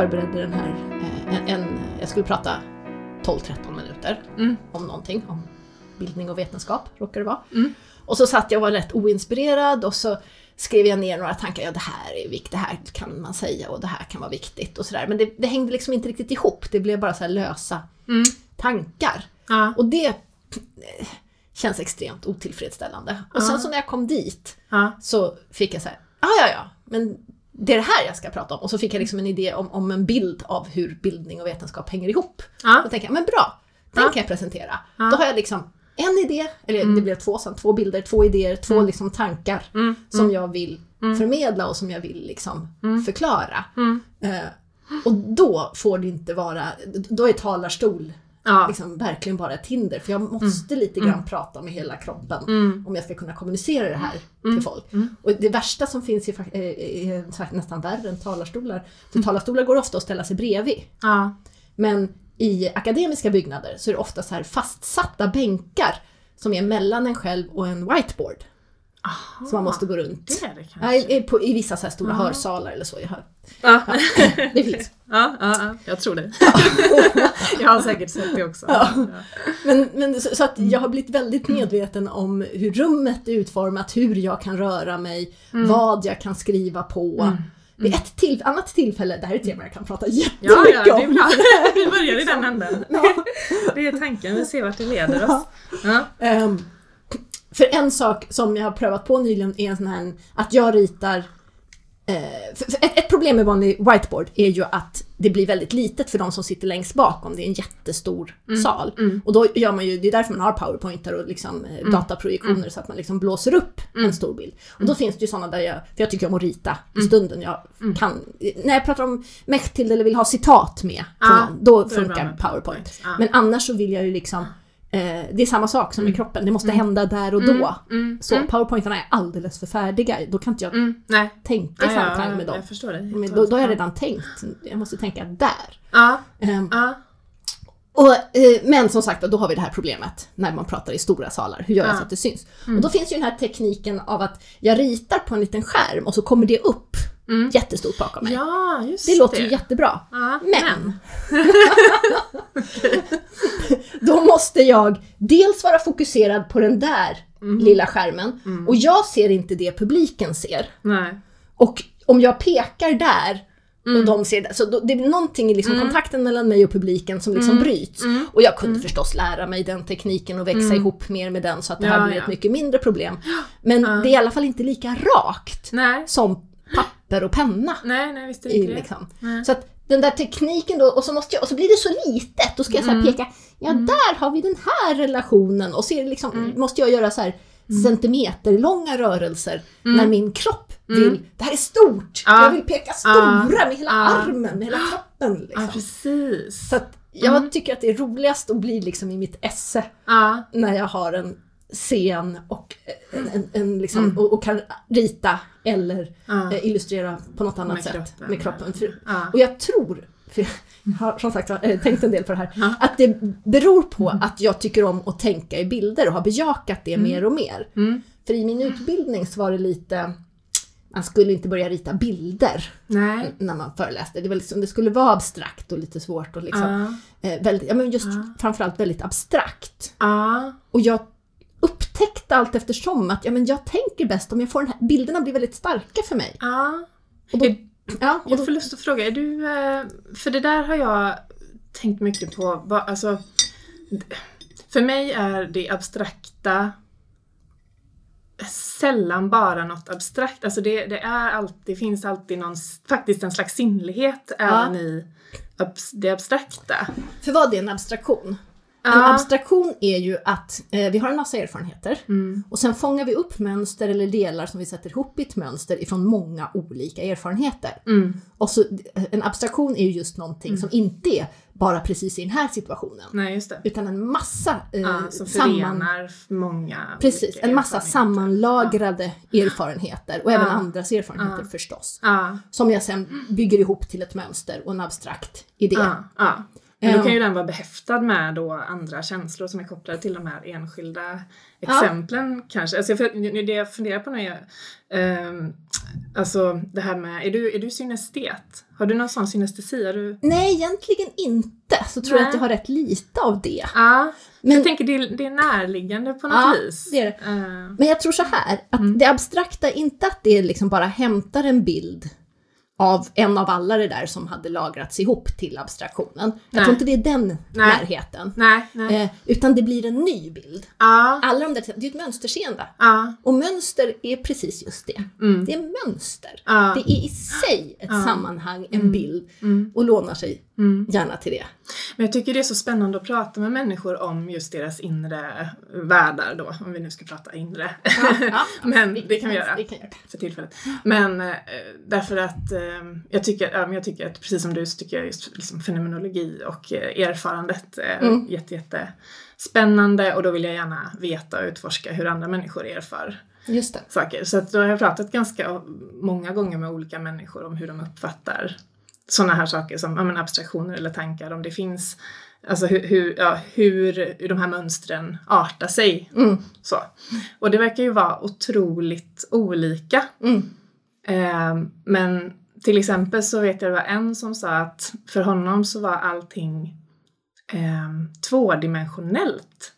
förberedde den här, eh, en, en, jag skulle prata 12-13 minuter Mm. om någonting, om bildning och vetenskap råkar det vara. Mm. Och så satt jag och var rätt oinspirerad och så skrev jag ner några tankar, ja det här är viktigt, det här kan man säga och det här kan vara viktigt och sådär. Men det, det hängde liksom inte riktigt ihop, det blev bara så lösa Mm. tankar. Ja. Och det eh, känns extremt otillfredsställande. Och sen så när jag kom dit Ja. så fick jag så här, ja ja ja, men det är det här jag ska prata om. Och så fick jag liksom en idé om, om en bild av hur bildning och vetenskap hänger ihop. Ja. Då tänkte jag, men bra, den Ja. kan jag presentera. Ja. Då har jag liksom en idé, eller det blev två sen, två bilder, två idéer, två liksom tankar Mm. som jag vill förmedla och som jag vill liksom förklara. Mm. Eh, och då får det inte vara, då är talarstol Ja. liksom verkligen bara ett hinder. För jag måste lite grann prata med hela kroppen Mm. om jag ska kunna kommunicera det här till folk. Och det värsta som finns är, är, är nästan värre än talarstolar. För talarstolar går ofta att ställa sig bredvid. Ja. Men i akademiska byggnader så är det ofta så här fastsatta bänkar som är mellan en själv och en whiteboard. Aha. Som man måste gå runt. Det det Ja, i, på, I vissa så stora hörsalar eller så. Jag hör. Ja. Det finns. Ja, ja, ja, jag tror det. jag har säkert sett det också. Ja. Men, men så, så att jag har blivit väldigt medveten om hur rummet är utformat, hur jag kan röra mig, vad jag kan skriva på. Vid ett till, annat tillfälle, det här är ett tema jag kan prata jättemycket Ja, ja, det är om. Vi börjar i den änden. Ja. Det är tanken, vi ser vart det leder oss. Ja. Ehm, för en sak som jag har prövat på nyligen är en sån här, att jag ritar eh, ett, ett problem med vanlig whiteboard är ju att det blir väldigt litet för de som sitter längst bak om det är en jättestor sal. Och då gör man ju, det är därför man har powerpointar och liksom, eh, dataprojektioner så att man liksom blåser upp en stor bild. Och då finns det ju sådana där jag, för jag tycker om att rita i stunden. Jag kan, när jag pratar om Mechthild eller vill ha citat med, Ja, någon, då funkar powerpoint. Ja. Men annars så vill jag ju liksom Eh, det är samma sak som med kroppen, det måste hända där och då. Mm. Så powerpointarna är alldeles för färdiga, då kan inte jag Mm. Nej. tänka Ja, samklang ja, med dem. Men då, då har jag redan tänkt, jag måste tänka där. Ja, Ehm, ja. och, eh, men som sagt, då har vi det här problemet när man pratar i stora salar. Hur gör jag Ja. så att det syns? Och då finns ju den här tekniken av att jag ritar på en liten skärm och så kommer det upp jättestort bakom mig. ja just det låter ju jättebra. Ja, Men då måste jag dels vara fokuserad på den där lilla skärmen och jag ser inte det publiken ser. Nej. Och om jag pekar där och de ser det, så det är någonting i liksom kontakten mellan mig och publiken som liksom bryts. Och jag kunde förstås lära mig den tekniken och växa ihop mer med den så att det här Ja, blir ja. ett mycket mindre problem. Men det är i alla fall inte lika rakt Nej. som papper och penna. Nej, nej visst I, liksom. Nej. Så att den där tekniken då, och så, måste jag, och så blir det så litet, då ska jag så här peka, ja där har vi den här relationen och så liksom, måste jag göra så här centimeterlånga rörelser när min kropp vill, det här är stort, Ja. jag vill peka stora med hela Ja. armen, med hela kroppen. Liksom. Ja, precis. Så att jag tycker att det är roligast att bli liksom i mitt esse när jag har en scen och, en, en, en liksom, och, och kan rita eller Ja. eh, illustrera på något annat Med sätt kroppen, med kroppen. Ja. Och jag tror, för jag har som sagt eh, tänkt en del på det här, Ja. att det beror på att jag tycker om att tänka i bilder och har bejakat det mer och mer. Mm. För i min utbildning så var det lite, man skulle inte börja rita bilder nej. när man föreläste. Det, var liksom, det skulle vara abstrakt och lite svårt och liksom, eh, väldigt, ja, men just framförallt väldigt abstrakt. Och jag upptäckte allt eftersom att ja, men jag tänker bäst om jag får den här, bilderna blir väldigt starka för mig. Ja. Och då, ja, och Jag då, får lust att fråga, är du... eh, För det där har jag tänkt mycket på. Alltså, för mig är det abstrakta sällan bara något abstrakt. Alltså det, det, är alltid, det finns alltid någon, faktiskt en slags sinnlighet även i det abstrakta. för vad är en abstraktion? En Ja. abstraktion är ju att eh, vi har en massa erfarenheter Mm. och sen fångar vi upp mönster eller delar som vi sätter ihop i ett mönster ifrån många olika erfarenheter. Mm. Och så, en abstraktion är ju just någonting som inte är bara precis i den här situationen. Nej. Utan en massa eh, Ja, som samman- förenar många Precis, en massa sammanlagrade erfarenheter och även Ja. andras erfarenheter förstås. Ja, Som jag sen bygger ihop till ett mönster och en abstrakt idé. Ja, ja. Men då Ja. kan ju den vara behäftad med då andra känslor som är kopplade till de här enskilda exemplen kanske. Alltså det jag funderar på nu är ehm, Alltså det här med, är du, är du synestet? Har du någon sån synestesi? Du... Nej, egentligen inte. Så tror jag Nej. att jag har rätt lite av det. Ja, Men- jag tänker det är, det är närliggande på något Ja, vis. det är det. Eh, Men jag tror så här, att det abstrakta, inte att det liksom bara hämtar en bild av en av alla det där som hade lagrats ihop till abstraktionen. Jag Nej. tror inte det är den närheten. nej, nej. Eh, utan det blir en ny bild. Ja, Alla de där, det är ett mönsterseende. ja, Och mönster är precis just det. mm, Det är mönster. ja, Det är i sig ett sammanhang, en bild mm, och lånar sig mm. gärna till det. Men jag tycker det är så spännande att prata med människor om just deras inre världar då, om vi nu ska prata inre. Men det kan vi göra. Kan för tillfället. Men eh, därför att eh, jag, tycker, ja, jag tycker att precis som du så tycker jag just liksom fenomenologi och eh, erfarandet är Mm. jätte, jätte spännande och då vill jag gärna veta och utforska hur andra människor erfar Just det. saker. Så att då har jag pratat ganska många gånger med olika människor om hur de uppfattar sådana här saker som ja, men abstraktioner eller tankar, om det finns Alltså hur, hur, ja, hur de här mönstren artar sig. Mm. Så. Och det verkar ju vara otroligt olika. Mm. Eh, men till exempel så vet jag det var en som sa att för honom så var allting eh, tvådimensionellt.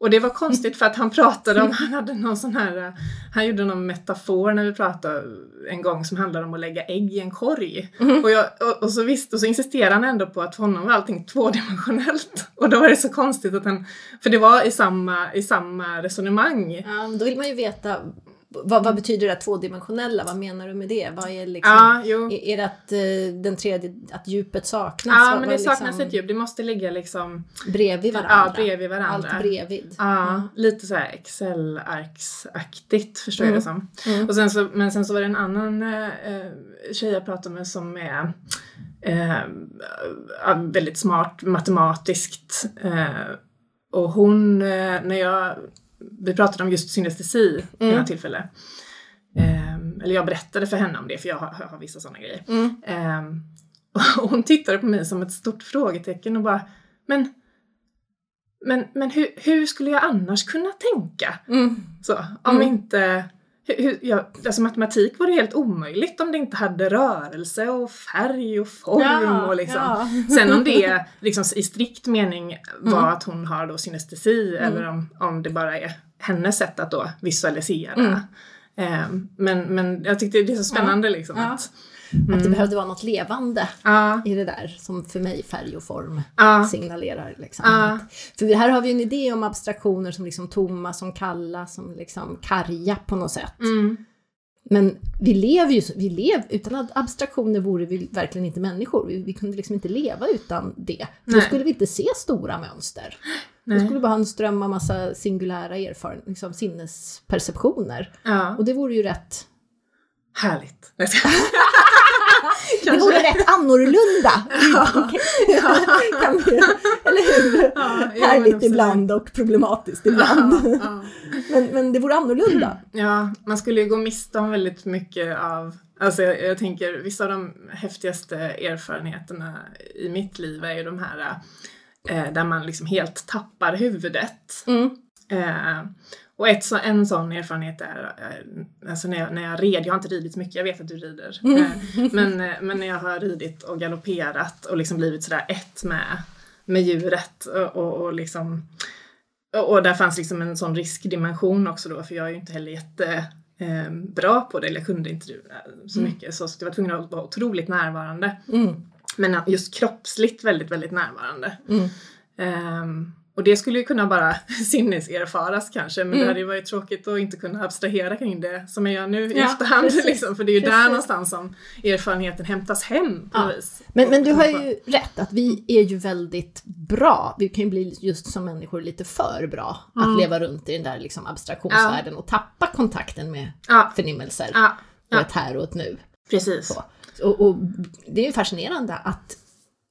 Och det var konstigt för att han pratade om, han hade någon sån här, eh, han gjorde någon metafor när vi pratade en gång som handlade om att lägga ägg i en korg. Och, jag, och, och, så visst, och så insisterade han ändå på att för honom var allting tvådimensionellt. Och då var det så konstigt att han, för det var i samma, i samma resonemang. Ja, då vill man ju veta vad, vad betyder det tvådimensionella? Vad menar du med det? Vad är liksom... Ja. Är, är det att eh, den tredje, att djupet saknas? Ja, Vad- men det är saknas liksom ett djup. Det måste ligga liksom Bredvid varandra? ja, bredvid varandra. Allt bredvid? Ja, lite så här Excel-arksaktigt förstår jag det som. Mm. Och sen så, men sen så var det en annan eh, tjej jag pratade med som är eh, väldigt smart matematiskt. Eh, och hon, eh, när jag, vi pratade om just synestesi vid Mm. något tillfälle. Eh, eller jag berättade för henne om det för jag har, jag har vissa sådana grejer. Mm. Ehm, och hon tittade på mig som ett stort frågetecken och bara, men, men, men hur, hur skulle jag annars kunna tänka? Mm. Så, om Mm. inte, hur, ja, alltså matematik var det helt omöjligt om det inte hade rörelse och färg och form och liksom. ja. Sen om det liksom i strikt mening var Mm. att hon har då synestesi eller om, om det bara är hennes sätt att då visualisera. Mm. Ehm, men, men jag tyckte det är så spännande liksom Ja. Att Att det behövde vara något levande Ja, i det där som för mig färg och form ja, signalerar. Liksom. Ja. För här har vi en idé om abstraktioner som liksom tomma, som kalla, som liksom karga på något sätt. mm, Men vi lever ju, vi lev, utan att abstraktioner vore vi verkligen inte människor. Vi, vi kunde liksom inte leva utan det. Då Nej. skulle vi inte se stora mönster. Då nej, skulle vi bara ha en ström av massa singulära erfarenheter, liksom sinnesperceptioner. ja, Och det vore ju rätt, härligt. det vore rätt annorlunda. kan vi, eller hur? Ja, Härligt ibland och problematiskt ibland. Ja, ja. Men, men det vore annorlunda. Ja, man skulle ju gå miste om väldigt mycket av Alltså jag, jag tänker, vissa av de häftigaste erfarenheterna i mitt liv är ju de här eh, där man liksom helt tappar huvudet. Mm. Eh, och ett, en sån erfarenhet är, alltså när jag, när jag red, jag har inte ridit så mycket, jag vet att du rider. Mm. Eh, men, eh, men när jag har ridit och galopperat och liksom blivit sådär ett med, med djuret och, och, liksom och där fanns liksom en sån riskdimension också då, för jag är ju inte heller jätte eh, bra på det, eller jag kunde inte eh, så Mm. mycket, så jag var tvungen att vara otroligt närvarande. Mm. Men just kroppsligt väldigt, väldigt närvarande. Mm. Ehm, och det skulle ju kunna bara sinneserfaras kanske, men Mm. det hade ju varit tråkigt att inte kunna abstrahera kring det som jag gör nu i Ja, efterhand. Liksom, för det är ju där Precis. någonstans som erfarenheten hämtas hem på Ja. vis. Men, men du har ju rätt att vi är ju väldigt bra, vi kan ju bli just som människor lite för bra Mm. att leva runt i den där liksom abstraktionsvärlden och tappa kontakten med Ja, förnimmelser ja, och ja. ett här och ett nu. precis. Och, och det är ju fascinerande att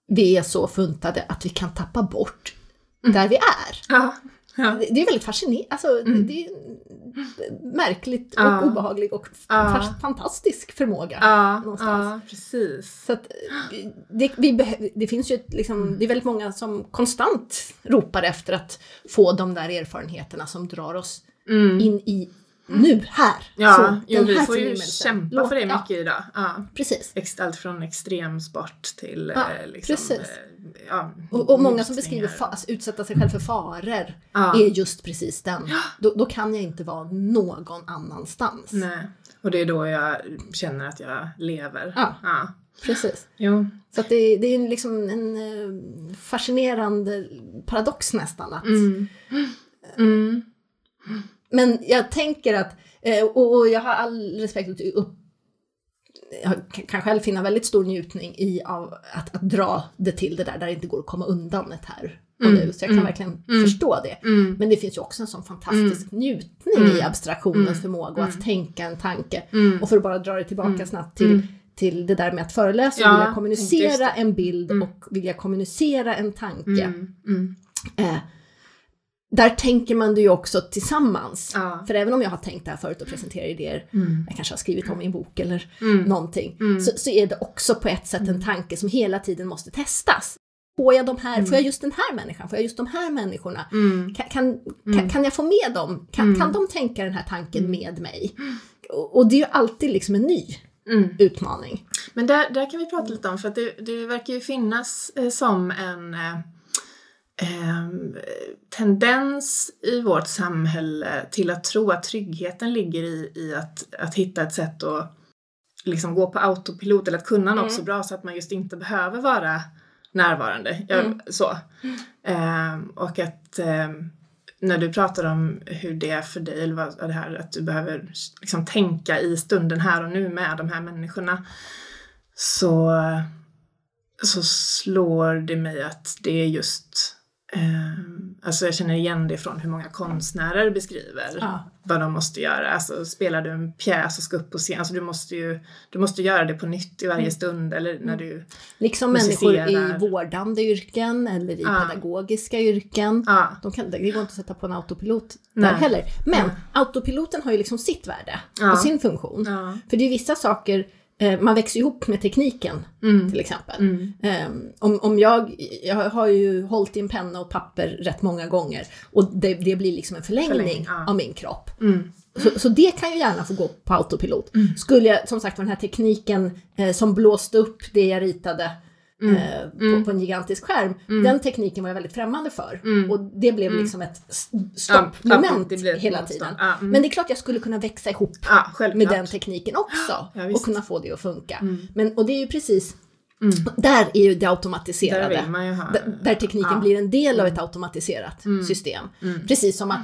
vi är så funtade att vi kan tappa bort. Där vi är. Ja, ja. Det är väldigt fascinerande. Alltså, Mm. det, märkligt Ja. och obehaglig och Ja. fantastisk förmåga. Ja, någonstans. ja precis. Så att det, vi det finns ju ett, liksom, det är väldigt många som konstant ropar efter att få de där erfarenheterna som drar oss Mm. in i nu, här. Ja, Så, jo, vi får ju kämpa Låt- för det ja, mycket idag. Ja. Precis. Ex- Allt från extremsport till Ja, eh, liksom, precis. eh, ja, Och, och många som beskriver fa- att utsätta sig själv för faror Ja. är just precis den. Då, då kan jag inte vara någon annanstans. Nej. Och det är då jag känner att jag lever. Ja. Ja. Precis. Jo. Så att det, det är liksom en eh, fascinerande paradox nästan. Att, Mm. Mm. Men jag tänker att, eh, och, jag har all respekt upp, jag kan- själv finna väldigt stor njutning i av att, att dra det till det där, där det inte går att komma undan ett här och Mm, nu. Så jag kan mm, verkligen mm. förstå det. Mm. Men det finns ju också en sån fantastisk njutning Mm. i abstraktionens Mm. förmåga och att tänka en tanke. Och för att bara dra det tillbaka snabbt till, till det där med att föreläsa och Ja, vilja kommunicera en bild och vilja kommunicera en tanke. Eh, där tänker man det ju också tillsammans. Ja. För även om jag har tänkt det här förut och presenterar idéer, Mm. jag kanske har skrivit om i en bok eller Mm. någonting, Mm. så, så är det också på ett sätt en tanke som hela tiden måste testas. Får jag, de här, får jag just den här människan? Får jag just de här människorna? Mm. Kan, kan, Mm. kan, kan jag få med dem? Kan, Mm. kan de tänka den här tanken med mig? Och, och det är ju alltid liksom en ny Mm. utmaning. Men där, där kan vi prata lite om, för att det, det verkar ju finnas eh, som en eh, tendens i vårt samhälle till att tro att tryggheten ligger i, i att, att hitta ett sätt att liksom gå på autopilot eller att kunna något Mm. så bra så att man just inte behöver vara närvarande. Ja, Mm. så. Em, och att em, när du pratar om hur det är för dig, eller vad, det här att du behöver liksom tänka i stunden här och nu med de här människorna, så, så slår det mig att det är just eh, Alltså jag känner igen det från hur många konstnärer beskriver Ja. vad de måste göra. Alltså spelar du en pjäs och ska upp på scen, alltså du måste ju du måste göra det på nytt i varje Mm. stund eller när du... Liksom människor i vårdande yrken eller i Ja. pedagogiska yrken. Ja, De kan, det går inte att sätta på en autopilot Nej. där heller. Men autopiloten har ju liksom sitt värde och sin funktion. För det är vissa saker, man växer ihop med tekniken Mm. till exempel. Mm. Ehm, om, om jag, jag har ju hållit i en penna och papper rätt många gånger och det, det blir liksom en förlängning, Förlängning, ja. av min kropp. Mm. Så, så det kan ju gärna få gå på autopilot. Mm. Skulle jag, som sagt den här tekniken eh, som blåste upp det jag ritade Mm. eh, på, Mm. på en gigantisk skärm, Mm. den tekniken var jag väldigt främmande för. Mm. Och det blev liksom ett Ja, stoppmoment ett hela tiden. Ja. Men det är klart jag skulle kunna växa ihop ja, med den tekniken också Ja, och kunna få det att funka. Men, och det är ju precis, Mm. där är ju det automatiserade. Där, där tekniken Ja. blir en del av ett automatiserat Mm. system. Mm. Precis som att,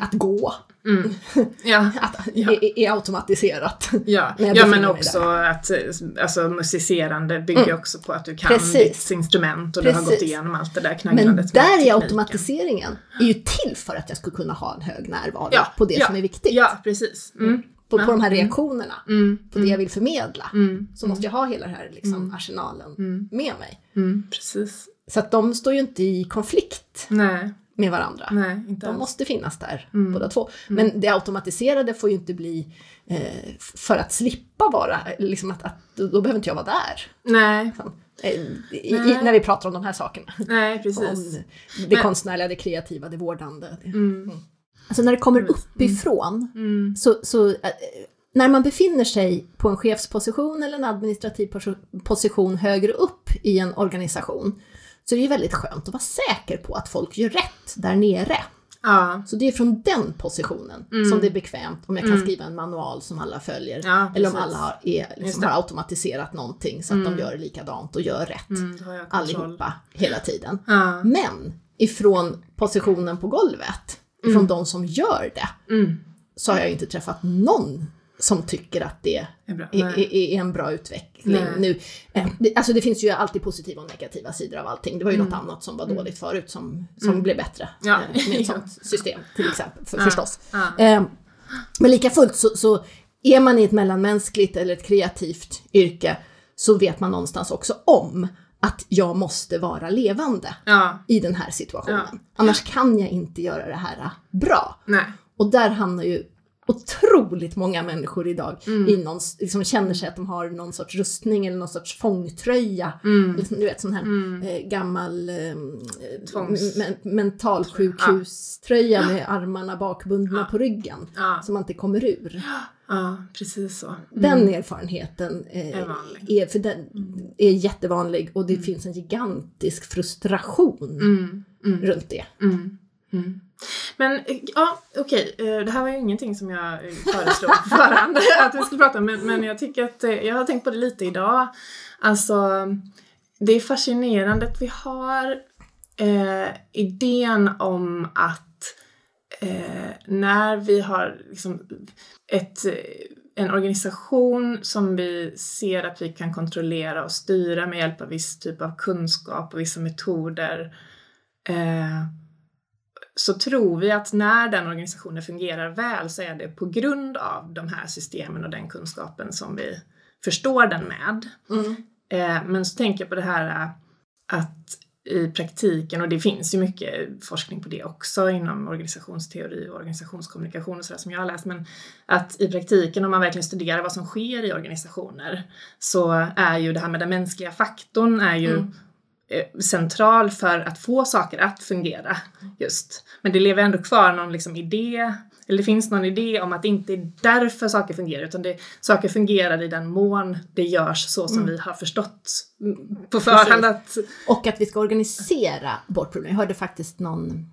att gå Mm. Ja, att, Ja. är, är automatiserat. ja. Ja men också att eh, alltså, musicerande bygger Mm. också på att du kan Precis. ditt instrument och du har gått Precis. igenom allt det där Men knagglandet med där är automatiseringen är ju till för att jag ska kunna ha en hög närvaro Ja, på det ja, som är viktigt. Ja, precis. Mm. På, på de här Mm. reaktionerna, Mm. på det jag vill förmedla. Mm. Så måste jag ha hela den här liksom, Mm. arsenalen Mm. med mig. Mm. Precis. Så att de står ju inte i konflikt Nej, med varandra. nej, inte De alls. måste finnas där, Mm. båda två. Men det automatiserade får ju inte bli eh, för att slippa vara, liksom att, att då behöver inte jag vara där. Nej, Eh, i, i, Nej. när vi pratar om de här sakerna. nej, precis. Om det Men- konstnärliga, det kreativa, det vårdande. Det. Mm. Alltså när det kommer Precis. uppifrån, Mm. så, så eh, när man befinner sig på en chefsposition eller en administrativ posi- position högre upp i en organisation, så är det ju väldigt skönt att vara säker på att folk gör rätt där nere. Ja, Så det är från den positionen Mm. som det är bekvämt om jag kan Mm. skriva en manual som alla följer. ja eller om alla har, är, liksom, har automatiserat någonting så att Mm. de gör likadant och gör rätt. Mm. Allihopa, hela tiden. Ja. Men ifrån positionen på golvet, ifrån Mm. de som gör det, Mm. så har jag inte träffat någon som tycker att det är är, är, en bra utveckling Nej. nu. Eh, alltså det finns ju alltid positiva och negativa sidor av allting. Det var ju Mm. något annat som var Mm. dåligt förut som, som Mm. blev bättre Ja. eh, med ett sånt system till exempel, för, Ja. förstås. Ja. Eh, men lika fullt så, så är man i ett mellanmänskligt eller ett kreativt yrke så vet man någonstans också om att jag måste vara levande ja, i den här situationen. Ja. Annars kan jag inte göra det här bra. nej. Och där hamnar ju otroligt många människor idag Mm. i någon, liksom känner sig att de har någon sorts rustning eller någon sorts fångtröja. Mm. Liksom, du vet sån här Mm. eh, gammal eh, men, mentalsjukhuströja med armarna bakbundna på ryggen. Ja, Som man inte kommer ur. ja, precis så. Mm. Den erfarenheten eh, Är är, för den, är jättevanlig och det finns en gigantisk frustration Mm. Mm. runt det. Men ja, okej, okay. det här var ju ingenting som jag eh, föreslog på förhand att vi skulle prata om, men, men jag tycker att eh, jag har tänkt på det lite idag. Alltså, det är fascinerande att vi har eh, idén om att eh, när vi har liksom ett, en organisation som vi ser att vi kan kontrollera och styra med hjälp av viss typ av kunskap och vissa metoder eh, så tror vi att när den organisationen fungerar väl så är det på grund av de här systemen och den kunskapen som vi förstår den med. Eh, men så tänker jag på det här eh, att i praktiken, och det finns ju mycket forskning på det också inom organisationsteori och organisationskommunikation och sådär som jag har läst, men att i praktiken om man verkligen studerar vad som sker i organisationer så är ju det här med den mänskliga faktorn är ju Mm. Eh, central för att få saker att fungera just. Men det lever ändå kvar någon liksom idé, eller det finns någon idé om att det inte är därför saker fungerar utan det, saker fungerar i den mån det görs så som vi har förstått mm, på förhand att Och att vi ska organisera bort problem. Jag hörde faktiskt någon,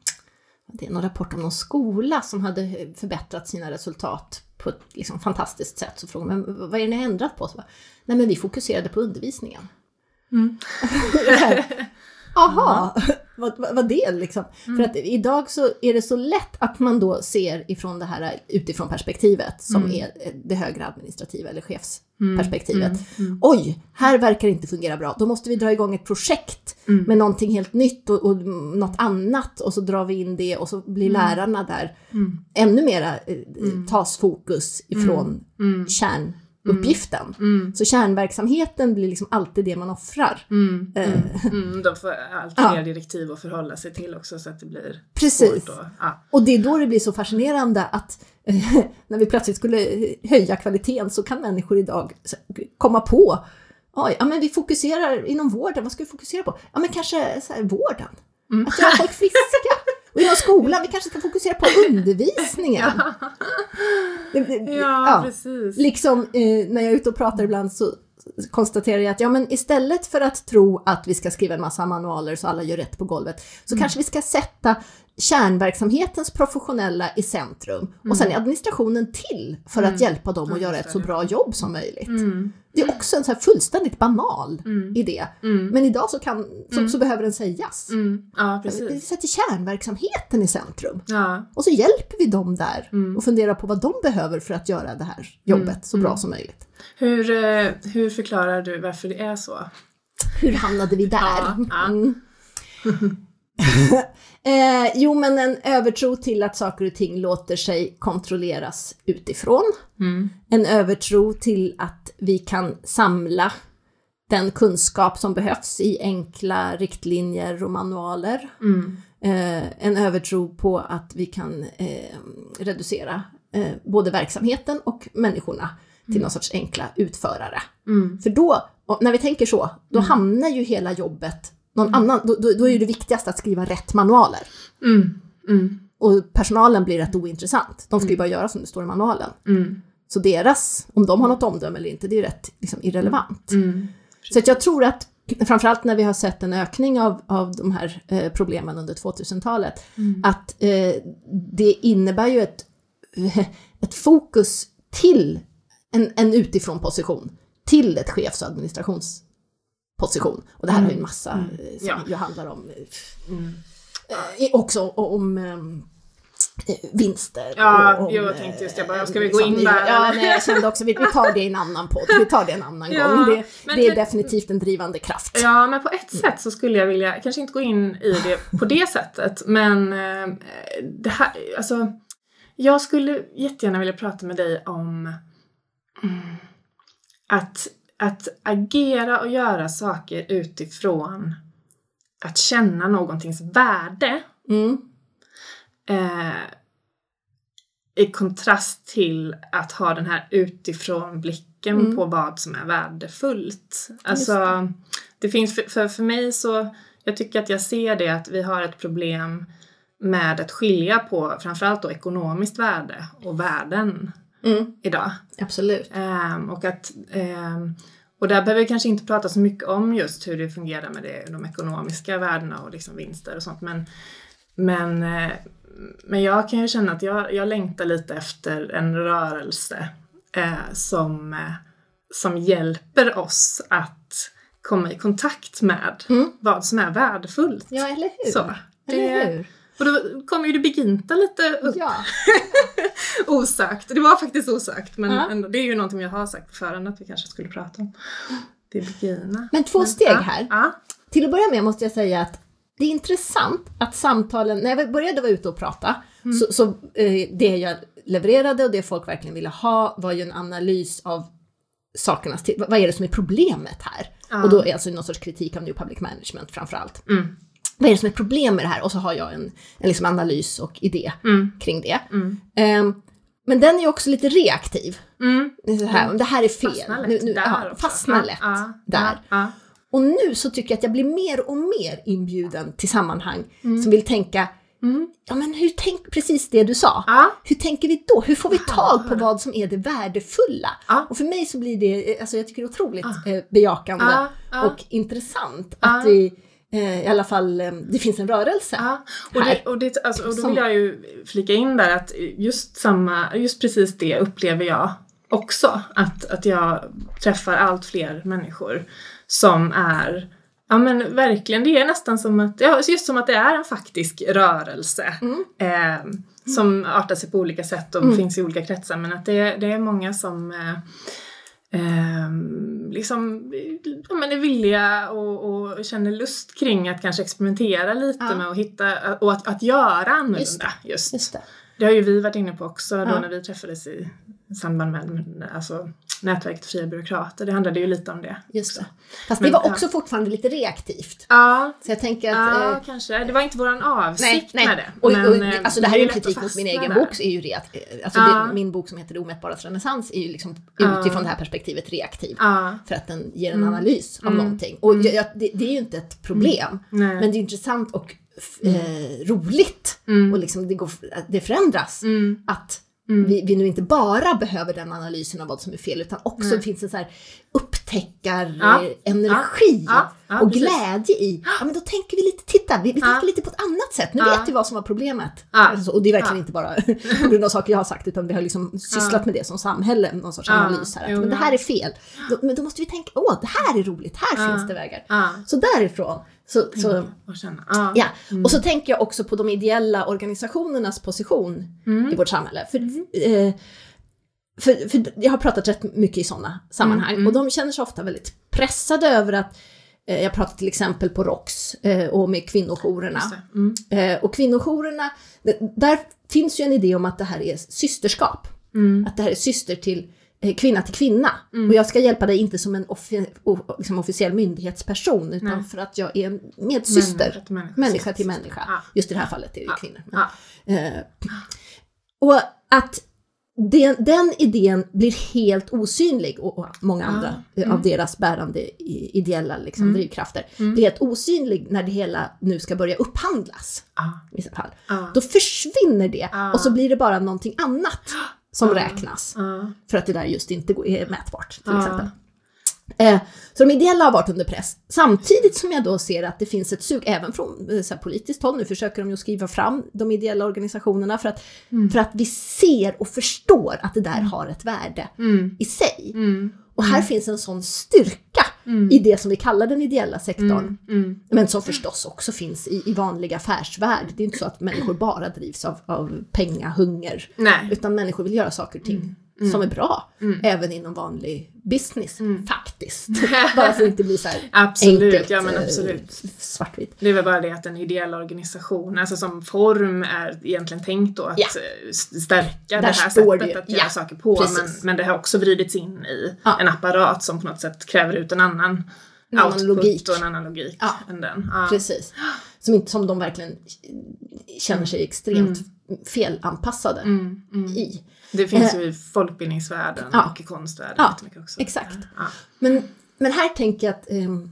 det är någon rapport om någon skola som hade förbättrat sina resultat på ett liksom fantastiskt sätt. Så frågade man, vad är det ni har ändrat på? Så bara, Nej men vi fokuserade på undervisningen. Mm. Jaha, vad, vad, vad det liksom? För att idag så är det så lätt att man då ser ifrån det här utifrån perspektivet som är det högre administrativa eller chefsperspektivet. Oj, här verkar det inte fungera bra. Då måste vi dra igång ett projekt med någonting helt nytt och, och något annat. Och så drar vi in det och så blir lärarna där. Ännu mera eh, tas fokus ifrån kärnuppgiften. Så kärnverksamheten blir liksom alltid det man offrar. Eh, mm, de får allt Ja. fler direktiv att förhålla sig till också så att det blir Precis. Och, ja. Och det är då det blir så fascinerande att eh, när vi plötsligt skulle höja kvaliteten så kan människor idag komma på Oj, ja men vi fokuserar inom vården, vad ska vi fokusera på? Ja men kanske så här, vården. Att göra folk friska. Och inom skolan, vi kanske ska fokusera på undervisningen. Det- ja, precis. Liksom eh, när jag är ute och pratar ibland så konstaterar jag att ja, men istället för att tro att vi ska skriva en massa manualer så alla gör rätt på golvet, så kanske vi ska sätta kärnverksamhetens professionella i centrum och sen är administrationen till för att hjälpa dem att göra ett så bra jobb som möjligt. Det är också en så fullständigt banal idé. Men idag så, kan, så, så behöver den sägas. Mm, ja, Vi sätter kärnverksamheten i centrum. Ja, Och så hjälper vi dem där och funderar på vad de behöver för att göra det här jobbet så bra som möjligt. hur, eh, hur förklarar du varför det är så? Hur hamnade vi där? Ja. Mm. eh, jo, men en övertro till att saker och ting låter sig kontrolleras utifrån. Mm. En övertro till att vi kan samla den kunskap som behövs i enkla riktlinjer och manualer. Mm. Eh, en övertro på att vi kan eh, reducera eh, både verksamheten och människorna till någon sorts enkla utförare. Mm. För då, när vi tänker så, då hamnar ju hela jobbet någon annan, då, då, är det viktigaste att skriva rätt manualer. Mm. Mm. Och personalen blir rätt ointressant. De ska ju bara göra som det står i manualen. Mm. Så deras, om de har något omdöme eller inte, det är rätt liksom, irrelevant. Mm. Så jag tror att framförallt när vi har sett en ökning av, av de här eh, problemen under 2000-talet, att eh, det innebär ju ett, ett fokus till en, en utifrån position, till ett chefs och administrationsposition. Och det här har ju en massa eh, som Ja. ju handlar om eh, Mm. eh, också om ehm, eh, vinster. Ja, och om, jag tänkte just det, bara, eh, ska vi gå in nya- där, Ja, nej, jag kände också, vi, vi tar det i en annan podd, vi tar det en annan Ja, gång. Det, men- det är definitivt en drivande kraft. Ja, men på ett sätt så skulle jag vilja, kanske inte gå in i det på det sättet, men eh, det här, alltså, jag skulle jättegärna vilja prata med dig om mm, att, att agera och göra saker utifrån att känna någontings värde Mm. eh, i kontrast till att ha den här utifrån blicken Mm. på vad som är värdefullt. Alltså, det finns, för, för, för mig så, jag tycker att jag ser det att vi har ett problem med att skilja på framförallt då ekonomiskt värde och värden Mm, idag. absolut. Ehm, och, att, ehm, och där behöver vi kanske inte prata så mycket om just hur det fungerar med det, de ekonomiska värdena och liksom vinster och sånt. Men, men, eh, men jag kan ju känna att jag, jag längtar lite efter en rörelse eh, som, eh, som hjälper oss att komma i kontakt med Mm. vad som är värdefullt. Ja, eller hur? Så, Eller det, hur? Och då kommer ju det beginta lite upp Ja. osökt. Det var faktiskt osökt men Ja. ändå, det är ju någonting jag har sagt på förhand att vi kanske skulle prata om. Det är begina. Men två steg ja, här. Ja. Till att börja med måste jag säga att det är intressant att samtalen, när jag började vara ute och prata, Mm. så, så eh, det jag levererade och det folk verkligen ville ha var ju en analys av sakernas vad är det som är problemet här? Ja. Och då är alltså någon sorts kritik av New Public Management framför allt. Mm. Vad är det som är problem med det här? Och så har jag en, en liksom analys och idé Mm. kring det. Mm. Ehm, men den är också lite reaktiv. Mm. Det här, det här är fel. Fastnar lätt nu, där ja, fastnar lätt ja, där. Ja, Och nu så tycker jag att jag blir mer och mer inbjuden till sammanhang Mm. som vill tänka, Mm. ja men hur tänk, precis det du sa. ja. Hur tänker vi då? Hur får vi tag på vad som är det värdefulla? Ja. Och för mig så blir det, alltså jag tycker det är otroligt Ah. eh, bejakande Ja, ja. och intressant att vi eh, i alla fall, eh, det finns en rörelse. Ja, och, det, och, det, alltså, och då vill jag ju flika in där att just samma, just precis det upplever jag också. Att, att jag träffar allt fler människor som är Ja men verkligen, det är nästan som att, ja, just som att det är en faktisk rörelse. Mm. Eh, som artar sig på olika sätt och Mm. finns i olika kretsar men att det, det är många som eh, eh, liksom ja, men är villiga och, och känner lust kring att kanske experimentera lite Ja. med att hitta och att, att göra annorlunda. Just Just, det. Just det. Det har ju vi varit inne på också då Ja. när vi träffades i samband med, alltså, nätverket fria byråkrater. Det handlade ju lite om det. Just det. Fast Men, det var ja. också fortfarande lite reaktivt. Ja, Så jag tänker att... ja eh, kanske. Det var inte våran avsikt Nej, nej. med det. Och, men, och, eh, alltså det här är ju kritik mot min egen där. bok, är ju det att, eh, alltså Ja. det, min bok som heter Det omätbaraste renässans är ju liksom Ja. utifrån det här perspektivet reaktiv. Ja, För att den ger en Mm. analys av Mm. någonting. Och Mm. jag, jag, det, det är ju inte ett problem, nej. men det är intressant och f- eh, roligt. mm. Och liksom det, går, det förändras. Mm. Att Mm. vi, vi nu inte bara behöver den analysen av vad som är fel, utan också Nej. finns en så här upptäckar Ja. eh, energi Ja, ja, och precis. glädje i, ja men då tänker vi lite, titta, vi, vi tänker lite på ett annat sätt. Nu vet vi vad som var problemet. Alltså, och det är verkligen inte bara på grund av saker jag har sagt, utan vi har liksom sysslat med det som samhälle, någon sorts analys här. Att, men det här är fel. Då, men då måste vi tänka, åh, det här är roligt, här finns det vägar. Så därifrån, så, så Och känna. Ja. Ja, Mm. och så tänker jag också på de ideella organisationernas position Mm. i vårt samhälle. För, eh, för, för jag har pratat rätt mycket i sådana sammanhang Mm, mm. och de känner sig ofta väldigt pressade över att eh, jag pratar till exempel på ROX eh, och med kvinnojourerna. Mm. Eh, och kvinnojourerna, där finns ju en idé om att det här är systerskap. Mm. Att det här är syster till kvinna till kvinna. Mm. Och jag ska hjälpa dig inte som en offi- liksom officiell myndighetsperson utan Nej. för att jag är en medsyster. Människa till människa. Människa till människa. Ja. Just i det här fallet är det Ja. kvinnor. Ja. Eh, och att den, den idén blir helt osynlig och, många andra eh, Mm. av deras bärande ideella liksom, Mm. drivkrafter Mm. blir helt osynlig när det hela nu ska börja upphandlas Ja. i fall. Ja. Då försvinner det Ja. och så blir det bara någonting annat som Ja. så Ja. för att det där just inte är mätbart till exempel. Eh, så de ideella har varit under press. Samtidigt som jag då ser att det finns ett sug även från eh, så här, politiskt håll. Nu försöker de ju skriva fram de ideella organisationerna för att, Mm. för att vi ser och förstår att det där har ett värde Mm. i sig. Mm. Och här finns en sån styrka Mm. i det som vi kallar den ideella sektorn. Mm. Mm. Men som förstås också finns i, i vanlig affärsvärld. Det är inte så att människor bara drivs av, av pengahunger. Nej. Utan människor vill göra saker och ting Mm. som är bra. Mm. Även inom vanlig business, Mm. faktiskt. Bara för att inte bli så Absolut, enkelt ja men eh, absolut. svartvitt. Det är väl bara det att en ideell organisation, alltså som form är egentligen tänkt då att Ja. eh, stärka Där det här det sättet ju. att göra Ja, saker på. precis. Men, men det har också vridits in i Ja. en apparat som på något sätt kräver ut en annan En output logik. och en annan logik Ja. än den. Ja. Precis. Som, inte, som de verkligen känner sig extremt Mm. felanpassade Mm, mm. i. Det finns ju i folkbildningsvärlden Ja. och i konstvärlden Ja, jättemycket också. exakt. Ja. Men, men här tänker jag att, ehm,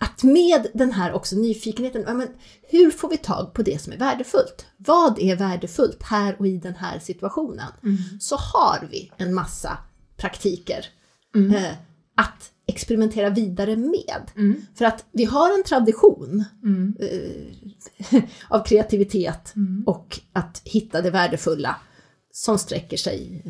att med den här också nyfikenheten, ja, men hur får vi tag på det som är värdefullt? Vad är värdefullt här och i den här situationen? Mm. Så har vi en massa praktiker Mm. eh, att experimentera vidare med. Mm. För att vi har en tradition Mm. eh, av kreativitet Mm. och att hitta det värdefulla som sträcker sig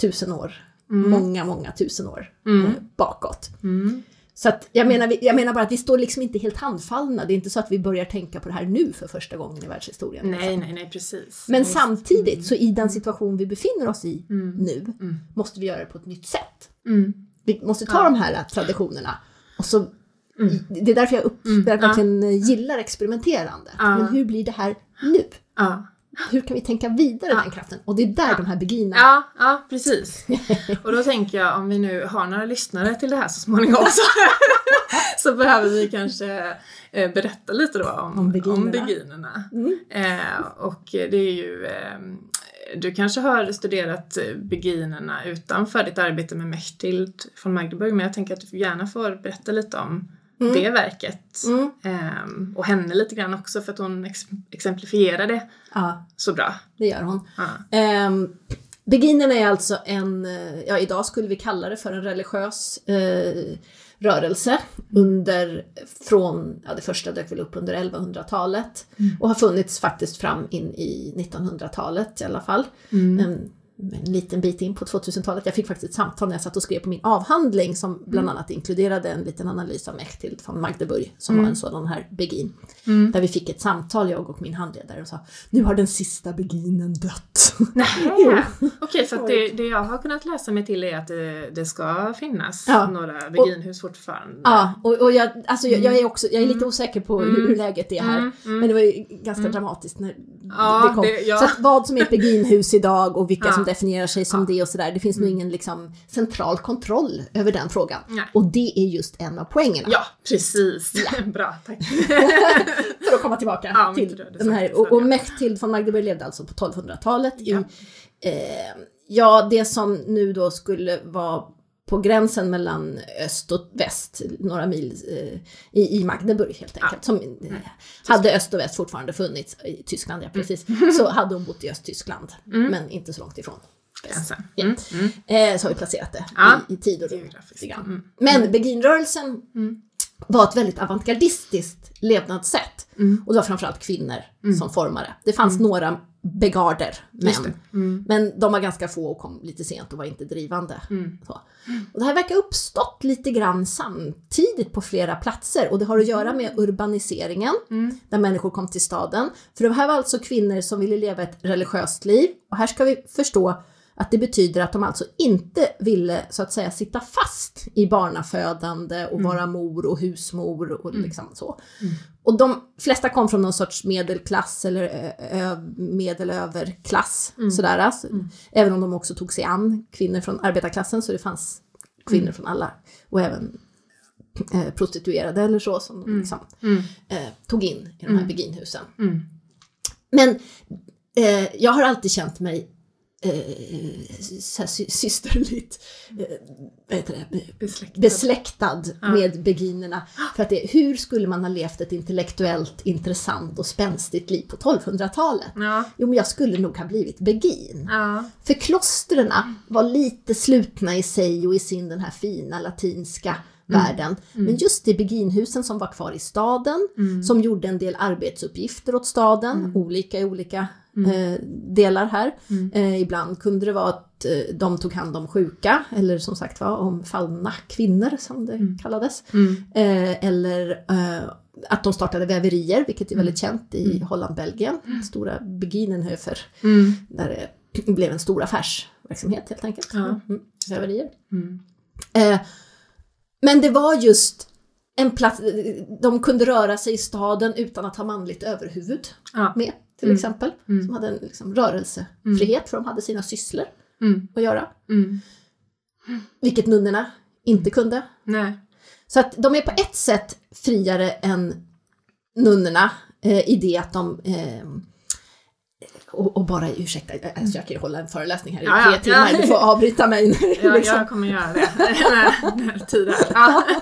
tusen år, många, många tusen år eh, bakåt. Mm. Så att jag, menar, jag menar bara att vi står liksom inte helt handfallna. Det är inte så att vi börjar tänka på det här nu för första gången i världshistorien. Nej, nej, nej, precis. Men Visst. samtidigt så i den situation vi befinner oss i Mm. nu Mm. måste vi göra det på ett nytt sätt. Mm. Vi måste ta Ja. de här traditionerna och så Mm. Det är därför jag upp, Mm, där ja. verkligen eh, gillar experimenterande. Ja. Men hur blir det här nu? Hur kan vi tänka vidare Ja. den kraften? Och det är där Ja. de här beginna... Ja, ja, precis. Och då tänker jag om vi nu har några lyssnare till det här så småningom så, så behöver vi kanske eh, berätta lite då om, Om beginerna. om beginerna. Mm. Eh, och det är ju, eh, du kanske har studerat beginerna utanför ditt arbete med Mechthild von Magdeburg men jag tänker att du gärna får berätta lite om Mm. det verket. Mm. Eh, och henne lite grann också för att hon ex- exemplifierar det Ja, så bra. det gör hon. Ja. Um, Beginerna är alltså en, ja idag skulle vi kalla det för en religiös eh, rörelse under, från, ja det första dök väl upp under 1100-talet och har funnits faktiskt fram in i 1900-talet i alla fall. Mm. En, en liten bit in på 2000-talet. Jag fick faktiskt ett samtal när jag satt och skrev på min avhandling som bland annat inkluderade en liten analys av Mechthild von Magdeburg som var en sådan här begin. Mm. Där vi fick ett samtal, jag och min handledare, och sa nu har den sista beginen dött. Okej, för att det, det jag har kunnat läsa mig till är att det, det ska finnas Ja. några beginhus fortfarande. Ja, och, och jag, alltså jag, jag är också, jag är lite osäker på hur, Mm. hur läget är här. Mm, mm. Men det var ju ganska dramatiskt när Ja, det kom. ja. Så vad som är ett beginhus idag och vilka som definierar sig som Ja. Mm. det och sådär, det finns nog ingen liksom central kontroll över den frågan. Nej. Och det är just en av poängerna. Ja, precis. Bra, tack. För att komma tillbaka Ja, till det den här. Och, och ja. Mechthild von Magdeburg levde alltså på 1200-talet Ja. i, eh, ja, det som nu då skulle vara på gränsen mellan öst och väst, några mil eh, i, i Magdeburg helt enkelt. Som, eh, hade öst och väst fortfarande funnits, i Tyskland ja precis, så hade hon bott i Östtyskland, men inte så långt ifrån. Ja. Mm. Mm. Eh, så har vi placerat det Ja. i, i tid och rum. Mm. Men beginrörelsen Mm. Var ett väldigt avantgardistiskt levnadssätt. Mm. Och det var framförallt kvinnor som formade. Det fanns några begarder män. Mm. Men de var ganska få och kom lite sent och var inte drivande. Mm. Och det här verkar uppstått lite grann samtidigt på flera platser och det har att göra med urbaniseringen, Mm. där människor kom till staden. För det här var alltså kvinnor som ville leva ett religiöst liv och här ska vi förstå att det betyder att de alltså inte ville så att säga sitta fast i barnafödande och vara mor och husmor och liksom så. Mm. Och de flesta kom från någon sorts medelklass eller medelöverklass. Sådär, alltså. Även om de också tog sig an kvinnor från arbetarklassen så det fanns kvinnor från alla. Och även eh, prostituerade eller så som de liksom, Mm. eh, tog in i de här beginhusen. Mm. Men eh, jag har alltid känt mig eh, systerligt eh, heter det? Besläktad. besläktad Ja. med beginerna. För att det, hur skulle man ha levt ett intellektuellt intressant och spänstigt liv på 1200-talet? Ja. Jo, men jag skulle nog ha blivit begin. Ja. För klostren var lite slutna i sig och i sin den här fina latinska världen. Men just i beginhusen som var kvar i staden, som gjorde en del arbetsuppgifter åt staden, olika i olika eh, delar här. Eh, ibland kunde det vara att eh, de tog hand om sjuka, eller som sagt var om fallna kvinnor som det kallades. Mm. Eh, eller eh, att de startade väverier, vilket är väldigt känt i Holland, Belgien. Stora Beginenhöfer, Mm. där det blev en stor affärsverksamhet helt enkelt. Ja. Mm. Väverier. Mm. Eh, men det var just en plats, de kunde röra sig i staden utan att ha manligt överhuvud Ja. med, till Mm. exempel. Mm. Som hade en liksom, rörelsefrihet, för de hade sina sysslor Mm. att göra. Mm. Vilket nunnorna inte kunde. Nej. Så att de är på ett sätt friare än nunnorna eh, i det att de eh, och, och bara ursäkta, alltså jag kan ju hålla en föreläsning här i Ja, ja, tre timmar, ja. du får avbryta mig. Ja, liksom. jag kommer göra det när, när. Ja.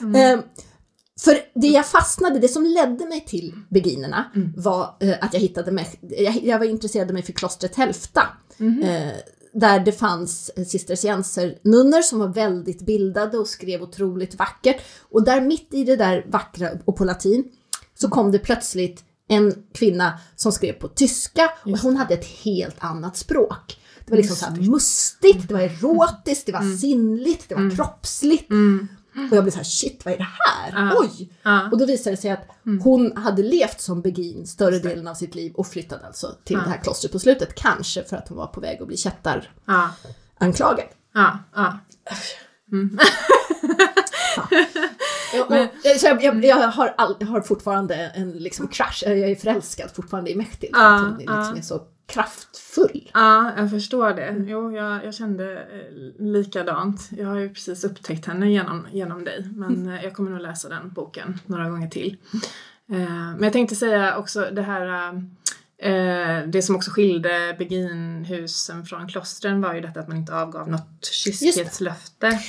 Eh, för det jag fastnade, det som ledde mig till beginerna var eh, att jag hittade mig, jag, jag var intresserad mig för klostret Hälfta. Eh, där det fanns cisterciensernunnor som var väldigt bildade och skrev otroligt vackert. Och där mitt i det där vackra och på latin så kom det plötsligt en kvinna som skrev på tyska och hon hade ett helt annat språk. Det var liksom så här mustigt, det var erotiskt, det var sinnligt, det var kroppsligt. Och jag blev så här, shit vad är det här? Ja. Oj! Ja. Och då visade det sig att hon hade levt som begin större delen av sitt liv och flyttade alltså till det här klostret på slutet. Kanske för att hon var på väg att bli kättaranklagad. Ja, ja, ja. Och, och, så jag, jag, jag, har all, jag har fortfarande en liksom crush, jag är förälskad fortfarande i Ja, att hon liksom är så kraftfull. Ja, jag förstår det. Jo, jag, jag kände eh, likadant. Jag har ju precis upptäckt henne genom, genom dig, men eh, jag kommer nog läsa den boken några gånger till. Eh, men jag tänkte säga också det här eh, det som också skilde Beginhusen från klostren var ju detta att man inte avgav något kyskhetslöfte.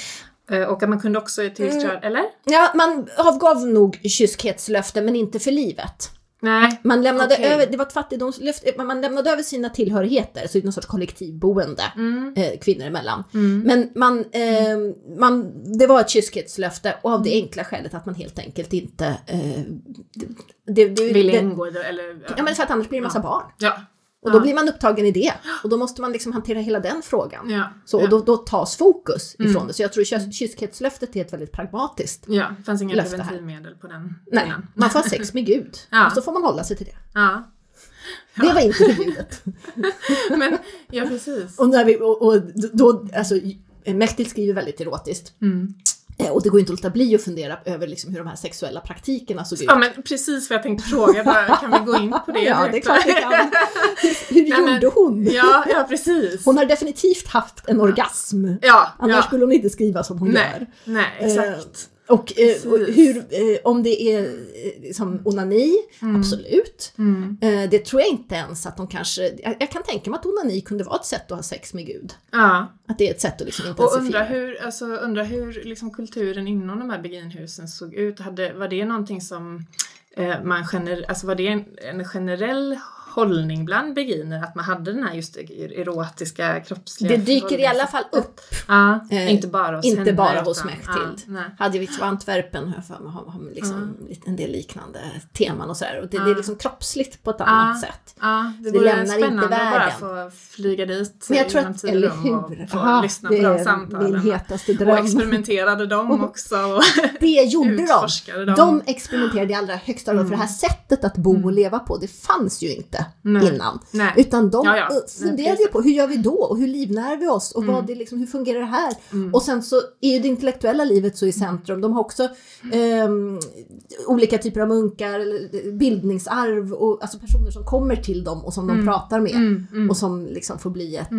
Eh, och att man kunde också till viss grad, eller? Ja, man avgav nog kyskhetslöfte men inte för livet. Nej. Man lämnade Okej. över, det var ett fattigdomslöfte, men man lämnade över sina tillhörigheter, så det är någon sorts kollektivboende Mm. eh, kvinnor emellan. Men man, eh, man, det var ett kyskhetslöfte och av det Mm. enkla skälet att man helt enkelt inte... Eh, det, det, Vill det, ingå i det, eller? Ja men för att annars blir det en massa barn. Ja. Och då blir man upptagen i det. Och då måste man liksom hantera hela den frågan. Ja. Så, ja. och då, då tas fokus ifrån Mm. det. Så jag tror kys- kyskhetslöftet är ett väldigt pragmatiskt. Ja, det fanns inga preventivmedel på den Nej, innan. man får sex med Gud. Ja. Och så får man hålla sig till det. Ja. Det var inte förbjudet. Men, ja precis. Och, när vi, och, och då, alltså, Mechtil skriver väldigt erotiskt. Mm. Eh, Och det går inte att låta bli att fundera över liksom hur de här sexuella praktikerna såg ut. Ja men precis vad jag tänkte fråga, bara, kan vi gå in på det? Ja, det är klart vi kan. Hur, hur Nej, gjorde hon? Ja, ja precis. Hon har definitivt haft en orgasm. ja, Annars ja. skulle hon inte skriva som hon gör. Nej, nej, exakt. Och, eh, och hur, eh, om det är eh, som onani, absolut. Mm. Eh, det tror jag inte ens att de kanske, jag, jag kan tänka mig att onani kunde vara ett sätt att ha sex med Gud. Ja, Att det är ett sätt att liksom och intensifiera. undra hur, alltså, undra hur liksom, kulturen inom de här beginhusen såg ut. Hade, var det någonting som eh, man gener, alltså var det en, en generell hållning bland beginer att man hade den här just erotiska kroppsliga Det dyker i alla fall upp. Ja, Eh, inte bara hos inte henne, bara utan- hos Mechtild. Ja, nej. Hadjevic och Antwerpen har jag för mig, har, liksom lite- en del liknande teman och sådär. Och det, det är liksom kroppsligt på ett annat sätt. Ja, det det lämnar inte spännande att bara världen. få flyga dit Men jag tror att, eller rum och hur? få Aha, lyssna på de samtalen. min hetaste och dröm. experimenterade dem också. Och Det gjorde de. dem. De experimenterade i allra högsta grad, för det här sättet att bo och leva på, det fanns ju inte Nej. innan. Nej. Utan de Ja, ja. eh, funderade ju på hur gör vi då och hur livnär vi oss och vad det liksom, hur fungerar det här? Och sen så är ju det intellektuella livet så i centrum. De har också ehm, olika typer av munkar, eller bildningsarv och alltså personer som kommer till dem och som de pratar med Mm, mm. och som liksom får bli ett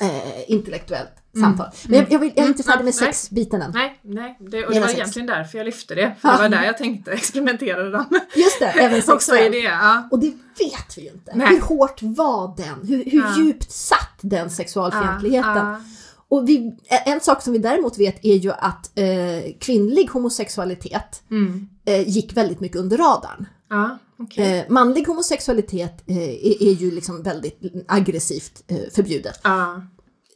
eh, intellektuellt samtal. Men jag, jag, vill, jag är inte Mm. färdig med sexbiten än. Nej, nej. Det, och det var sex. egentligen därför jag lyfte det. För det var där jag tänkte experimenterade dem. Just det, även sexuellt. det. Ja. Och det vet vi ju inte. Nej. Hur hårt var den? Hur, hur Ja. djupt satt den sexualfientligheten? Ja, Och vi, en sak som vi däremot vet är ju att eh, kvinnlig homosexualitet. Mm. eh, gick väldigt mycket under radarn. Ja, okej. Eh, manlig homosexualitet eh, är, är ju liksom väldigt aggressivt eh, förbjudet. Ja.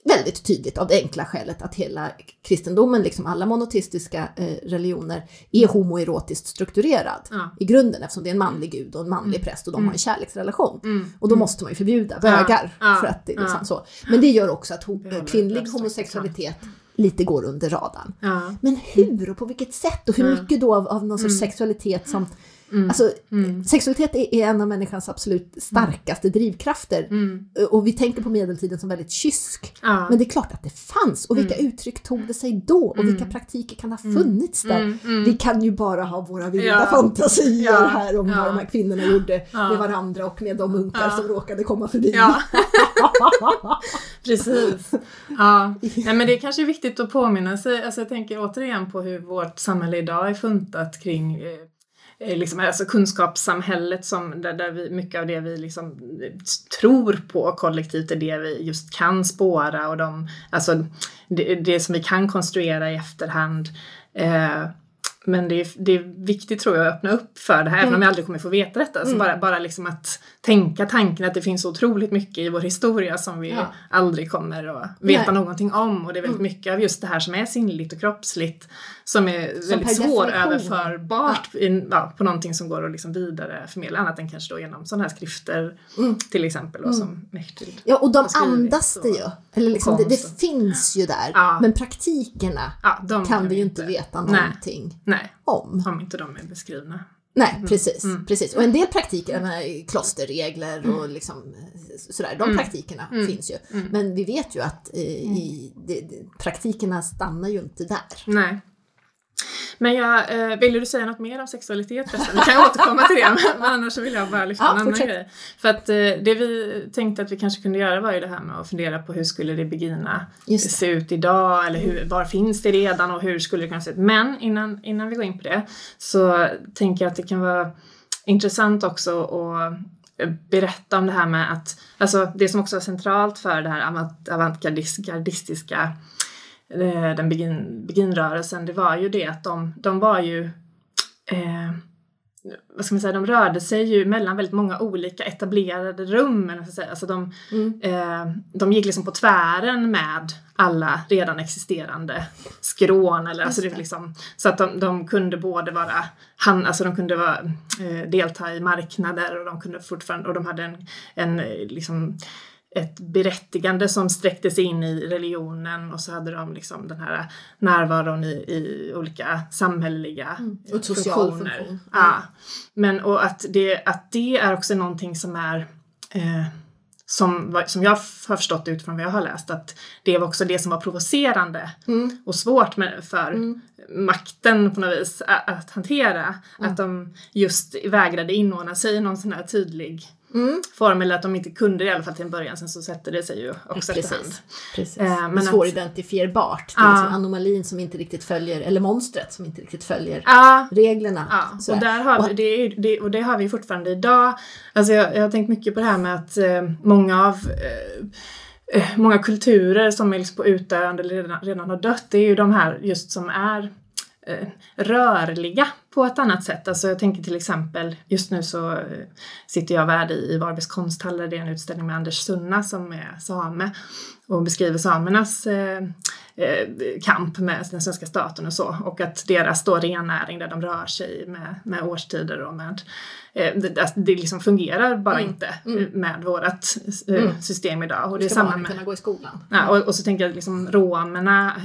Väldigt tydligt av det enkla skälet att hela kristendomen, liksom alla monoteistiska eh, religioner, är homoerotiskt strukturerad Ja. i grunden eftersom det är en manlig gud och en manlig präst och de har en kärleksrelation. Mm. Och då måste man ju förbjuda bögar. Ja, För att det är liksom ja. så. Men det gör också att ho- kvinnlig homosexualitet lite går under radarn. Men hur och på vilket sätt och hur mycket då av, av någon sorts sexualitet som... Alltså, sexualitet är, en av människans absolut starkaste drivkrafter. Mm. Och vi tänker på medeltiden som väldigt kysk. Ja. Men det är klart att det fanns. Och vilka uttryck tog det sig då? Och vilka praktiker kan ha funnits där? Mm, mm. Vi kan ju bara ha våra vilda Ja. fantasier Ja. här om vad de här kvinnorna gjorde med varandra och med de munkar som råkade komma förbi. Precis. Ja. Nej, men det är kanske viktigt att påminna sig. Alltså jag tänker återigen på hur vårt samhälle idag är funtat kring eh, liksom, alltså kunskapssamhället som, där, där vi, mycket av det vi liksom eh, tror på kollektivt är det vi just kan spåra och de, alltså det, det som vi kan konstruera i efterhand. Eh, men det är, det är viktigt tror jag att öppna upp för det här, mm. även om jag aldrig kommer få veta detta. Mm. Så bara, bara liksom att tänka tanken att det finns otroligt mycket i vår historia som vi ja. aldrig kommer att veta Nej. någonting om. Och det är väldigt mm. mycket av just det här som är sinnligt och kroppsligt som är som väldigt svåröverförbart ja. ja, på någonting som går att liksom vidare förmedla annat än kanske då genom sådana här skrifter mm. till exempel. Och som mm. Mechthild Ja och de andas det ju. Eller liksom, det, det finns ju där. Ja. Men praktikerna kan vi ju inte veta någonting Nej. om. Om inte de är beskrivna. Nej, mm. precis, mm. precis. Och en del praktiker, klosterregler och mm. liksom, sådär, de mm. praktikerna mm. finns ju. Men vi vet ju att eh, i, de, de, praktikerna stannar ju inte där. Nej. Men jag, eh, ville du säga något mer om sexualitet förresten? Vi kan återkomma till det, men, annars vill jag bara lyfta ja, en annan fortsätt. grej. För att eh, det vi tänkte att vi kanske kunde göra var ju det här med att fundera på hur skulle det begina se ut idag eller hur, var finns det redan och hur skulle det kunna se ut? Men innan, innan vi går in på det så tänker jag att det kan vara intressant också att berätta om det här med att, alltså det som också är centralt för det här avantgardistiska Eh, den begin, beginrörelsen, det var ju det att de, de var ju eh, vad ska man säga, de rörde sig ju mellan väldigt många olika etablerade rum. Alltså de, mm. eh, de gick liksom på tvären med alla redan existerande skrån. Eller, alltså det liksom, så att de, de kunde både vara, han, alltså de kunde vara, eh, delta i marknader och de kunde fortfarande, och de hade en, en liksom, ett berättigande som sträckte sig in i religionen och så hade de liksom den här närvaron i, i olika samhälleliga mm. och funktioner. Funktion. Ja. Men och att det, att det är också någonting som är eh, som, som jag har förstått utifrån vad jag har läst att det var också det som var provocerande mm. och svårt med, för mm. makten på något vis att, att hantera. Mm. Att de just vägrade inordna sig i någon sån här tydlig mm. form eller att de inte kunde det i alla fall till en början. Sen så sätter det sig ju också Precis. efterhand. Precis. Eh, men Svåridentifierbart. Det är liksom anomalin som inte riktigt följer, eller monstret som inte riktigt följer ah, reglerna. Ah, och, där har vi, det, det, och det har vi fortfarande idag. Alltså jag, jag har tänkt mycket på det här med att eh, många av eh, eh många kulturer som är liksom på utdöende eller redan, redan har dött, det är ju de här just som är Eh, rörliga på ett annat sätt. Alltså jag tänker till exempel, just nu så eh, sitter jag värd i Varbergs konsthall där det är en utställning med Anders Sunna som är same och beskriver samernas eh, eh, kamp med den svenska staten och så och att deras då rennäring där de rör sig med, med årstider och med det, alltså, det liksom fungerar bara mm. inte mm. med vårt eh, mm. system idag. Och det är samma med, kunna gå i skolan. Ja, och, och så tänker jag liksom romerna,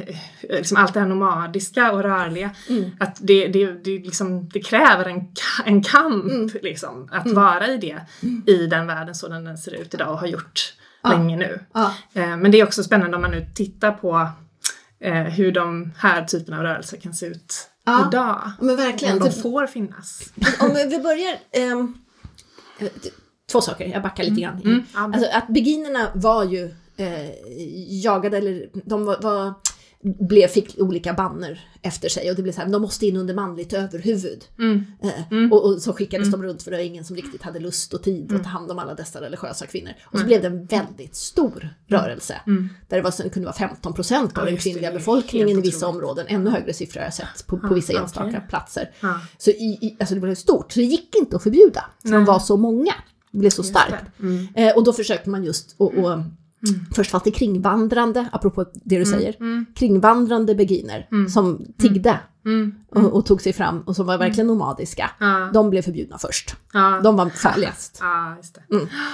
eh, liksom allt det här nomadiska och rörliga, mm. att det, det, det, liksom, det kräver en, en kamp liksom, att vara i det i den världen så den ser ut idag och har gjort ja. länge nu. Ja. Eh, men det är också spännande om man nu tittar på eh, hur de här typerna av rörelser kan se ut ja. idag. Men verkligen. Om de får finnas. Om vi börjar eh, Två saker, jag backar lite grann. Mm. Mm. Alltså, att beginnerna var ju eh, jagade, eller de var, var blev, fick olika banner efter sig och det blev så här, de måste in under manligt överhuvud. Mm. Eh, mm. Och, och, så skickades mm. de runt för det var ingen som riktigt hade lust och tid att mm. ta hand om alla dessa religiösa kvinnor. Och så blev det en väldigt stor mm. rörelse. Mm. Där det, var, det kunde vara 15 procent av ja, den kvinnliga befolkningen i vissa områden. Ännu högre siffror har jag sett på, på vissa ah, enstaka okay. platser. Ah. Så i, i, alltså det blev stort, så det gick inte att förbjuda. För de var så många. Det blev så starkt. Eh, och då försökte man just och, och Mm. Först fanns det kringvandrande, apropå det du mm. säger, mm. kringvandrande beguiner mm. som tiggde och, och, tog sig fram och som var verkligen nomadiska. De blev förbjudna först. De var farligast.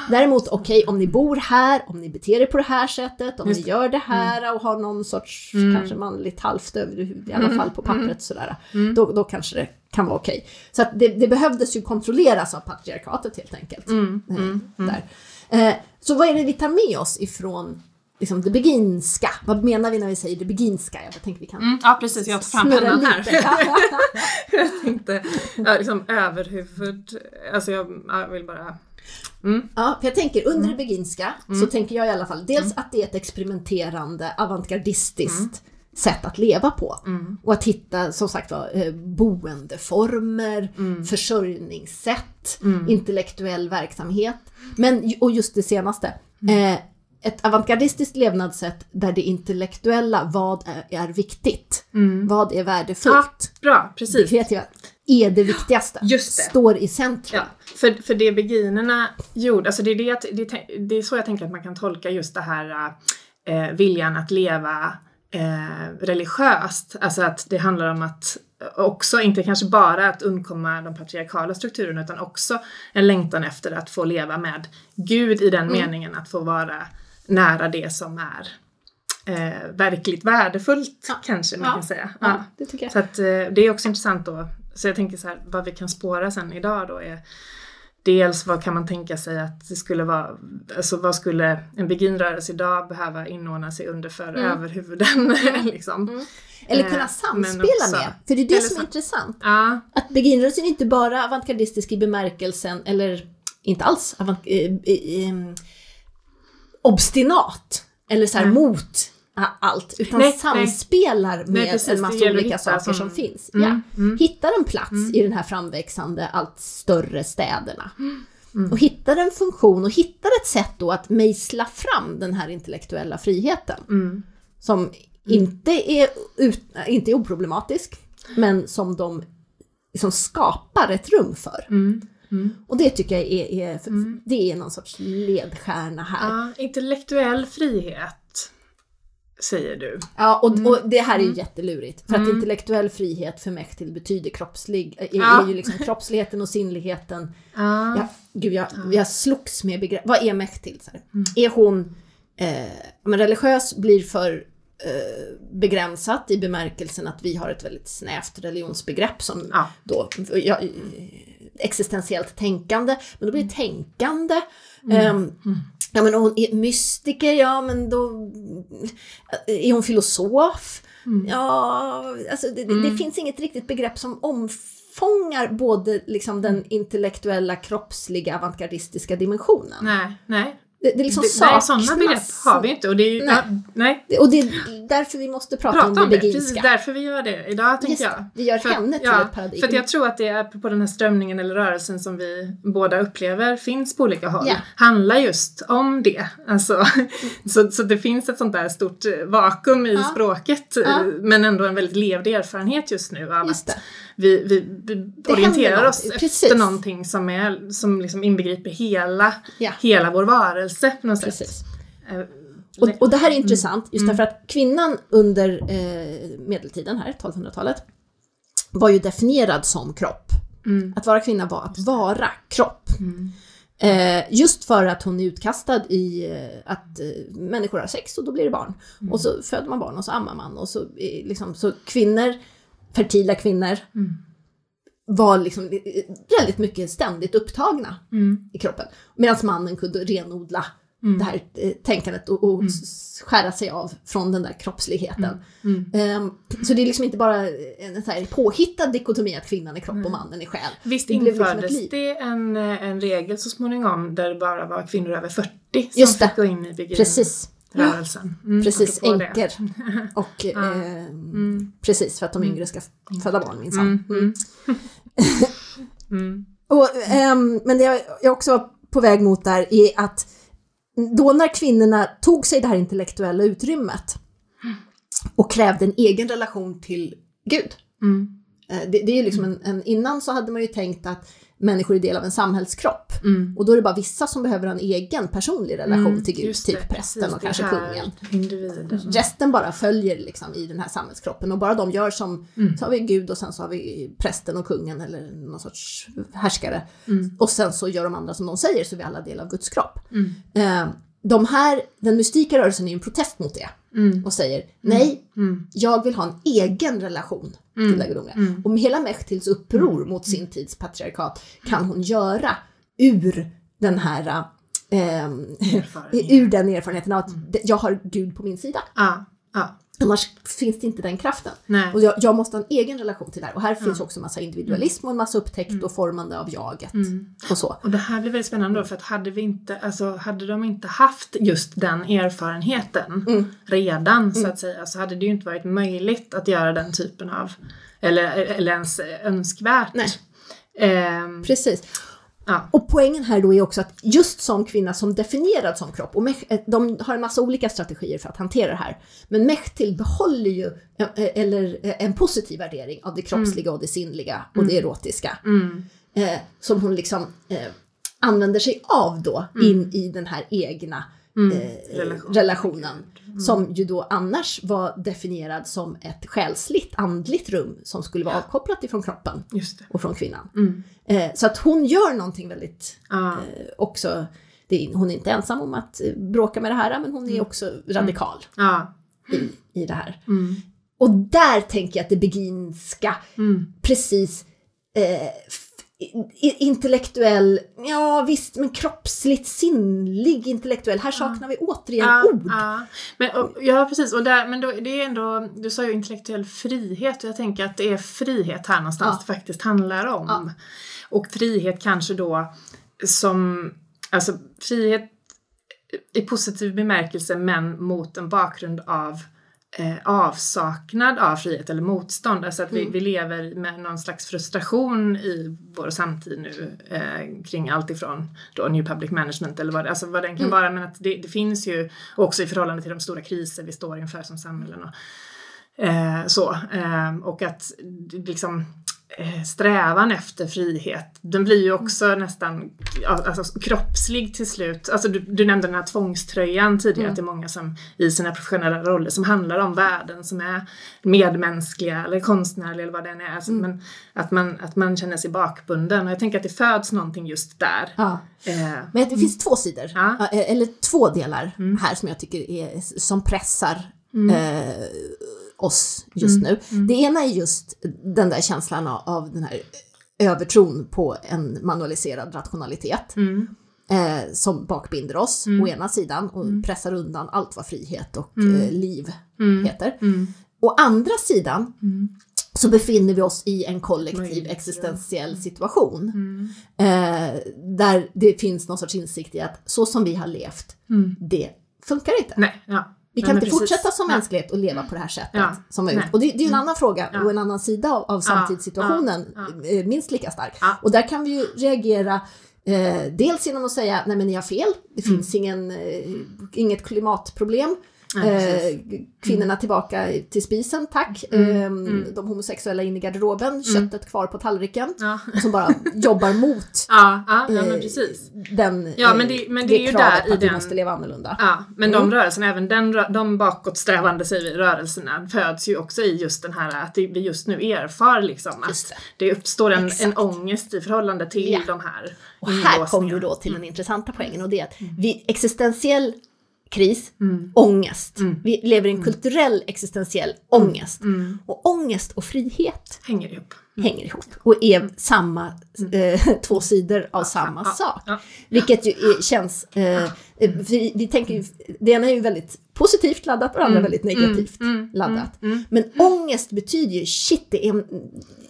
Däremot, okej, okay, om ni bor här, om ni beter er på det här sättet, om ni gör det här och har någon sorts kanske manligt halvt överhuvud, i alla fall på pappret sådär, då, då kanske det kan vara okej. Okay. Så det, det behövdes ju kontrolleras av patriarkatet helt enkelt. Eh, där. Eh, så vad är det vi tar med oss ifrån liksom det beginska? Vad menar vi när vi säger det beginska? Jag tänkte vi kan mm, Ja precis, jag tar fram pennan här. jag tänkte, liksom överhuvud, alltså jag, jag vill bara Mm. Ja, för jag tänker under det mm. beginska mm. så tänker jag i alla fall dels mm. att det är ett experimenterande avantgardistiskt sätt att leva på. Mm. Och att hitta som sagt var eh, boendeformer, Mm. försörjningssätt, Mm. intellektuell verksamhet. Men, och just det senaste, Mm. eh, ett avantgardistiskt levnadssätt där det intellektuella, vad är, är viktigt? Mm. Vad är värdefullt? Ja, bra, Det precis. kreativa är det viktigaste. Just det. Står i centrum. Ja, för, för det beginnerna gjorde, alltså det är, det, det, det är så jag tänker att man kan tolka just det här eh, viljan att leva eh, religiöst. Alltså att det handlar om att också, inte kanske bara att undkomma de patriarkala strukturerna utan också en längtan efter att få leva med Gud i den meningen att få vara nära det som är eh, verkligt värdefullt kanske man Ja. kan säga. Ja, Ja. det tycker jag. Så att eh, det är också intressant då. Så jag tänker så här, vad vi kan spåra sen idag då är Dels vad kan man tänka sig att det skulle vara, alltså vad skulle en beginrörelse idag behöva inordna sig under för Mm. överhuvuden liksom. Eller Eh, kunna men samspela också- med. För det är det eller som är sam- intressant. Ja, Att beginrörelsen inte bara avantgardistisk i bemärkelsen, eller inte alls avant, eh, eh, eh, obstinat, eller så här mot allt, utan Nej, nej. samspelar med precis, en massa olika saker som, som- finns. Mm, ja. mm. Hittar en plats i den här framväxande, allt större städerna. Mm. Och hittar en funktion och hittar ett sätt då att mejsla fram den här intellektuella friheten. mm, Som inte, är ut, inte är oproblematisk, men som de liksom skapar ett rum för. mm, mm. Och det tycker jag är, är, det är någon sorts ledstjärna här. ja, intellektuell frihet säger du. Ja, och, Mm. och det här är ju jättelurigt. För att intellektuell frihet för Mechtil betyder kroppslig, är, Ja. är ju liksom kroppsligheten och sinnligheten. Ja, Ja, gud, jag, jag slogs med begrepp. Vad är Mechtil? Så? Mm. Är hon eh, men religiös blir för eh, begränsat i bemärkelsen att vi har ett väldigt snävt religionsbegrepp som Ja. då, ja, eh, existentiellt tänkande, men då blir det tänkande. Mm. Ehm, ja men hon är mystiker, ja men då är hon filosof. Mm. Ja, alltså det, det, det finns inget riktigt begrepp som omfångar både liksom den intellektuella, kroppsliga, avantgardistiska dimensionen. nej, nej. Det, det liksom Det, nej, sådana saknas. begrepp har vi inte och det är ju, Nej. ja, nej. Och det är därför vi måste prata, Prata om det om det, precis beginska. därför vi gör det idag tänker jag. vi gör För henne till ja, ett paradigm. För jag tror att det är på den här strömningen eller rörelsen som vi båda upplever finns på olika håll. Ja. Handlar just om det. Alltså, så, så det finns ett sånt där stort vakuum i Ja. språket men ändå en väldigt levd erfarenhet just nu av Just att. Vi, vi, vi orienterar oss någonting, efter precis. någonting som, är, som liksom inbegriper hela, Ja. hela vår varelse på något sätt. Precis. Eh, Och, och det här är intressant Mm. just därför att kvinnan under eh, medeltiden här, 1200-talet, var ju definierad som kropp. Mm. Att vara kvinna var att vara kropp. Eh, just för att hon är utkastad i eh, att eh, människor har sex och då blir det barn. Mm. Och så föder man barn och så ammar man. Och så, eh, liksom, så kvinnor, fertila kvinnor, Mm. var liksom väldigt mycket ständigt upptagna Mm. i kroppen. Medan mannen kunde renodla Mm. det här eh, tänkandet och, och s- skära sig av från den där kroppsligheten. Mm. Ehm, så det är liksom inte bara en så här påhittad dikotomi att kvinnan är kropp och mannen är själ. Visst Det liksom infördes liv. det en, eh, en regel så småningom där det bara var kvinnor över 40 som Just det. fick gå in i beginrörelsen. Precis, Mm, precis, änkor. Och, eh, Precis, för att de yngre ska föda barn minsann. Mm, Mm. mm. Mm. Och, ehm, men det jag, också var på väg mot där är att då när kvinnorna tog sig det här intellektuella utrymmet och krävde en egen relation till Gud. Mm. Eh, Det, det är ju liksom en, en, innan så hade man ju tänkt att människor är del av en samhällskropp. Mm. Och då är det bara vissa som behöver en egen personlig relation Mm, till Gud, typ det, prästen och kanske kungen. Individen. Resten bara följer liksom i den här samhällskroppen och bara de gör som, Mm. så har vi Gud och sen så har vi prästen och kungen eller någon sorts härskare. Mm. Och sen så gör de andra som de säger så är vi alla del av Guds kropp. Mm. Eh, de här, den mystika rörelsen är en protest mot det Mm. och säger nej, Mm. jag vill ha en egen relation Mm. till det gudomliga. Mm. Och hela Mechtils uppror mot sin tids patriarkat kan hon göra ur den här Erfarenhet. ur den erfarenheten av att jag har Gud på min sida. Ja, ja. Annars finns det inte den kraften. Nej. Och jag, jag måste ha en egen relation till det här. Och här finns också en massa individualism och en massa upptäckt Mm. och formande av jaget. Och så. Och det här blir väldigt spännande då för att hade vi inte, alltså hade de inte haft just den erfarenheten Mm. redan så att säga så hade det ju inte varit möjligt att göra den typen av, eller, eller ens önskvärt. Nej. Ehm, Precis. Ja. Och poängen här då är också att just som kvinna som definierad som kropp, och eh, de har en massa olika strategier för att hantera det här, men Mechtil behåller ju eh, eller eh, en positiv värdering av det kroppsliga och det sinnliga och det erotiska. Mm. Eh, som hon liksom eh, använder sig av då in i den här egna eh, Relation. relationen. Som ju då annars var definierad som ett själsligt, andligt rum som skulle vara avkopplat ifrån kroppen och från kvinnan. Mm. Eh, så att hon gör någonting väldigt Ja. eh, också, det hon är inte ensam om att eh, bråka med det här, men hon är också radikal Ja. i, i det här. Mm. Och där tänker jag att det beginska, Mm. precis eh, intellektuell, ja visst, men kroppsligt sinnlig intellektuell. Här saknar vi återigen Ja, ord. ja. Men, och, ja precis, och där, men då, det är ändå, du sa ju intellektuell frihet och jag tänker att det är frihet här någonstans Ja. det faktiskt handlar om. Och frihet kanske då som, alltså frihet i positiv bemärkelse men mot en bakgrund av eh, avsaknad av frihet eller motstånd. Alltså att vi, vi lever med någon slags frustration i vår samtid nu eh, kring allt ifrån då New Public Management eller vad, alltså vad den kan vara. Men att det, det finns ju också i förhållande till de stora kriser vi står inför som samhällen. Och, eh, så. Eh, och att liksom strävan efter frihet, den blir ju också nästan alltså, kroppslig till slut. Alltså du, du nämnde den här tvångströjan tidigare, att det är många som i sina professionella roller som handlar om värden som är medmänskliga eller konstnärliga eller vad det än är. Alltså, men att, man, att man känner sig bakbunden och jag tänker att det föds någonting just där. Ja. Eh, Men det finns två sidor, Ja. Eh, eller två delar här som jag tycker är, som pressar eh, oss just nu. Det ena är just den där känslan av, den här övertron på en manualiserad rationalitet. mm, Eh, som bakbinder oss å ena sidan och pressar undan allt vad frihet och eh, liv heter. mm, Å andra sidan mm, så befinner vi oss i en kollektiv existentiell situation. mm, Eh, där det finns någon sorts insikt i att så som vi har levt, mm. det funkar inte. Nej, ja. Vi Nej, kan men inte fortsätta som Nej. mänsklighet och leva på det här sättet Ja. som Nej. gjort. Och det, det är ju en annan fråga Ja. och en annan sida av, av samtidssituationen, Ja. eh, minst lika stark. Och där kan vi ju reagera eh, dels genom att säga nej men ni har fel, det Mm. finns ingen, eh, inget klimatproblem. Nej, Eh, kvinnorna tillbaka till spisen, tack. Mm. Eh, De homosexuella in i garderoben, köttet kvar på tallriken. Ja. Som bara jobbar mot Ja, ja, ja men eh, precis. den, Ja, men det- men det är ju där i att vi den- måste leva annorlunda. Ja, men Mm. de rörelserna, även den, de bakåtsträvande säger vi, rörelserna föds ju också i just den här att det- vi just nu erfar liksom att det. det uppstår en, Exakt. en ångest i förhållande till Ja. de här Och här kommer vi då till den intressanta poängen och det är att vi, existentiell kris, Mm. ångest. Vi lever i en kulturell existentiell ångest. Mm. Och ångest och frihet Hänger ihop. hänger ihop och är samma, eh, två sidor av samma Mm. sak. Vilket ju är, känns, eh, vi, vi tänker ju, det ena är ju väldigt positivt laddat och andra väldigt negativt mm, laddat. mm. Men ångest betyder ju shit, det är,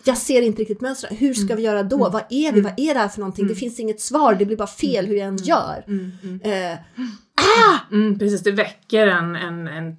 jag ser inte riktigt mönstret. Hur ska vi göra då? Vad är vi? Vad är det här för någonting? Det finns inget svar, det blir bara fel hur jag än gör. Eh, Mm, precis, det väcker en, en, en, en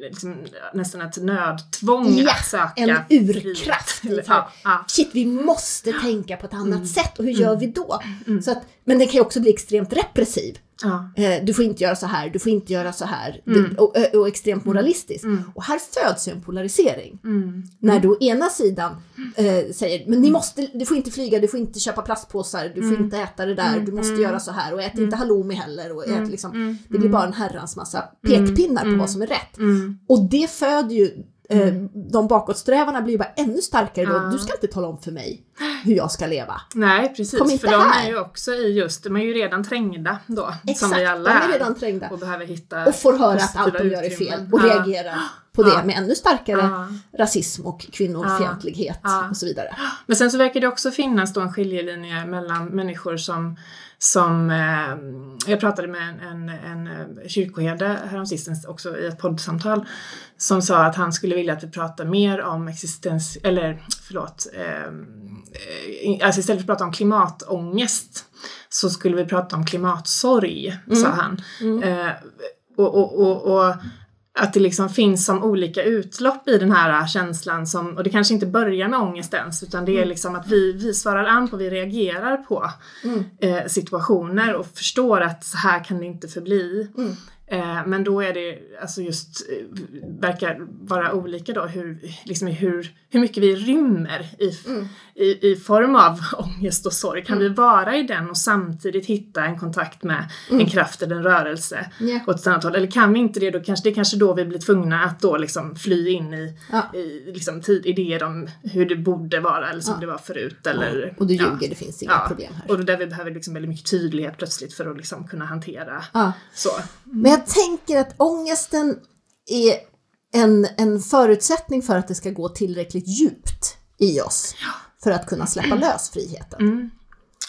liksom, nästan ett nödtvång Ja, att söka en urkraft Ja, ja. Shit, vi måste tänka på ett annat Mm. sätt och hur gör vi då? Så att, men den kan ju också bli extremt repressiv. Ja. Eh, du får inte göra så här, du får inte göra så här. Mm. Och, och extremt moralistisk. Och här föds ju en polarisering. Mm. När du å ena sidan eh, säger, men ni måste, du får inte flyga, du får inte köpa plastpåsar, du får Mm. inte äta det där, du måste göra så här och ät inte halloumi heller. Och Mm. ät liksom, det blir bara en herrans massa pekpinnar på vad som är rätt. Mm. Och det föder ju, eh, de bakåtsträvarna blir ju bara ännu starkare då. Du ska inte tala om för mig hur jag ska leva. Nej, precis. Kom inte för de här. är ju också i just, de är ju redan trängda då. Exakt, som vi alla de är redan trängda. Och behöver hitta Och får höra att allt de gör är fel och Ja. reagerar på det Ja. med ännu starkare Ja. rasism och kvinnofientlighet Ja. och så vidare. Men sen så verkar det också finnas då en skiljelinje mellan människor som som eh, jag pratade med en, en, en eh, kyrkoherde häromsistens också i ett poddsamtal som sa att han skulle vilja att vi pratar mer om existens, eller förlåt, eh, alltså istället för att prata om klimatångest så skulle vi prata om klimatsorg, mm. sa han. Mm. Eh, och, och, och, och att det liksom finns som olika utlopp i den här känslan som, och det kanske inte börjar med ångest ens utan det är mm. liksom att vi, vi svarar an på, vi reagerar på mm. eh, situationer och förstår att så här kan det inte förbli. Mm. Eh, men då är det alltså just, eh, verkar vara olika då hur, liksom hur, hur mycket vi rymmer i, mm. i, i form av ångest och sorg. Kan mm. vi vara i den och samtidigt hitta en kontakt med mm. en kraft eller en rörelse yeah. åt ett annat håll? Eller kan vi inte det, då kanske, det är kanske då vi blir tvungna att då liksom fly in i, ja. i liksom tid, idéer om hur det borde vara eller som ja. det var förut. Eller, ja. Och du ljuger, det finns inga problem här. Och där vi behöver liksom väldigt mycket tydlighet plötsligt för att liksom kunna hantera så. Men jag tänker att ångesten är en, en förutsättning för att det ska gå tillräckligt djupt i oss för att kunna släppa lös friheten. Mm.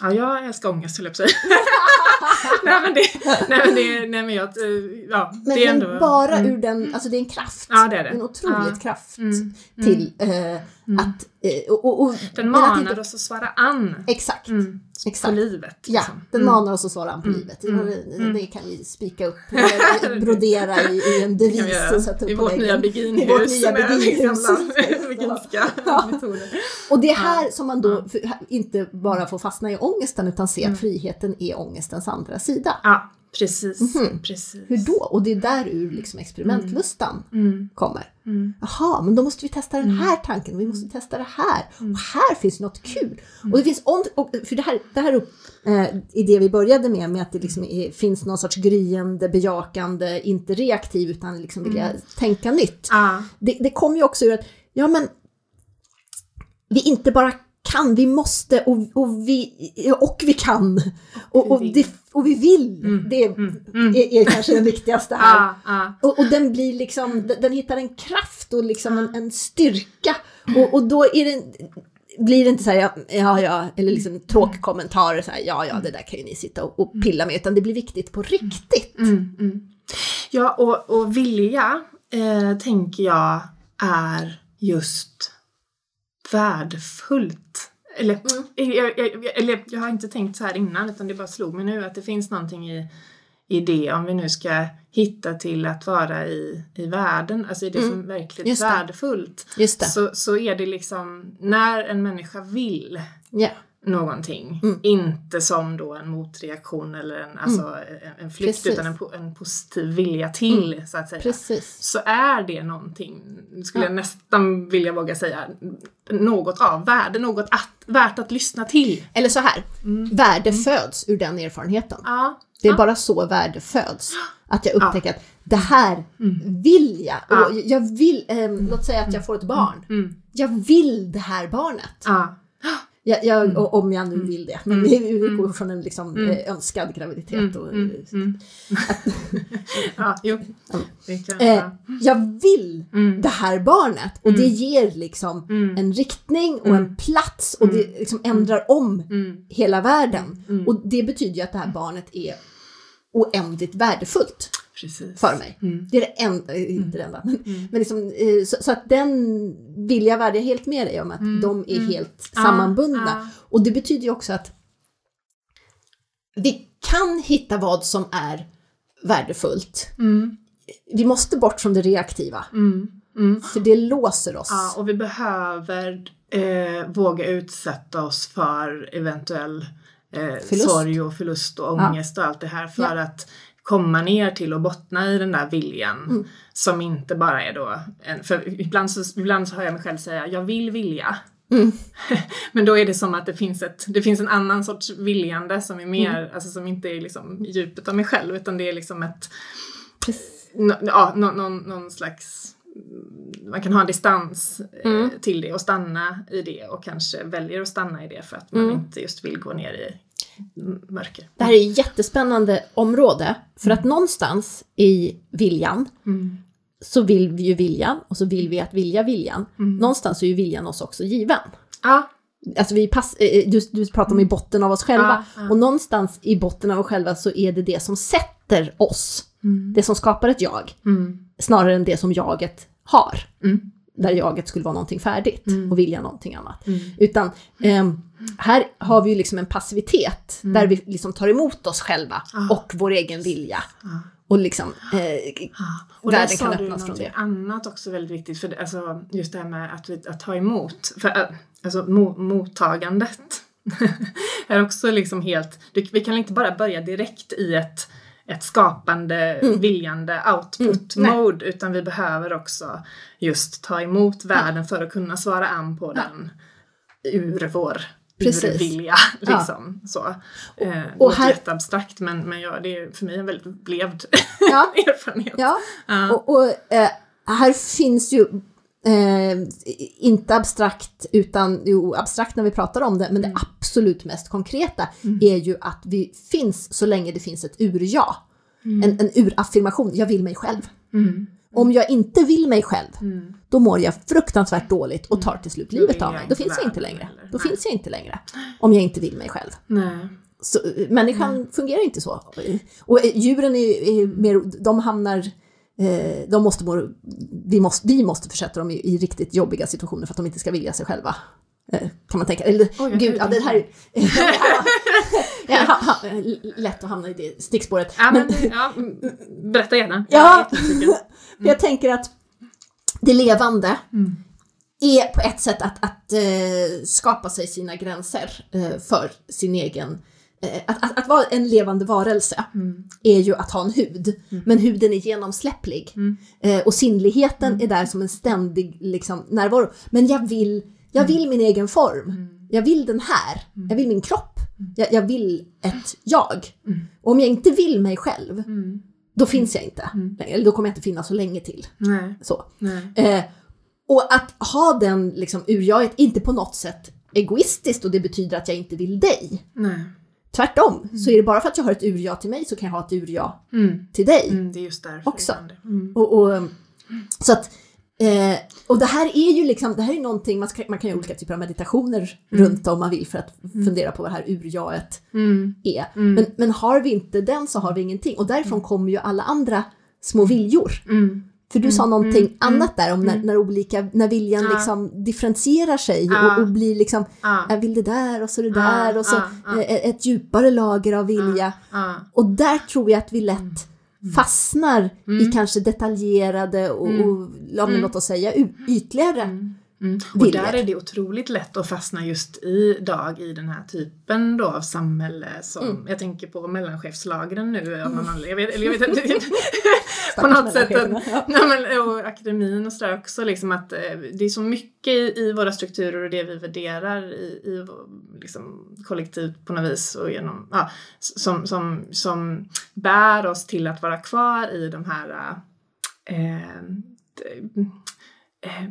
Ja, jag älskar ångest höll jag på att säga. nej men det, nej men det, nej men jag, ja, men, det är ändå... Men bara mm. ur den, alltså det är en kraft. Ja, det är det. En otrolig ja. kraft mm. till eh, mm. att... Eh, och, och, den manar inte, oss att svara an. Exakt. Mm. Exakt. På livet. Liksom. Ja, den mm. manar oss att svara an på livet. Mm. Det kan vi spika upp, brodera i, i en devis. Så I vårt nya beginhus. I vårt nya beginhus. Och det är här som man då inte bara får fastna i ångesten utan se att friheten är ångestens andra sida. Ja. Precis, mm. precis. Hur då? Och det är där ur liksom experimentlustan mm. mm. kommer. Mm. Jaha, men då måste vi testa den här tanken vi måste testa det här. Mm. Och här finns något kul. Och det finns, och, för det här, det här eh, är det vi började med, med att det liksom är, finns någon sorts gryende, bejakande, inte reaktiv utan liksom vilja mm. tänka nytt. Ah. Det, det kommer ju också ur att, ja men vi inte bara kan, vi måste och, och, vi, och vi kan. Och, och, det, och vi vill. Mm, det mm, mm. Är, är, kanske det viktigaste här. Ah, ah. Och, och, den blir liksom, den, hittar en kraft och liksom en, en styrka. Och, och då är det, blir det inte så här, ja, ja, eller liksom tråkkommentarer så här, ja, ja, det där kan ju ni sitta och, och pilla med, utan det blir viktigt på riktigt. Mm, mm. Ja, och, och vilja, eh, tänker jag, är just värdefullt. Eller, mm. jag, jag, eller jag har inte tänkt så här innan utan det bara slog mig nu att det finns någonting i, i det om vi nu ska hitta till att vara i, i världen, alltså i det mm. som är verkligt Just värdefullt. Just så, så är det liksom när en människa vill yeah någonting. Mm. Inte som då en motreaktion eller en, alltså mm. en, flykt Precis. utan en, en positiv vilja till mm. så att säga. Precis. Så är det någonting, skulle ja. jag nästan vilja våga säga, något av värde, något att, värt att lyssna till. Eller så här, mm. värde mm. föds ur den erfarenheten. Ja. Det är ja. bara så värde föds. Att jag upptäcker att det här mm. vill jag. Och jag vill, eh, låt säga att jag får ett barn. Jag vill det här barnet. Jag, jag, mm. Om jag nu mm. vill det. Men mm. vi utgår från en liksom. Eh, önskad graviditet. Och, mm. ja, jo. Eh, jag vill det här barnet och det ger liksom en riktning och en plats och det liksom ändrar om hela världen. Och det betyder ju att det här barnet är oändligt värdefullt. Precis. för mig. Mm. Det är det enda, inte mm. det enda, men, mm. men liksom, eh, så, så, att den vill jag värja helt med dig om att mm. de är mm. helt ah, sammanbundna. Ah. Och det betyder ju också att vi kan hitta vad som är värdefullt. Mm. Vi måste bort från det reaktiva. För det låser oss. Ja, och vi behöver eh, våga utsätta oss för eventuell eh, sorg och förlust och ångest ja. och allt det här för ja. att komma ner till och bottna i den där viljan mm. som inte bara är då, en, för ibland så, ibland så hör jag mig själv säga jag vill vilja. Mm. Men då är det som att det finns, ett, det finns en annan sorts viljande som är mer, mm. alltså som inte är liksom djupet av mig själv utan det är liksom ett, no, ja, no, någon, någon slags man kan ha en distans eh, mm. till det och stanna i det och kanske väljer att stanna i det för att man mm. inte just vill gå ner i mörker. Det här är ett jättespännande område för att någonstans i viljan mm. så vill vi ju viljan och så vill vi att vilja viljan. Mm. Någonstans är ju viljan oss också given. Ja. Alltså vi pass, eh, du, du pratar om i botten av oss själva. Ja, ja. Och någonstans i botten av oss själva så är det det som sätter oss. Det som skapar ett jag. Mm. Snarare än det som jaget har. Där jaget skulle vara någonting färdigt Mm. och vilja någonting annat. Mm. Utan ehm, här har vi ju liksom en passivitet Mm. där vi liksom tar emot oss själva Ah. och vår egen vilja. Ja. Och liksom, eh, Ja, och Världen där kan sa du öppnas från det. annat också väldigt viktigt, för det, alltså, just det här med att, att ta emot. För, äh, alltså mo, mottagandet är också liksom helt, vi kan inte bara börja direkt i ett, ett skapande, viljande output Mm, nej. utan vi behöver också just ta emot världen för att kunna svara an på Ja. den ur vår Precis. urvilja. Liksom, så. Eh, det och här- jätteabstrakt men, men ja, det är för mig en väldigt levd ja, erfarenhet. ja. Ja. Och, och eh, här finns ju eh, inte abstrakt, utan jo, abstrakt när vi pratar om det, men det absolut mest konkreta är ju att vi finns så länge det finns ett ur-ja. En, en uraffirmation, jag vill mig själv. Mm. Om jag inte vill mig själv, Mm. då mår jag fruktansvärt dåligt och tar till slut livet vill av mig. Då finns jag inte längre. Då finns jag inte längre. Om jag inte vill mig själv. Nej. Så, eh, människan fungerar inte så. Och eh, djuren är, är mer, de hamnar, de måste, må, vi, måste, vi måste försätta dem i, i riktigt jobbiga situationer för att de inte ska vilja sig själva. Eh, kan man tänka. Eller, jag gud, ja, det här, ja, ha, ha, lätt att hamna i det stickspåret. Ja, men, Men- ja, mm, berätta gärna. Ja. För jag tänker att det levande Mm. är på ett sätt att, att eh, skapa sig sina gränser eh, för sin egen... Eh, att, att, att vara en levande varelse Mm. är ju att ha en hud, men huden är genomsläpplig. Mm. Eh, och sinnligheten är där som en ständig liksom, närvaro. Men jag vill, jag Mm. vill min egen form. Jag vill den här. Jag vill min kropp. Jag, jag vill ett jag. Mm. Och om jag inte vill mig själv, Mm. då finns jag inte. Mm. Eller då kommer jag inte finnas så länge till. Nej. Så. Nej. Eh, och att ha den liksom, urjaget, inte på något sätt egoistiskt och det betyder att jag inte vill dig. Nej. Tvärtom, så är det bara för att jag har ett urja till mig så kan jag ha ett urja Mm. till dig. Mm, det är just därför. Också. Mm. Och, och, så att, eh, och det här är ju liksom, det här är någonting, man, ska, man kan göra olika typer av meditationer runt om man vill för att fundera på vad det här urjaet Mm. är. Mm. Men, men har vi inte den så har vi ingenting. Och därifrån kommer ju alla andra små viljor. Mm. För du sa någonting mm, annat där om när, mm. när, olika, när viljan Ja. liksom differentierar sig Ja. och, och blir liksom, Ah. jag vill det där och så det Ja, där och så ja, ja. ett djupare lager av vilja. Och där tror jag att vi lätt fastnar i Mm. kanske detaljerade och, Mm. och ja, Mm. låt oss säga ytligare. Mm. Mm. Och där är det otroligt lätt att fastna just idag i den här typen då av samhälle som, Mm. jag tänker på mellanchefslagren nu av någon anledning. Jag vet, eller jag vet inte, på något sätt. Att, ja. nej, och akademin och sådär också, liksom att eh, det är så mycket i, i våra strukturer och det vi värderar i, i liksom, kollektivt på något vis och genom, ja, som, som, som bär oss till att vara kvar i de här eh,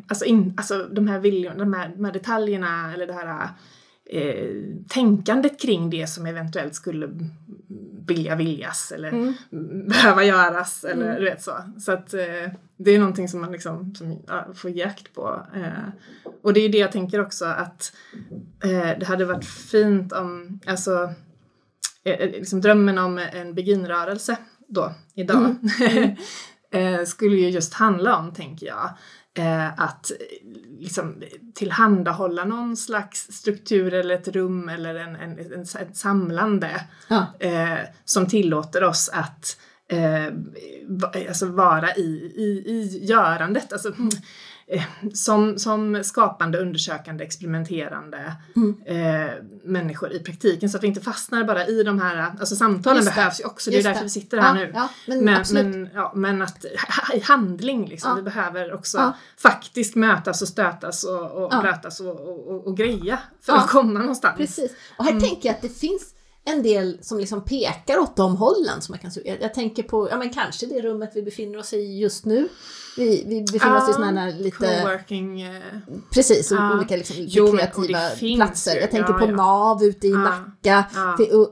alltså, in, alltså de här viljorna, de här, de här detaljerna eller det här eh, tänkandet kring det som eventuellt skulle vilja viljas eller Mm. behöva göras eller Mm. du vet så. Så att eh, det är någonting som man liksom som, ja, får jakt på. Eh, och det är det jag tänker också att eh, det hade varit fint om, alltså eh, eh, liksom drömmen om en beginrörelse då, idag, eh, skulle ju just handla om, tänker jag, eh, att eh, liksom tillhandahålla någon slags struktur eller ett rum eller en, en, en, ett samlande Ja. eh, som tillåter oss att eh, alltså vara i, i, i görandet. Alltså, eh, som, som skapande, undersökande, experimenterande Mm. eh, människor i praktiken så att vi inte fastnar bara i de här, alltså samtalen Just behövs ju också, det är därför det. vi sitter här ja, nu. Ja, men, Men, men, ja, men att i handling liksom, vi behöver också faktiskt mötas och stötas och, och blötas och, och, och, greja för att komma någonstans. Precis. Och här Mm. tänker jag att det finns en del som liksom pekar åt de hållen som man kan. Jag, jag tänker på, ja men kanske det rummet vi befinner oss i just nu. Vi, vi befinner oss i sådana här lite... Coworking. eh, Precis, Ja. olika liksom, Jo, kreativa platser. Jag tänker ja, på ja. NAV ute i Ja. Nacka.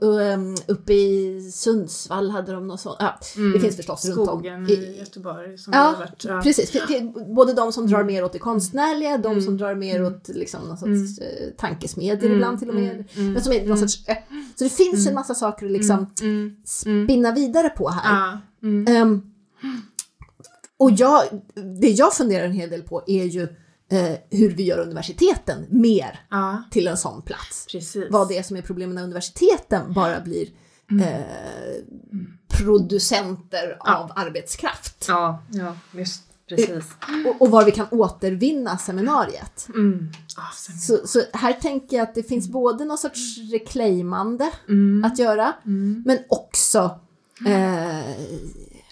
Um, uppe i Sundsvall hade de något sånt. Ja, Det finns förstås runt om. Skogen I- Göteborg som Ja, har varit. Ja. Precis, både de som drar mer åt det konstnärliga, de Mm. som drar mer åt liksom, någon sorts eh, tankesmedjor Mm, ibland till och med. mm, mm, Men som är någon sorts, så det finns en massa saker att liksom Mm. spinna vidare på här. Ja. Mm. Och jag, det jag funderar en hel del på är ju eh, hur vi gör universiteten mer ja, till en sån plats. precis. Vad det är som är problemet när universiteten bara blir eh, producenter av arbetskraft. Ja, ja, just precis. Och, och var vi kan återvinna seminariet. Mm. Ah. Så, så här tänker jag att det finns både någon sorts reclaimande Mm. att göra, Mm. men också eh,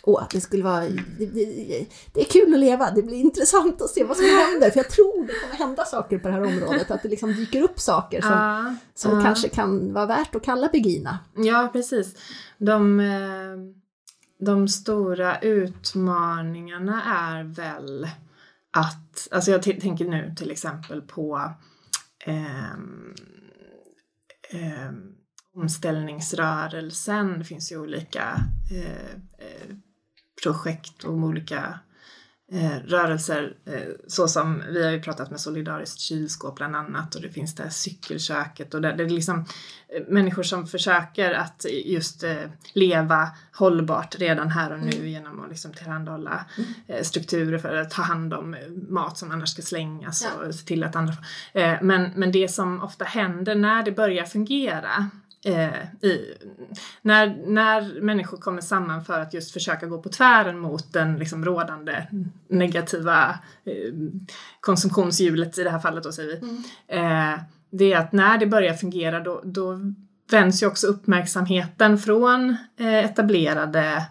åh, det skulle vara... Det, det, det är kul att leva, det blir intressant att se vad som händer, för jag tror det kommer hända saker på det här området, att det liksom dyker upp saker som, Ja, som ja. kanske kan vara värt att kalla Begina. Ja, precis. De, eh, de stora utmaningarna är väl att, alltså jag tänker nu till exempel på ehm, ehm, omställningsrörelsen. Det finns ju olika eh, eh, projekt och olika eh, rörelser eh, så som vi har ju pratat med Solidariskt kylskåp bland annat och det finns det här cykelköket och det, det är liksom eh, människor som försöker att just eh, leva hållbart redan här och nu genom att liksom tillhandahålla eh, strukturer för att ta hand om eh, mat som annars ska slängas Ja. och se till att andra eh, men, men det som ofta händer när det börjar fungera eh, i, när, när människor kommer samman för att just försöka gå på tvären mot den liksom rådande negativa eh, konsumtionshjulet i det här fallet då säger vi. Eh, det är att när det börjar fungera då, då vänds ju också uppmärksamheten från eh, etablerade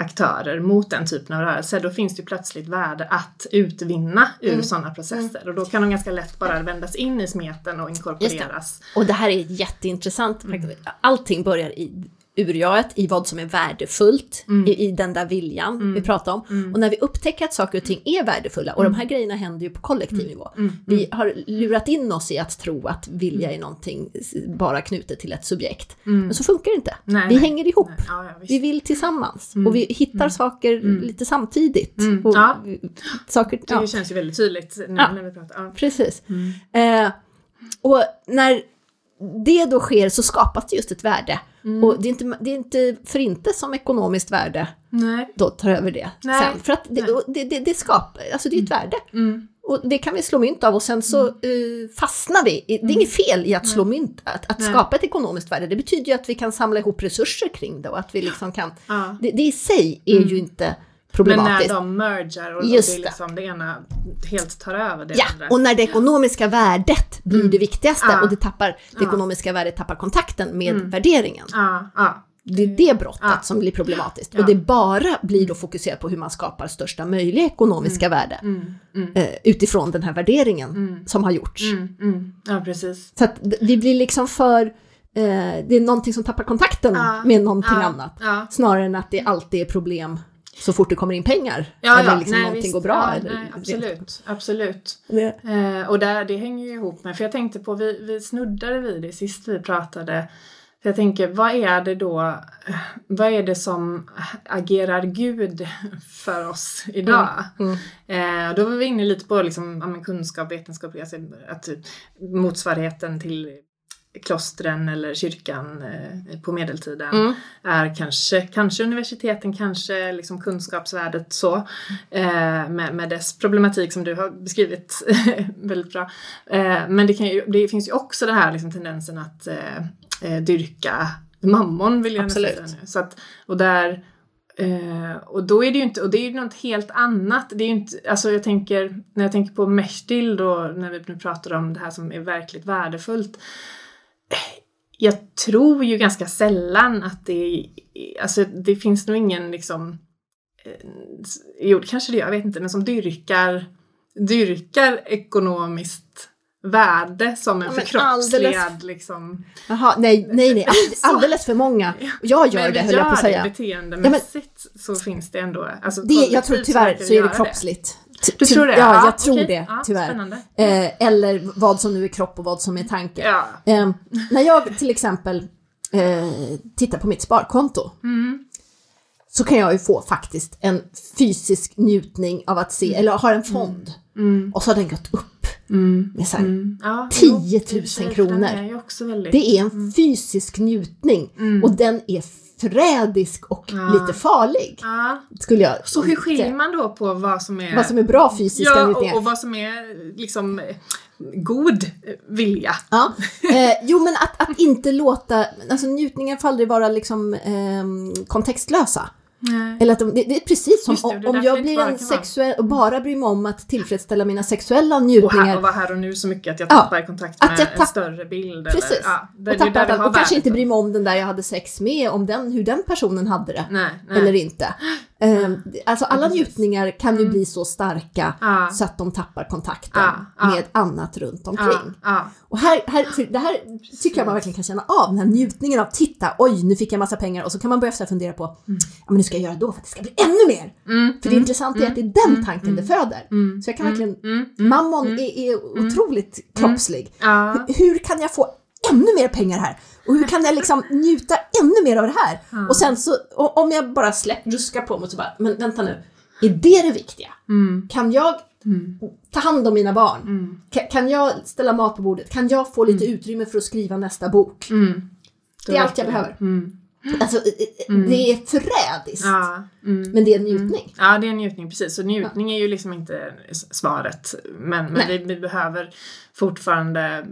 aktörer mot den typen av rörelser, då finns det plötsligt värde att utvinna ur Mm. sådana processer och då kan de ganska lätt bara vändas in i smeten och inkorporeras. Och det här är jätteintressant. Allting börjar i urjaet, i vad som är värdefullt, i, i den där viljan vi pratar om. Och när vi upptäcker att saker och ting är värdefulla, och de här grejerna händer ju på kollektiv nivå. Vi har lurat in oss i att tro att vilja är någonting bara knutet till ett subjekt. Men så funkar det inte. Nej, vi nej. hänger ihop. Nej, ja, ja. Vi vill tillsammans och vi hittar saker lite samtidigt. Mm. Ja. saker, Det ja. känns ju väldigt tydligt nu när vi pratar. Precis. Eh, och när det då sker så skapas det just ett värde. Och det är, inte, det är inte för inte som ekonomiskt värde Nej. då tar över det Nej. sen. För att det, det, det, det skapar, alltså det är ett värde. Mm. Och det kan vi slå mynt av och sen så eh, fastnar vi. Det är inget fel i att slå mynt, att, att skapa ett ekonomiskt värde. Det betyder ju att vi kan samla ihop resurser kring det och att vi liksom kan... Ja. Det, det i sig är ju inte Men problematiskt. när de mergar och, Just det, är det. liksom det ena helt tar över det Ja, andra. och när det ekonomiska värdet blir det viktigaste Ja. och det, tappar, det Ja. ekonomiska värdet tappar kontakten med värderingen. Ja, ja. Det är det brottet Ja. som blir problematiskt. Ja. Och det bara blir då fokuserat på hur man skapar största möjliga ekonomiska värde Mm, mm, eh, utifrån den här värderingen som har gjorts. mm, mm. Ja, precis. Så att vi blir liksom för, eh, det är någonting som tappar kontakten Ja. med någonting Ja, annat. Ja. Snarare än att det alltid är problem så fort det kommer in pengar. Ja, eller ja, liksom nej, någonting visst. går bra. Ja, eller, nej, absolut, absolut. Eh, och där, det hänger ju ihop med, för jag tänkte på, vi, vi snuddade vid det sist vi pratade, för jag tänker, vad är det då, eh, vad är det som agerar Gud för oss idag? Mm. Eh, och då var vi inne lite på liksom, kunskap, vetenskap, alltså, att motsvarigheten till klostren eller kyrkan eh, på medeltiden Mm. är kanske, kanske universiteten, kanske liksom kunskapsvärdet så eh, med, med dess problematik som du har beskrivit väldigt bra. Eh, men det, ju, det finns ju också den här liksom tendensen att eh, dyrka mammon vill jag nästan Absolut. säga nu. Så att, och där Eh, och då är det ju inte, och det är ju något helt annat. Det är inte, alltså jag tänker, när jag tänker på Meshdil då, när vi nu pratar om det här som är verkligt värdefullt. Jag tror ju ganska sällan att det, alltså det finns nog ingen liksom, eh, jo kanske det gör, jag vet inte, men som dyrkar, dyrkar ekonomiskt värde som en Ja, men förkroppsligad alldeles- liksom. Jaha, nej, nej, nej, alldeles för många. Jag gör Men det, höll jag på att gör säga. det beteendemässigt så finns det ändå. Alltså, Det, jag tror tyvärr så är det kroppsligt. Ty- Du ty- tror det? Ja, jag tror okej. det, tyvärr. Spännande. Eh, eller vad som nu är kropp och vad som är tanke. Ja. Eh, när jag till exempel eh, tittar på mitt sparkonto Mm. så kan jag ju få faktiskt en fysisk njutning av att se, eller har en fond Mm. och så har den gått upp Mm. med så här, Mm. Ja, 10 jo, 000 i och för sig, för kronor. Är. Det är en fysisk njutning Mm. och den är förrädisk och Ja. lite farlig. Ja. Skulle jag Så hur skiljer man då på vad som är... Vad som är bra fysiska ja, och, och vad som är liksom eh, god eh, vilja. Ja. Eh, jo men att, att inte låta, alltså njutningen får aldrig vara liksom ehm, kontextlösa. Nej. Eller att de, det, det är precis som det, det om jag det blir en sexuell och bara bryr mig om att tillfredsställa mina sexuella Och, här, njutningar. och vara här och nu så mycket att jag Ja, tappar kontakt med jag en tapp- större bild. Precis. Eller, ja, det, och, det tappar, vi har och kanske inte värdet. bry mig om den där jag hade sex med, om den, hur den personen hade det. Nej, nej. Eller inte. Ehm, alltså alla precis. njutningar kan ju bli så starka Ja. så att de tappar kontakten ja. med annat runt omkring. Och här, här, det här tycker jag man verkligen kan känna av, den här njutningen av titta, oj nu fick jag massa pengar och så kan man börja fundera på, ja men nu ska jag göra då för att det ska bli ännu mer. Mm, För det intressanta är att det är den tanken det föder. mm, Så jag kan verkligen, mm, mammon är, är otroligt kroppslig. ja. Hur kan jag få ännu mer pengar här? Och hur kan jag liksom njuta ännu mer av det här? Och sen så, om jag bara släpper, ruskar på mig och så bara, men vänta nu, är det det viktiga? Mm, Kan jag mm, ta hand om mina barn? mm, Kan, jag ställa mat på bordet? Kan jag få lite utrymme för att skriva nästa bok? mm. Det är allt jag behöver. Mm. Alltså, eh, det är förrädiskt. Ja, mm. Men det är en njutning. Ja, det är en njutning, precis. Så njutning är ju liksom inte svaret. Men, men vi, vi behöver fortfarande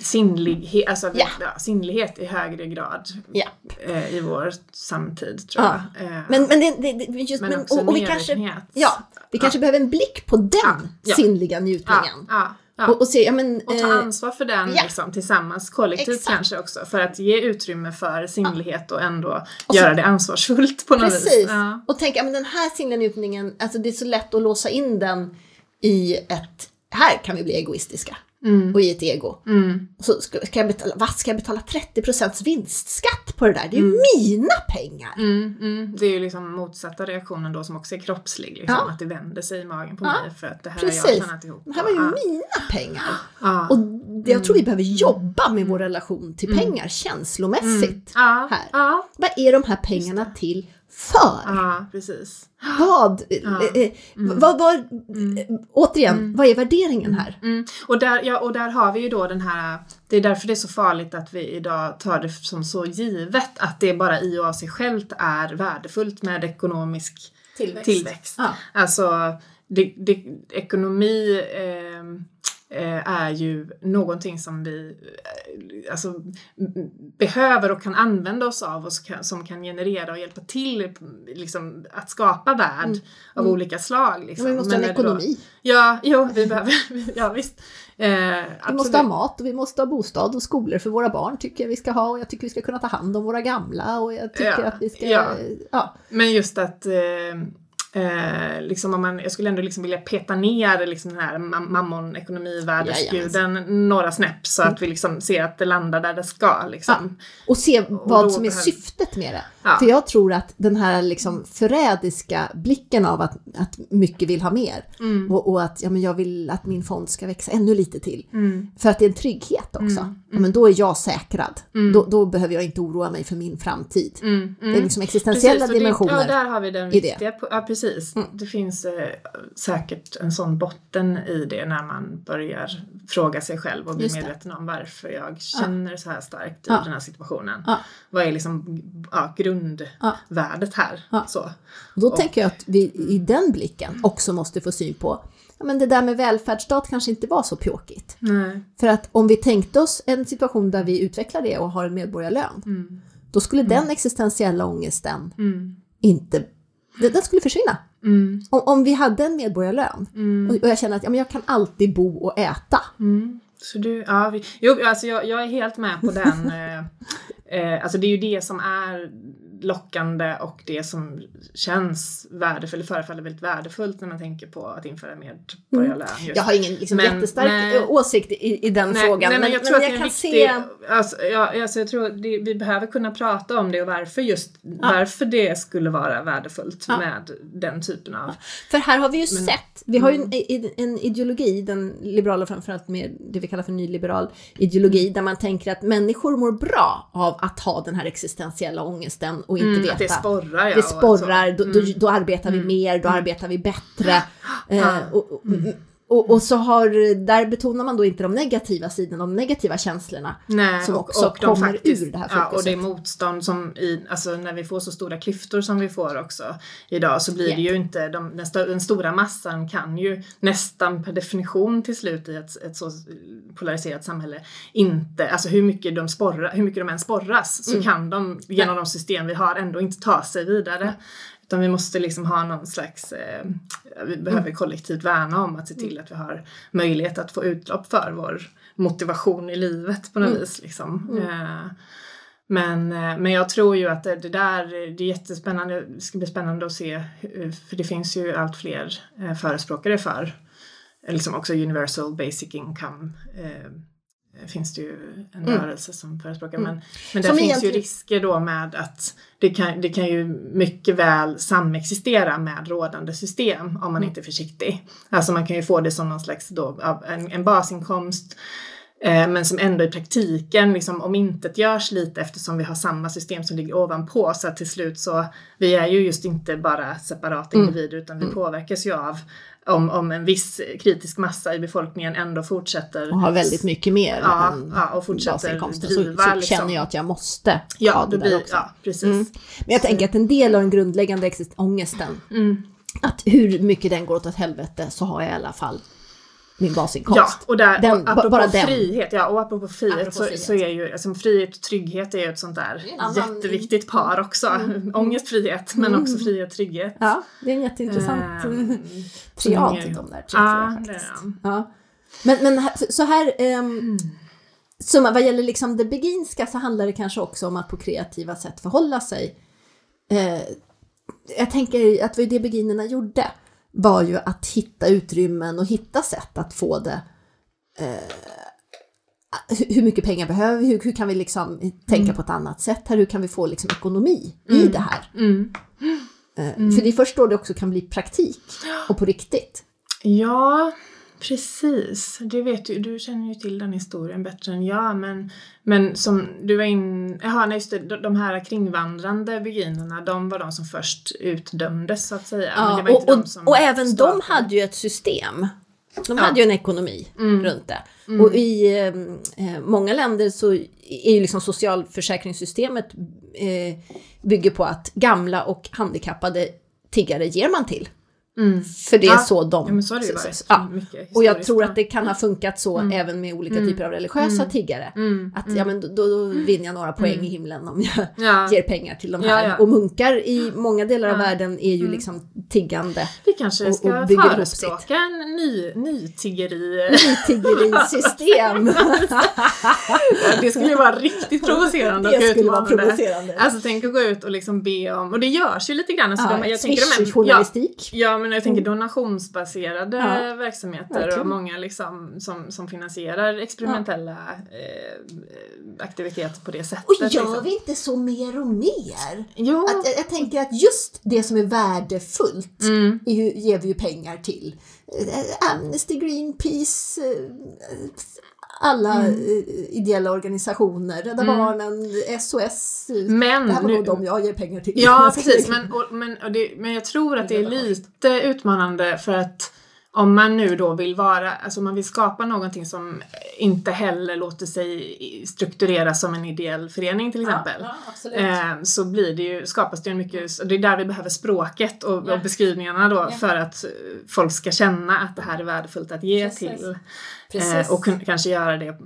sinnlighet, alltså Ja. ja, sinnlighet i högre grad Ja. eh, i vår samtid, tror Ja. jag. Eh, Men, men, det, det, det, just, men men, och, och vi kanske, ja, vi kanske behöver en blick på den Ja, ja. sinnliga ja, njutningen. ja, ja. Och, och se, ja men... Och ta eh, ansvar för den ja. liksom, tillsammans, kollektivt Exakt. kanske också, för att ge utrymme för sinnlighet och ändå Och så- göra det ansvarsfullt på något Precis. vis. Ja. Och tänka, ja, men den här sinnliga njutningen, alltså det är så lätt att låsa in den i ett, här kan vi bli egoistiska. Mm. Och i ett ego. Mm. Och så ska, jag betala, vad ska jag betala 30% vinstskatt på det där? Det är ju mina pengar! Mm, mm. Det är ju liksom motsatta reaktionen då som också är kroppslig. Liksom, Ja. Att det vänder sig i magen på Ja, mig för att det här har jag precis. tjänat ihop. Det här var ju ja. mina pengar. Ja. Och det, jag tror vi behöver jobba med vår relation till pengar känslomässigt. här. Vad är de här pengarna till för? ja, precis. Vad, Ja. eh, eh, vad, vad, eh, återigen, vad är värderingen här? Mm. Och, där, ja, och där har vi ju då den här, det är därför det är så farligt att vi idag tar det som så givet att det bara i och av sig självt är värdefullt med ekonomisk Tillväxt. tillväxt. Ja. Alltså, det, det, ekonomi eh, är ju någonting som vi eh, alltså, behöver och kan använda oss av och som kan, generera och hjälpa till liksom, att skapa värld av olika slag. Ja, Liksom. men vi måste ha Men en är det då- ekonomi. Ja, jo, vi behöver, ja visst. Eh, Vi absolut. måste ha mat och vi måste ha bostad och skolor för våra barn tycker jag vi ska ha och jag tycker vi ska kunna ta hand om våra gamla och jag tycker Ja, att vi ska... ja. ja. Men just att eh, Eh, liksom om man, jag skulle ändå liksom vilja peta ner liksom den här mam- mammon ekonomivärdesguden några snäpp så att vi liksom ser att det landar där det ska. Liksom. Och se Och vad då som är behöver- syftet med det. Ja. För jag tror att den här liksom förrädiska blicken av att, att mycket vill ha mer Mm. och, och att ja, men jag vill att min fond ska växa ännu lite till. Mm. För att det är en trygghet också. Ja, men då är jag säkrad. Då, då behöver jag inte oroa mig för min framtid. Mm. Det är liksom existentiella det- dimensioner. Ja, där har vi den det. viktiga. Ja, precis. Det finns eh, säkert en sån botten i det när man börjar fråga sig själv och bli det. medveten om varför jag känner så här starkt i den här situationen. Vad är liksom ja, grundvärdet här? Ja. Så. Och då Och- tänker jag att vi i den blicken också måste få syn på ja, men det där med välfärdsstat kanske inte var så pjåkigt. Nej. För att om vi tänkte oss en situation där vi utvecklar det och har en medborgarlön, Mm. då skulle den existentiella ångesten Mm. inte, den den skulle försvinna. Mm. Om, om vi hade en medborgarlön Mm. och, och jag känner att ja, men jag kan alltid bo och äta. Mm. Så du, ja, vi, jo, alltså jag, jag är helt med på den. eh, eh, alltså det är ju det som är lockande och det som känns värdefullt, förefaller väldigt värdefullt när man tänker på att införa medborgarlön. Mm. Jag har ingen liksom, men, jättestark nej, åsikt i, i den nej, frågan. Nej, men, jag tror men, att jag kan viktig, se... Alltså, ja, alltså jag tror det, vi behöver kunna prata om det och varför just ja. varför det skulle vara värdefullt ja. med den typen av... För här har vi ju men, sett, vi har ju en, mm. en ideologi, den liberala framförallt med det vi kallar för nyliberal ideologi, där man tänker att människor mår bra av att ha den här existentiella ångesten och inte mm, veta. det sporrar ja. Det sporrar, då, då, då, arbetar vi mm. mer, då mm. arbetar vi bättre. Eh, och, och, mm. Och, och, så har, där betonar man då inte de negativa sidorna, de negativa känslorna. Nej, som också och, och kommer faktiskt, ur det här fokuset. Ja, och det är motstånd som i, alltså när vi får så stora klyftor som vi får också idag så blir yep. det ju inte, de, den, st den, stora massan kan ju nästan per definition till slut i ett, ett så polariserat samhälle inte, alltså hur mycket de, sporrar, hur mycket de än sporras så mm. kan de genom de system vi har ändå inte ta sig vidare. Utan vi måste liksom ha någon slags, eh, vi behöver mm. kollektivt värna om att se till att vi har möjlighet att få utlopp för vår motivation i livet på något mm. vis. Liksom. Mm. Eh, men, eh, men jag tror ju att det, det, där, det är jättespännande, det ska bli spännande att se, för det finns ju allt fler eh, förespråkare för liksom också universal basic income eh, finns det ju en mm. rörelse som förespråkar. Mm. Men, men där som finns egentligen... ju risker då med att det kan, det kan ju mycket väl samexistera med rådande system om man mm. inte är försiktig. Alltså man kan ju få det som någon slags då, en, en basinkomst men som ändå i praktiken liksom omintetgörs lite eftersom vi har samma system som ligger ovanpå så att till slut så vi är ju just inte bara separata mm. individer utan vi mm. påverkas ju av om, om en viss kritisk massa i befolkningen ändå fortsätter. Och har väldigt mycket mer ja, än ja, och fortsätter driva. Så, så liksom. känner jag att jag måste ja, ha det, det blir, också. Ja, precis. Mm. Men jag tänker att en del av den grundläggande ångesten, mm. att hur mycket den går åt helvete så har jag i alla fall min basinkomst. Ja, och, där, den, och apropå bara frihet, ja, och apropå frihet, apropå så, frihet. så är ju alltså, frihet och trygghet är ju ett sånt där mm. jätteviktigt par också. Mm. Ångest, frihet, men också mm. frihet, trygghet. Ja, det är en jätteintressant um, triad de där tre, ja, tror jag Ja. Men, men så här, um, mm. så vad gäller liksom det beginska så handlar det kanske också om att på kreativa sätt förhålla sig. Uh, jag tänker att det var det beginnerna gjorde var ju att hitta utrymmen och hitta sätt att få det eh, hur mycket pengar behöver vi? Hur, hur kan vi liksom tänka mm. på ett annat sätt här? Hur kan vi få liksom ekonomi mm. i det här? Mm. Eh, för det är först då det också kan bli praktik och på riktigt. Ja, Precis, det vet du, du känner ju till den historien bättre än jag men, men som du var in, jaha nej just det, de här kringvandrande beginerna de var de som först utdömdes så att säga. Ja, och, och, och även startade. de hade ju ett system. De ja. hade ju en ekonomi mm. runt det. Mm. Och i eh, eh, många länder så är ju liksom socialförsäkringssystemet eh, bygger på att gamla och handikappade tiggare ger man till. Mm. För det är ja. så de... Ja, men så har det ju varit. Ja. Och jag tror att det kan ha funkat så mm. även med olika mm. typer av religiösa mm. tiggare. Mm. Att ja, men då, då vinner jag några poäng i himlen om jag ja. ger pengar till de här. Och munkar i många delar av världen är ju liksom tiggande. Vi kanske ska och, och förespråka en ny, nytiggeri... Nytiggerisystem. det skulle ju vara riktigt provocerande Det skulle vara provocerande. Alltså tänk att gå ut och liksom be om, och det görs ju lite grann. Alltså, ja, de, jag tänker de journalistik. Ja, men jag tänker mm. donationsbaserade ja, verksamheter verkligen. och många liksom som, som finansierar experimentella ja. eh, aktiviteter på det sättet. Och gör liksom. vi inte så mer och mer? Jo. Att, jag, jag tänker att just det som är värdefullt mm. är, ger vi ju pengar till. Eh, Amnesty, Greenpeace, eh, alla mm. Ideella organisationer, Rädda mm. Barnen, SOS. Men det här var nu, de jag ger pengar till. Ja, precis. Men, och, men, och det, men jag tror att det är lite utmanande för att om man nu då vill vara, alltså man vill skapa någonting som inte heller låter sig struktureras som en ideell förening till exempel. Ja, ja, eh, så blir det ju, skapas det ju mycket, det är där vi behöver språket och, ja. och beskrivningarna då för att folk ska känna att det här är värdefullt att ge Precis. till. Eh, och kanske göra det,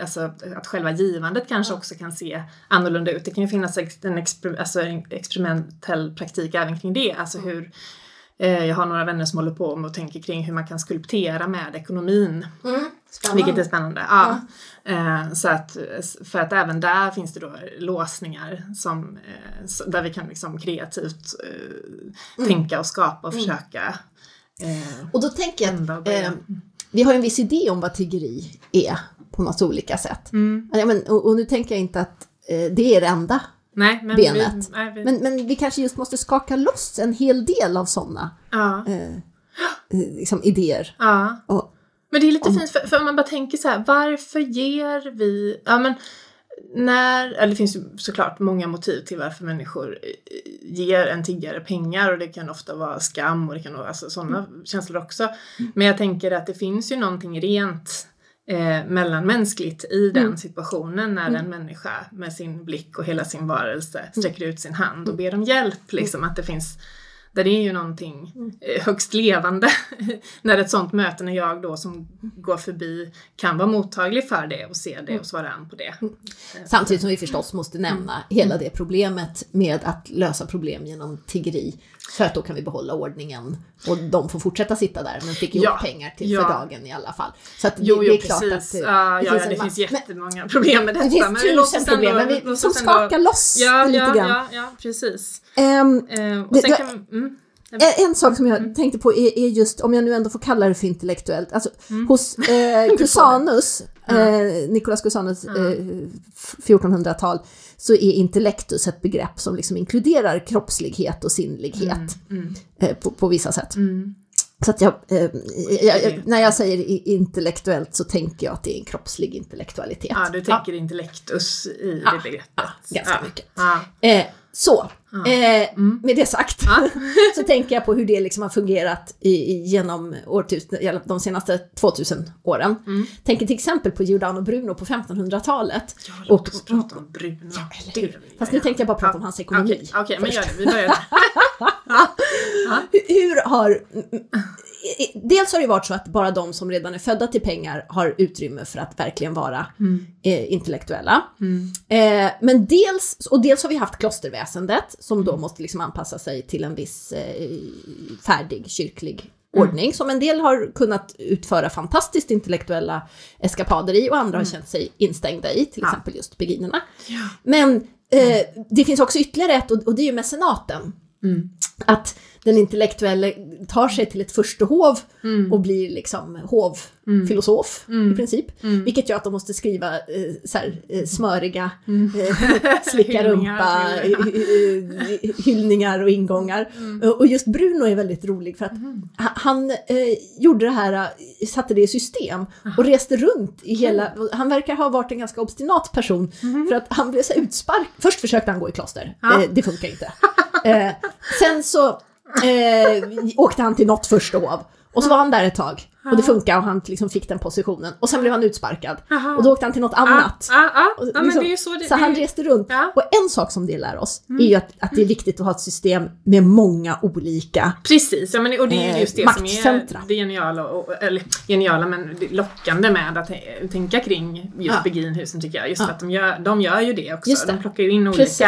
alltså att själva givandet kanske också kan se annorlunda ut. Det kan ju finnas en, exper, alltså en experimentell praktik även kring det, alltså hur Eh, jag har några vänner som håller på med och tänker kring hur man kan skulptera med ekonomin. Mm. Vilket är spännande. Ja. Eh, så att, för att även där finns det då låsningar som, eh, där vi kan liksom kreativt eh, tänka och skapa och försöka eh, Och då tänker jag att vi har en viss idé om vad tiggeri är på massa olika sätt. Mm. Ja, men, och, och nu tänker jag inte att eh, det är det enda, Nej, men benet. Vi, nej, vi, men, men vi kanske just måste skaka loss en hel del av sådana ja, eh, eh, liksom idéer. ja. Och, Men det är lite fint, för, för om man bara tänker så här, varför ger vi, ja men när, eller det finns ju såklart många motiv till varför människor ger en tiggare pengar och det kan ofta vara skam och det kan vara alltså, sådana känslor också. Men jag tänker att det finns ju någonting rent eh, mellanmänskligt i den situationen när en människa med sin blick och hela sin varelse sträcker ut sin hand och ber om hjälp. Liksom, att det finns där det är ju någonting eh, högst levande. När ett sånt möte, när jag då som går förbi kan vara mottaglig för det och se det och svara an på det. Samtidigt som vi förstås måste nämna hela det problemet med att lösa problem genom tiggeri. För att då kan vi behålla ordningen och de får fortsätta sitta där men fick ihop Ja, pengar till ja. för dagen i alla fall. Så att det, Jo, det jo är klart precis. att ja, ja, en det finns massa- men jättemånga problem med detta. Det finns men tusen problem, men vi som skakar loss ja, det lite ja, grann. Ja, ja, precis. Ehm, Eh, och Det- sen det- kan, mm, En, en sak som jag tänkte på är, är just, om jag nu ändå får kalla det för intellektuellt, alltså hos eh, Cusanus, eh, Nicolas Cusanus eh, 1400-tal, så är intellektus ett begrepp som liksom inkluderar kroppslighet och sinnlighet mm, eh, på, på vissa sätt. mm. Så att jag, eh, jag, när jag säger intellektuellt så tänker jag att det är en kroppslig intellektualitet. Ja, du tänker intellektus i Ja, det begreppet. ja, ganska ja. mycket. Ja. Eh, så, Ja. eh, Mm. med det sagt Ja. så tänker jag på hur det liksom har fungerat i, i, genom årtusen, de senaste 2000 åren. Mm. Tänker till exempel på Giordano Bruno på 1500-talet. Ja, låt Och- oss prata om Bruno. eller Det vill jag Fast nu tänkte jag bara prata Ja. om hans ekonomi. Okej, okej, men först. gör det. Vi börjar där. Hur har... Dels har det varit så att bara de som redan är födda till pengar har utrymme för att verkligen vara Mm. eh, intellektuella. Mm. Eh, men dels, och dels har vi haft klosterväsendet som Mm. då måste liksom anpassa sig till en viss eh, färdig kyrklig Mm. ordning som en del har kunnat utföra fantastiskt intellektuella eskapader i och andra har känt sig instängda i, till Mm. Exempel just beginnerna. Ja. Men eh, det finns också ytterligare ett och, och det är ju mecenaten. Mm. Att den intellektuella tar sig till ett förstehov Mm. och blir liksom hovfilosof Mm. i princip. Mm. Vilket gör att de måste skriva eh, så här, eh, smöriga, Mm. eh, slicka rumpa, Hyllningar och ingångar. Mm. Eh, Och just Bruno är väldigt rolig för att ha- han eh, gjorde det här, eh, satte det i system och reste runt i hela, han verkar ha varit en ganska obstinat person för att han blev så här utspark. Först försökte han gå i kloster, Ja. eh, det funkar inte. Sen så eh, åkte han till något första hov och så var han där ett tag och det funkade och han liksom fick den positionen och sen blev han utsparkad Aha. och då åkte han till något annat. Och ja, ja men liksom- det är ju så det Så han reste runt. Ja. Och en sak som det lär oss är ju att, att det är viktigt att ha ett system med många olika Precis, ja, men, och det är Eh, ju just det som är det geniala, och, eller geniala men lockande med att eh, tänka kring just Ja. Beginhusen tycker jag. Just Ja. att de gör, de gör ju det också. De plockar ju in Precis.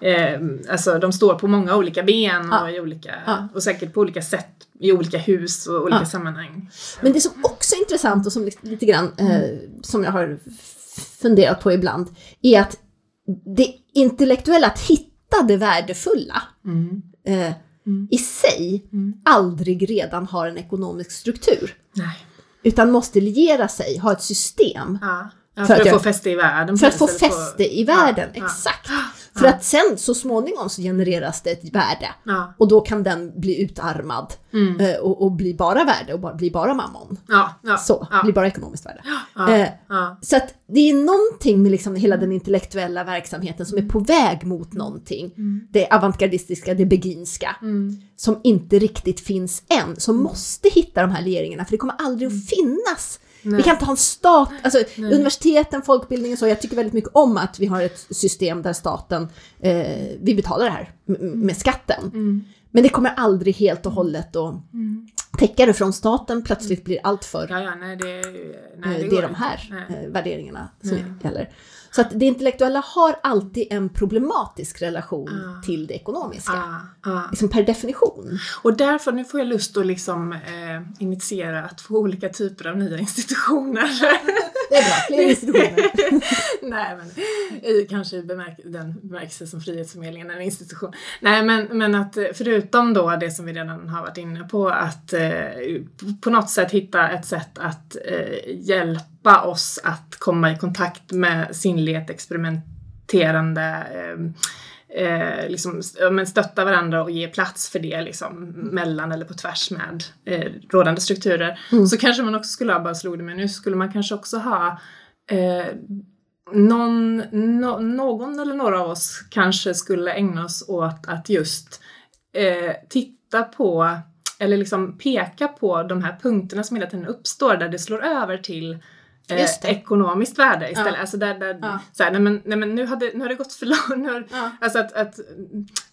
Eh, alltså de står på många olika ben Ja. och, i olika, Ja. och säkert på olika sätt i olika hus och olika Ja. sammanhang. Men det som också är intressant och som li- lite grann eh, som jag har funderat på ibland är att det intellektuella, att hitta det värdefulla Mm. eh, Mm. i sig Mm. aldrig redan har en ekonomisk struktur. Nej. Utan måste liera sig, ha ett system Ja. Ja, För för, att att, jag- få fäste i världen. för att få fäste i världen. Ja, ja. Exakt. För att sen så småningom så genereras det ett värde. Och då kan den bli utarmad Mm. eh, och, och bli bara värde och bara, bli bara mammon. Så, bli bara ekonomiskt värde. Eh. Så att det är någonting med liksom hela den intellektuella verksamheten som är på väg mot någonting. Det avantgardistiska, det beginska, Mm. som inte riktigt finns än. Som måste hitta de här legeringarna, för det kommer aldrig att finnas. Vi Nej. kan inte ha en stat, alltså Nej. universiteten, folkbildningen så. Jag tycker väldigt mycket om att vi har ett system där staten, eh, vi betalar det här med skatten. Mm. Men det kommer aldrig helt och hållet att täckare från staten plötsligt blir alltför Ja, ja, nej det, nej, Eh, det, är de här Nej. eh, värderingarna som Nej. gäller. Så att det intellektuella har alltid en problematisk relation Ah. till det ekonomiska. Ah, ah. Liksom per definition. Och därför, nu får jag lust att liksom eh, initiera att få olika typer av nya institutioner. Det är bra, fler institutioner. Nej, men i, kanske i bemärk den bemärkelse som Frihetsförmedlingen är en institution. Nej, men, men att eh, förutom då det som vi redan har varit inne på, att eh, på något sätt hitta ett sätt att eh, hjälpa oss att komma i kontakt med sinnlighet, experimenterande eh, eh, liksom, men stötta varandra och ge plats för det liksom, mellan eller på tvärs med eh, rådande strukturer. Så kanske man också skulle ha, bara slog det mig nu, skulle man kanske också ha eh, någon, no, någon eller några av oss kanske skulle ägna oss åt att just eh, titta på eller liksom peka på de här punkterna som hela tiden uppstår där det slår över till eh, det. ekonomiskt värde istället. Ja. Alltså där, där Ja. så här, nej men, nej men nu, hade, nu har det gått för långt. Har, Ja. Alltså att, att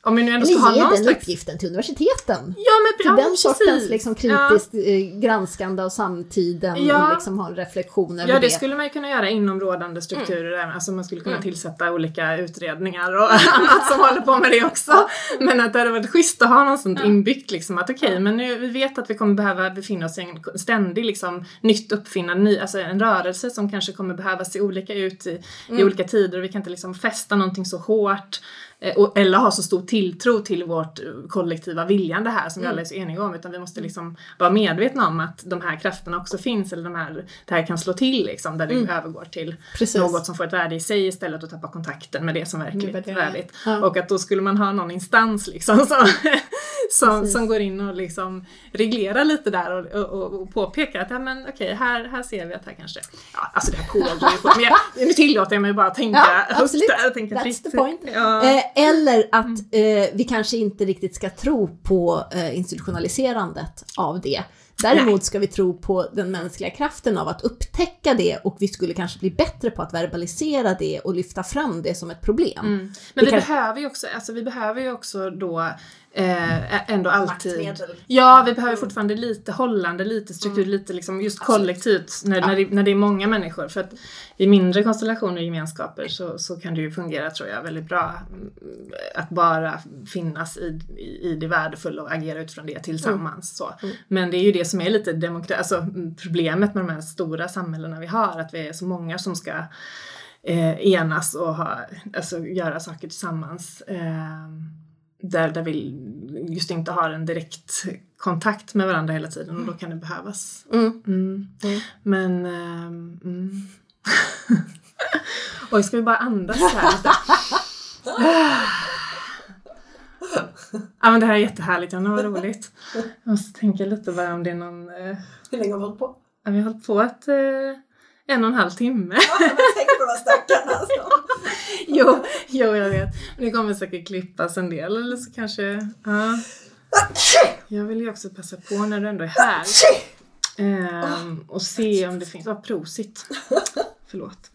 om vi nu ändå ska ha någon den slags... uppgiften till universiteten. Ja men, Till ja, den men sortens precis. liksom, kritiskt eh, granskande av samtiden och liksom ha en reflektion över Ja, det det. skulle man ju kunna göra inom rådande strukturer. Mm. Alltså man skulle kunna tillsätta olika utredningar och annat som håller på med det också. Men att det hade varit schysst att ha något sånt inbyggt liksom att okej, men nu, vi vet att vi kommer behöva befinna oss i en ständig liksom nytt uppfinnande, ny, alltså en rörelse som kanske kommer behöva se olika ut i, i Mm. olika tider och vi kan inte liksom fästa någonting så hårt eh, och, eller ha så stor tilltro till vårt eh, kollektiva viljande här som vi Mm. alla är så eniga om utan vi måste liksom vara medvetna om att de här krafterna också finns eller de här, det här kan slå till liksom där det övergår till Mm. Precis. något som får ett värde i sig istället och tappa kontakten med det som verkligt värderingar. värdigt. Ja. Och att då skulle man ha någon instans liksom som, som, Precis. som går in och liksom reglerar lite där och, och, och, påpekar att ja, men okej, här, här ser vi att här kanske, ja alltså det här pågår ju på, men jag, nu tillåter jag mig bara att tänka Ja, högt där tänka That's fritt. the point. Ja. Eh, eller att Mm. eh, vi kanske inte riktigt ska tro på eh, institutionaliserandet av det. Däremot ska vi tro på den mänskliga kraften av att upptäcka det och vi skulle kanske bli bättre på att verbalisera det och lyfta fram det som ett problem. Mm. Men Det vi kan- behöver ju också, alltså vi behöver ju också då eh, ändå alltid Maktmedel. Ja, vi behöver fortfarande lite hållande, lite struktur, lite liksom just kollektivt när, när, det, när det är många människor. För att i mindre konstellationer och gemenskaper så, så kan det ju fungera tror jag väldigt bra mm, att bara finnas i, i, i det värdefulla och agera utifrån det tillsammans. Så. Men det är ju det som är lite demokra- alltså, mm, problemet med de här stora samhällena vi har, att vi är så många som ska eh, enas och ha, alltså, göra saker tillsammans. Eh, där, där vi just inte har en direkt kontakt med varandra hela tiden och då kan det behövas. Mm. Mm. Mm. Men... mm. Oj, ska vi bara andas här lite? Ja men det här är jättehärligt, Jonna, vad roligt. Jag måste tänka lite bara om det är någon... Eh, Hur länge har vi hållit på? ja, vi har hållit på ett, eh, en och en halv timme. Tänk på de stackarna alltså. jo, jo, jag vet. Men det kommer säkert klippas en del eller så kanske... Ja. Jag vill ju också passa på när du ändå är här. Ehm, och se om det finns... Ja, prosit. Förlåt.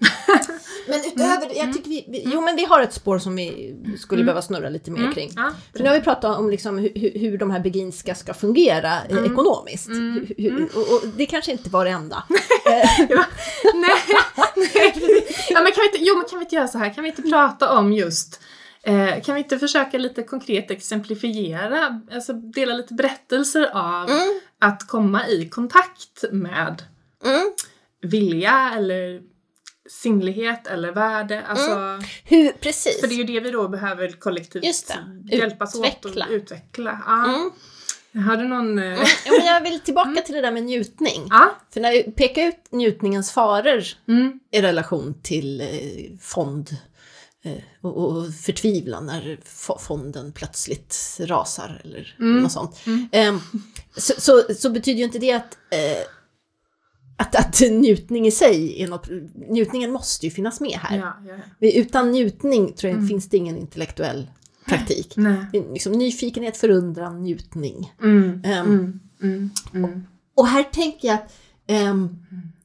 Men utöver det, jag tycker vi, vi, jo men vi har ett spår som vi skulle behöva snurra lite mer kring. Ja, För nu har vi pratat om liksom hur, hur- de här beginska ska fungera eh, ekonomiskt. Hur, och, och det kanske inte var det enda. Ja, nej, nej. Ja, men kan vi inte, jo, men kan vi inte göra så här? Kan vi inte prata om just eh, kan vi inte försöka lite konkret exemplifiera, alltså dela lite berättelser av Mm. att komma i kontakt med mm. vilja eller sinnlighet eller värde. Alltså, Hur, precis. För det är ju det vi då behöver kollektivt Just det. hjälpas Utveckla. åt och utveckla. Ja. Mm. Har du någon... eh, Ja, men jag vill tillbaka till det där med njutning. Ja. För när vi pekar ut njutningens faror Mm. i relation till eh, fond eh, och, och förtvivlan när fo- fonden plötsligt rasar eller något sånt. Eh, så, så, så betyder ju inte det att, eh, att, att njutning i sig är något, njutningen måste ju finnas med här. Ja, ja, ja. Utan njutning tror jag finns det ingen intellektuell praktik. Liksom, nyfikenhet, förundran, njutning. Mm. Ehm, Mm. Mm. Mm. Och här tänker jag att, ehm,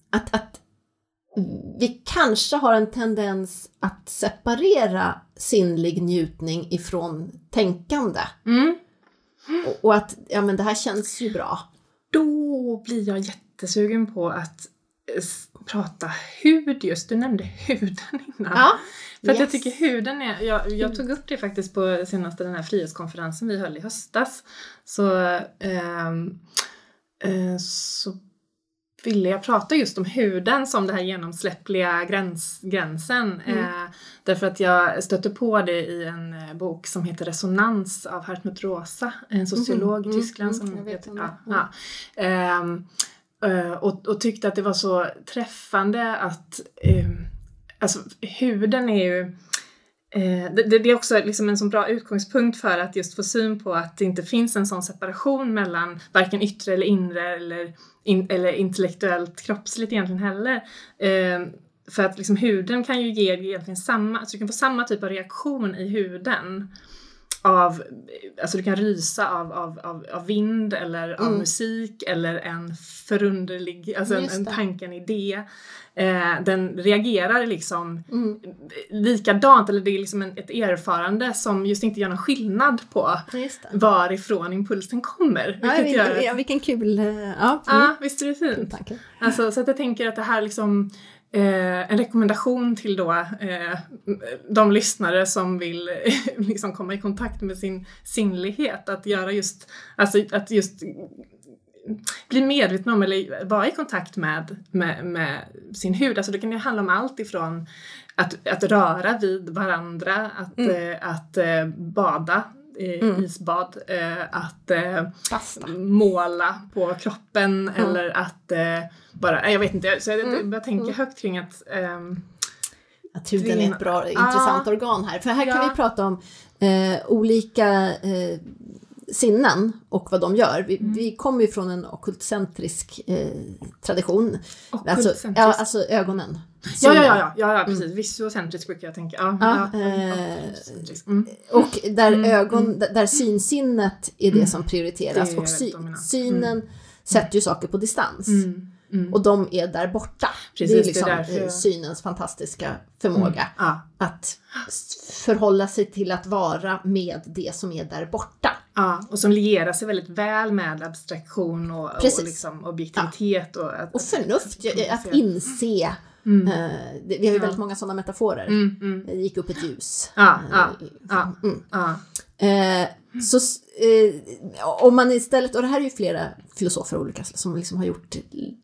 att, att vi kanske har en tendens att separera sinnlig njutning ifrån tänkande. Mm. Och, och att ja, men det här känns ju bra. då blir jag jättesugen på att eh, prata hud just. Du nämnde huden innan. Ja. För att jag Yes. tycker huden är, jag, jag tog upp det faktiskt på senaste den här frihetskonferensen vi höll i höstas. Så, ehm, eh, så ville jag prata just om huden som den här genomsläppliga gräns, gränsen. Mm. Eh, därför att jag stötte på det i en eh, bok som heter Resonans av Hartmut Rosa, en sociolog Mhm, i Tyskland mm, som jag vet heter, ja, ja. Eh, och, och tyckte att det var så träffande att eh, alltså huden är ju eh, det, det det är också liksom en så bra utgångspunkt för att just få syn på att det inte finns en sån separation mellan varken yttre eller inre eller, in, eller intellektuellt kroppsligt egentligen heller. Eh, för att liksom huden kan ju ge egentligen samma, alltså du kan få samma typ av reaktion i huden av, alltså du kan rysa av, av, av, av vind eller av Mm. musik eller en förunderlig, alltså en, en tanke, en idé. Eh, den reagerar liksom Mm. likadant, eller det är liksom en, ett erfarande som just inte gör någon skillnad på varifrån impulsen kommer. Ja, Vilket gör ja, vilken kul... eh, Ja, mm. visst är det fint? Alltså, så att jag tänker att det här liksom eh, en rekommendation till då eh, de lyssnare som vill liksom komma i kontakt med sin sinnlighet. Att göra just, alltså att just bli medveten om eller vara i kontakt med, med, med sin hud. Alltså det kan ju handla om allt ifrån att, att röra vid varandra, att, Mm. eh, att eh, bada Mm. isbad, eh, att eh, Basta. måla på kroppen Mm. eller att eh, bara, jag vet inte, så jag, Mm. jag tänker Mm. högt kring att ehm, Att huden är ett bra, intressant organ här. För här kan Ja. vi prata om eh, olika eh, sinnen och vad de gör. Vi, Mm. vi kommer ju från en ockultcentrisk eh, tradition. och Alltså, ja, alltså ögonen. ja, ja, ja, ja, ja, ja, precis. Visuocentrisk brukar jag tänka. Ja, Ja, ja, eh, mm. Och där, Mm, ögon, där synsinnet är det Mm. som prioriteras Det är och sy, synen sätter ju saker på distans. Mm. Mm. Och de är där borta. Precis, det det är är liksom därför eh, jag- synens fantastiska förmåga. Att förhålla sig till att vara med det som är där borta. Ja, och som lierar sig väldigt väl med abstraktion och, och liksom objektivitet. Och, att, Och förnuft, att- att inse. Mm. eh, det- Vi har ju Ja. väldigt många sådana metaforer. Mm, mm. Det gick upp ett ljus. Ja, ja, ja. Ja, så om man istället, och det här är ju flera filosofer olika som liksom har gjort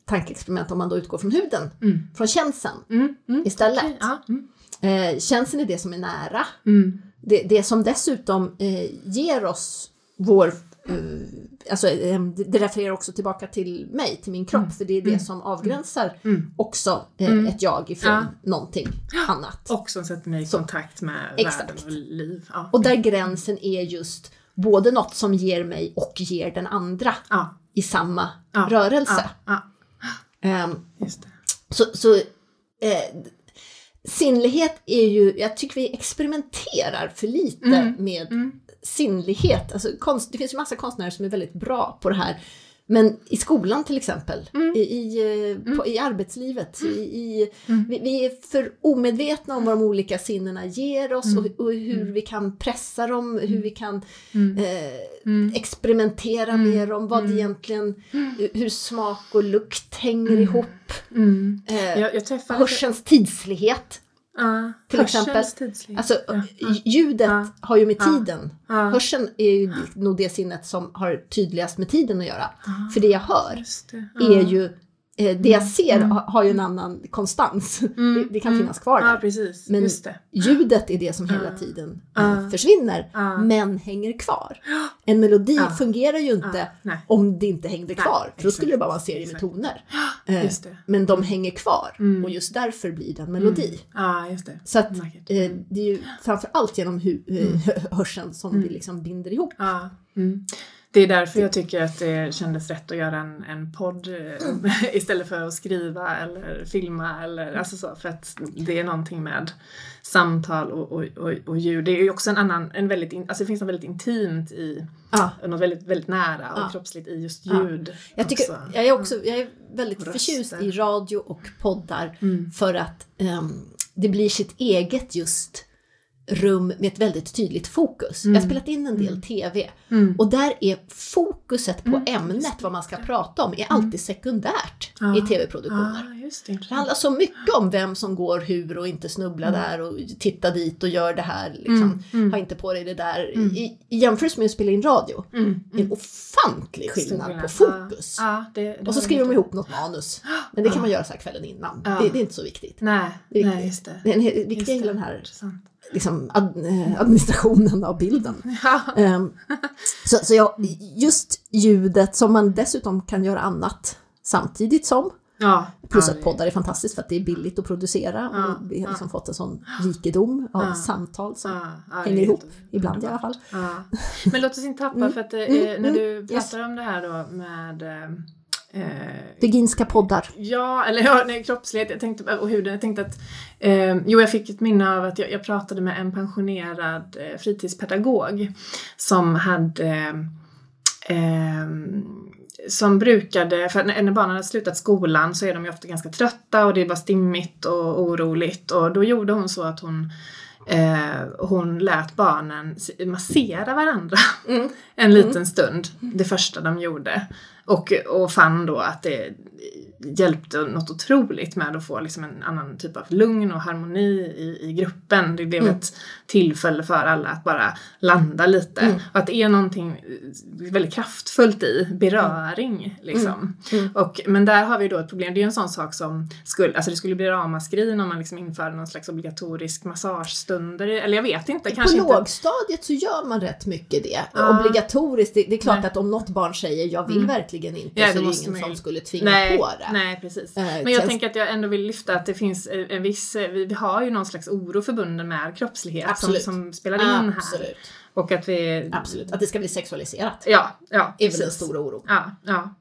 tankeexperiment om man då utgår från huden, Mm. från känseln mm, mm. istället. Ja, mm. Eh, känseln är det som är nära. Det, det som dessutom eh, ger oss vår... Eh, alltså, eh, det refererar också tillbaka till mig, till min kropp, för det är det Mm. som avgränsar Mm. också eh, Mm. ett jag ifrån Ja. någonting annat. Och som sätter mig i Så. kontakt med Exakt. världen och liv. Ja. Och där gränsen är just både något som ger mig och ger den andra Ja, i samma Ja. rörelse. ja, Ehm, det. så så eh, sinnlighet är ju, jag tycker vi experimenterar för lite Mm. med Mm. Sinnlighet. Alltså, konst, det finns ju massa konstnärer som är väldigt bra på det här. Men i skolan till exempel, Mm. i, i, eh, på, i arbetslivet, i, i, Mm. vi, vi är för omedvetna om vad de olika sinnena ger oss Mm. och, och hur vi kan pressa dem, hur vi kan Mm. eh, Mm. experimentera Mm. mer om vad Mm. egentligen, hur smak och lukt hänger Mm. ihop. Mm. Eh, Jag, jag hörsels tidslighet. Ja, till exempel. Alltså ja. ljudet Ja. har ju med tiden. Hörseln är ju nog det sinnet som har tydligast med tiden att göra. För det jag hör det. är ju, det jag ser Mm. ha- har ju en annan konstans. Mm, Det, det kan mm. finnas kvar Ja, där. precis. Men-. Ljudet är det som hela Ja. tiden Ja. eh, försvinner, Ja. men hänger kvar. En melodi Ja. fungerar ju inte Ja, om det inte hängde Nej, kvar. För då skulle det bara vara en serie med exakt. toner. Eh. Men de hänger kvar Mm. och just därför blir det en melodi. Mm. Ja, det. Så att eh, det är ju framför allt genom hu- eh, hörseln som Mm. vi liksom binder ihop. Ja. Mm. Det är därför jag tycker att det kändes rätt att göra en, en podd eh, istället för att skriva eller filma eller alltså så för att det är någonting med samtal och, och, och, och ljud. Det är ju också en annan, en väldigt, in, alltså det finns något väldigt intimt i, Ja. något väldigt, väldigt nära och Ja. kroppsligt i just Ja. ljud. Jag, tycker, också. jag är också jag är väldigt Och förtjust röster. i radio och poddar Mm. för att ehm, det blir sitt eget just rum med ett väldigt tydligt fokus. Jag har spelat in en del TV Mm. och där är fokuset på ämnet, vad man ska prata om, är alltid sekundärt Ja. i TV-produktioner. Just det. Det handlar så mycket om vem som går hur och inte snubbla där och titta dit och gör det här. Liksom. Mm. Ha inte på dig det där. I, I jämförelse med att spela in radio, Mm. en ofantlig skillnad på fokus. Ja, det, Och så skriver de ihop något manus. Men det kan man göra så här kvällen innan. Ja. Det, är inte så viktigt. Nej, Det är nej viktigt. just det. Det är en he- Just viktig är den här Intressant. Liksom, ad, eh, administrationen av bilden. Ja. Ehm, så så jag, just ljudet som man dessutom kan göra annat samtidigt som. Ja. Plus ja, att poddar är fantastiskt för att det är billigt att producera. Ja, och vi har ja. liksom fått en sån rikedom av Ja. samtal som Ja, ja, hänger ihop, ibland i alla fall. Ja. Men låt oss inte tappa Mm. för att eh, Mm, när mm, du yes. pratar om det här då med eh, eh, Veganska poddar. Ja, eller ja, nej, kroppslighet jag tänkte, och huden. Jag tänkte att, eh, jo jag fick ett minne av att jag, jag pratade med en pensionerad eh, fritidspedagog som hade eh, som brukade, för när, barnen hade slutat skolan så är de ju ofta ganska trötta och det var stimmigt och oroligt och då gjorde hon så att hon Eh, hon lät barnen massera varandra Mm. en liten stund, det första de gjorde. Och, och fann då att det hjälpte något otroligt med att få liksom en annan typ av lugn och harmoni i, i gruppen. Det blev Mm. ett tillfälle för alla att bara landa lite. Mm. Och att det är någonting väldigt kraftfullt i beröring. Liksom. Mm. Och, men där har vi då ett problem. Det är ju en sån sak som skulle, alltså det skulle bli ramaskrin om man liksom införde någon slags obligatorisk massagestunder. Eller jag vet inte, kanske på inte. lågstadiet så gör man rätt mycket det. Ja. Obligatoriskt, det, det är klart Nej. att om något barn säger jag vill Mm. verkligen inte Ja, så är det måste ingen som skulle tvinga Nej, på det. Nej precis. Eh, Men jag känns- tänker att jag ändå vill lyfta att det finns en en viss, eh, vi, har ju någon slags oro förbunden med kroppslighet som, som spelar in här. Absolut. Och att vi... Absolut. Att det ska bli sexualiserat Ja, ja. är väl den precis. stora oron. Ja, ja.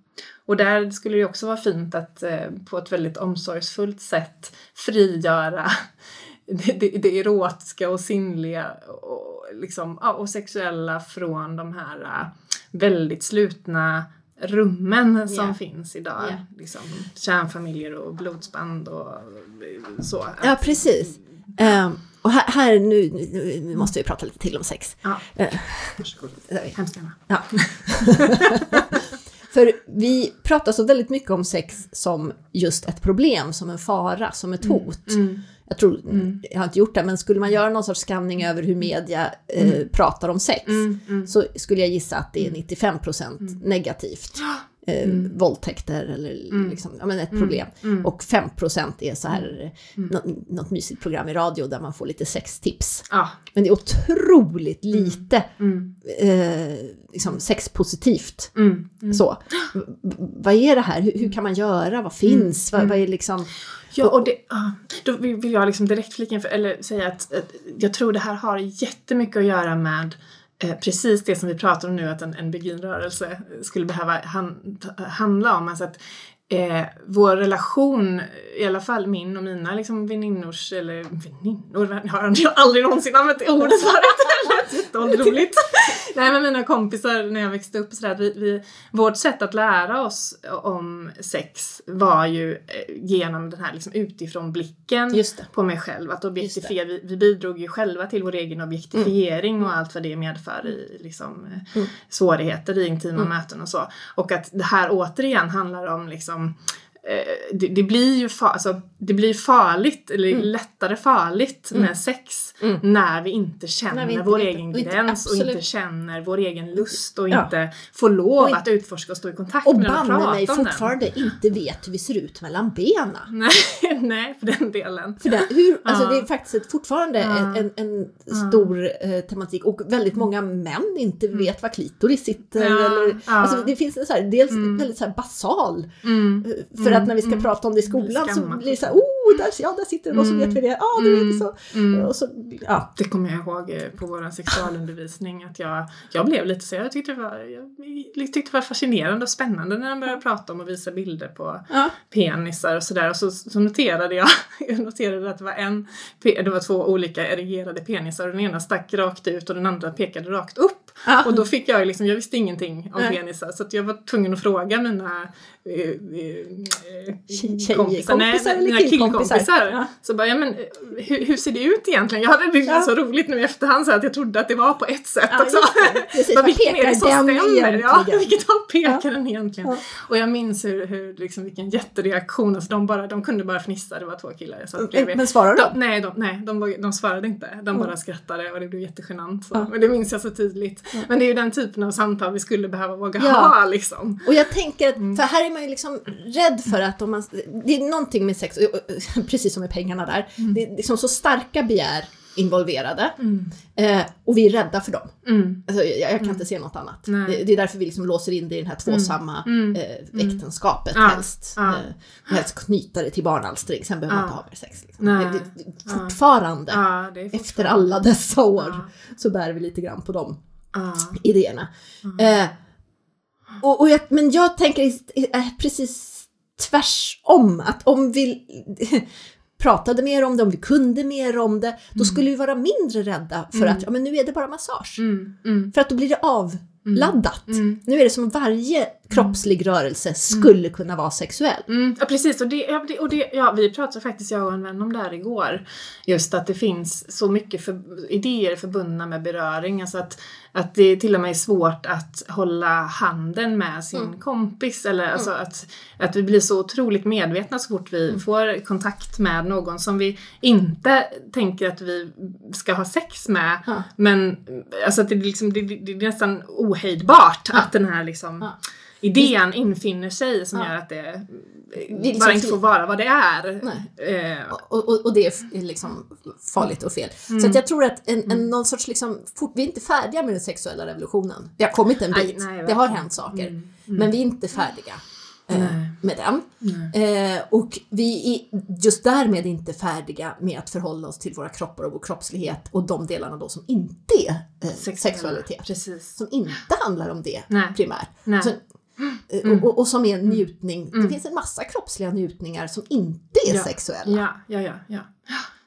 Och där skulle det också vara fint att eh, på ett väldigt omsorgsfullt sätt frigöra det, det, det erotiska och sinnliga och, liksom, ja, och sexuella från de här eh, väldigt slutna rummen som Ja. finns idag. Ja. Liksom, kärnfamiljer och blodsband och så. Ja, precis. Ehm, och här, här nu, nu, måste vi prata lite till om sex. Ja. Eh, Varsågod. Hemskt gärna. Ja. För vi pratar så väldigt mycket om sex som just ett problem, som en fara, som ett hot. Mm. Jag tror, Mm. jag har inte gjort det, men skulle man göra någon sorts skanning över hur media eh, pratar om sex Mm. Mm. så skulle jag gissa att det är 95% negativt. Eh, Mm. Våldtäkter eller liksom, ja, men ett problem. Mm. Och 5% är så här, nå- något mysigt program i radio där man får lite sextips. Ja. Men det är otroligt lite Mm. eh, liksom sexpositivt. Mm. Mm. Så. V- vad är det här? Hur, hur kan man göra? Vad finns? Vad, vad är liksom... Ja, och det, då vill jag liksom direkt flika in för, eller säga att, jag tror det här har jättemycket att göra med eh, precis det som vi pratar om nu att en, en beginrörelse skulle behöva han, handla om. Alltså att eh, vår relation, i alla fall min och mina liksom väninnors, eller väninnor, har jag aldrig någonsin använt det ordet förut. Jätteåldroligt. Nej men mina kompisar när jag växte upp så där, att vi, vi, vårt sätt att lära oss om sex var ju eh, genom den här liksom utifrån blicken Just det. på mig själv. Att objektifiera, vi, vi bidrog ju själva till vår egen objektifiering och allt vad det medför i liksom, eh, Mm. svårigheter i intima Mm. möten och så. Och att det här återigen handlar om liksom eh, det, det blir ju fa- alltså, det blir farligt, eller Mm. lättare farligt Mm. med sex Mm. när vi inte känner vi inte vår egen och inte- gräns och absolut. inte känner vår egen lust och Ja. inte får lov Och att utforska och stå i kontakt Och med den och prata mig om den. fortfarande inte vet hur vi ser ut mellan benen. Nej, nej, för den delen. För det, hur, alltså Ja. det är faktiskt ett, fortfarande Ja. en, en, stor eh, tematik och väldigt många män inte vet var klitoris sitter. Eller, alltså det finns en så här, dels Mm. väldigt så här basal, Mm. eh, för att när vi ska Mm. prata om det i skolan så Skammat. blir det så här, oh, där, ja, där sitter den och så Mm. vet vi det, ja, du Mm. vet så. Mm. Och så, ja. Det kommer jag ihåg eh, på vår sexualundervisning att jag, jag blev lite så, jag tyckte det, var, jag tyckte det var fascinerande och spännande när de började prata om och visa bilder på Ja. penisar och sådär och så, så noterade jag, jag noterade att det var en, det var två olika erigerade penisar och den ena stack rakt ut och den andra pekade rakt upp Ja. Och då fick jag liksom, jag visste ingenting om Nej. penisar så att jag var tvungen att fråga mina eh, eh, kompisar, nej, eller mina killkompisar? Ja. Så bara, ja men eh, hur, hur ser det ut egentligen? Jag hade det liksom Ja. så roligt nu i efterhand så att jag trodde att det var på ett sätt Ja, också. Precis, vilken är det som stämmer? Ja, vilket håll pekar den egentligen? Ja. Och jag minns hur, hur liksom, vilken jättereaktion, alltså de, bara, de kunde bara fnissa, det var två killar jag satt bredvid. Men svarar De, de? nej, de, nej de, var- de svarade inte. De Ja. bara skrattade och det blev jättegenant. Så. Ja. Men det minns jag så tydligt. Men det är ju den typen av samtal vi skulle behöva våga Ja. ha liksom. Och jag tänker att, Mm. för här är man ju liksom rädd för att om man, det är någonting med sex, precis som med pengarna där, Mm. det är liksom så starka begär involverade eh, och vi är rädda för dem. Mm. Alltså, jag, jag kan inte se något annat. Det, det är därför vi liksom låser in det i det här tvåsamma Mm. eh, äktenskapet Ja. helst. Ja. Eh, helst knyta det till barnalstring, sen behöver man Ja. inte ha mer sex. Liksom. Det, det, fortfarande, Ja, är efter fortfarande- alla dessa år, så bär vi lite grann på dem Ja. idéerna. Eh, och, och jag, men jag tänker eh, precis tvärsom, att om vi pratade mer om det, om vi kunde mer om det, då skulle vi vara mindre rädda för att ja, men nu är det bara massage. Mm. Mm. För att då blir det avladdat. Mm. Nu är det som varje kroppslig rörelse skulle kunna vara sexuell. Mm, ja precis, och, det, ja, det, och det, ja, vi pratade faktiskt, jag och en vän om det här igår. Just att det finns så mycket för, idéer förbundna med beröring. Alltså att, att det till och med är svårt att hålla handen med sin Mm. kompis. Eller alltså att, att vi blir så otroligt medvetna så fort vi får kontakt med någon som vi inte tänker att vi ska ha sex med. Ja. Men alltså att det, är liksom, det, det, det är nästan ohejdbart att den här liksom Ja. Idén infinner sig som Ja. gör att det liksom bara inte fri- får vara vad det är. Nej. Eh, Och, och, och det är liksom farligt och fel. Mm. Så att jag tror att en, en, någon sorts liksom, fort, vi är inte färdiga med den sexuella revolutionen. Vi har kommit en Nej, bit, nej, det har hänt saker. Mm. Men vi är inte färdiga eh, Nej. med den. Nej. Eh, och vi är just därmed inte färdiga med att förhålla oss till våra kroppar och vår kroppslighet och de delarna då som inte är eh, sexualitet. Precis. Som inte handlar om det Nej. primärt. Nej. Så, eh, och, och, och som är en njutning. Det finns en massa kroppsliga njutningar som inte är Ja. sexuella. Ja, ja, ja.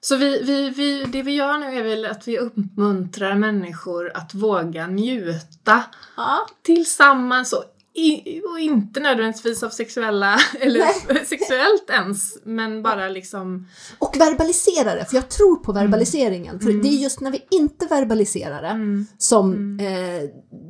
Så vi, vi, vi, det vi gör nu är väl att vi uppmuntrar människor att våga njuta tillsammans och, i, och inte nödvändigtvis av sexuella, eller sexuellt ens, men bara liksom Och verbalisera det, för jag tror på verbaliseringen. För det är just när vi inte verbaliserar det mm, som... Eh,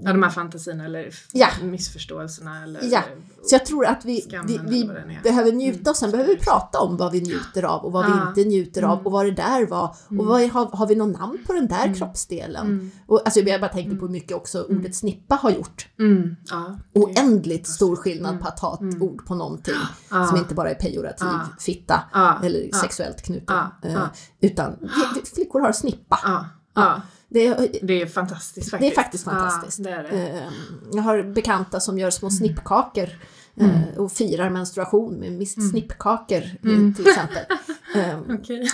ja, de här fantasierna eller Ja. missförståelserna eller Ja. Så jag tror att vi, vi, vi vad behöver njuta och sen behöver vi prata om vad vi njuter av och vad vi inte njuter av och vad det där var. Och vad är, har, har vi någon namn på den där kroppsdelen? Och, alltså, jag bara tänkte på hur mycket också ordet snippa har gjort. Mm, ja. Oändligt stor skillnad på att ha ett ord på någonting som inte bara är pejorativ fitta eller sexuellt knuten. Eh. Utan flickor har snippa. Ja. Det är, Det är fantastiskt det är faktiskt. faktiskt fantastiskt. Ja, det är det. Eh, Jag har bekanta som gör Mm. små snippkakor eh, och firar menstruation med Mm. snippkakor eh, till exempel. Eh, Okej.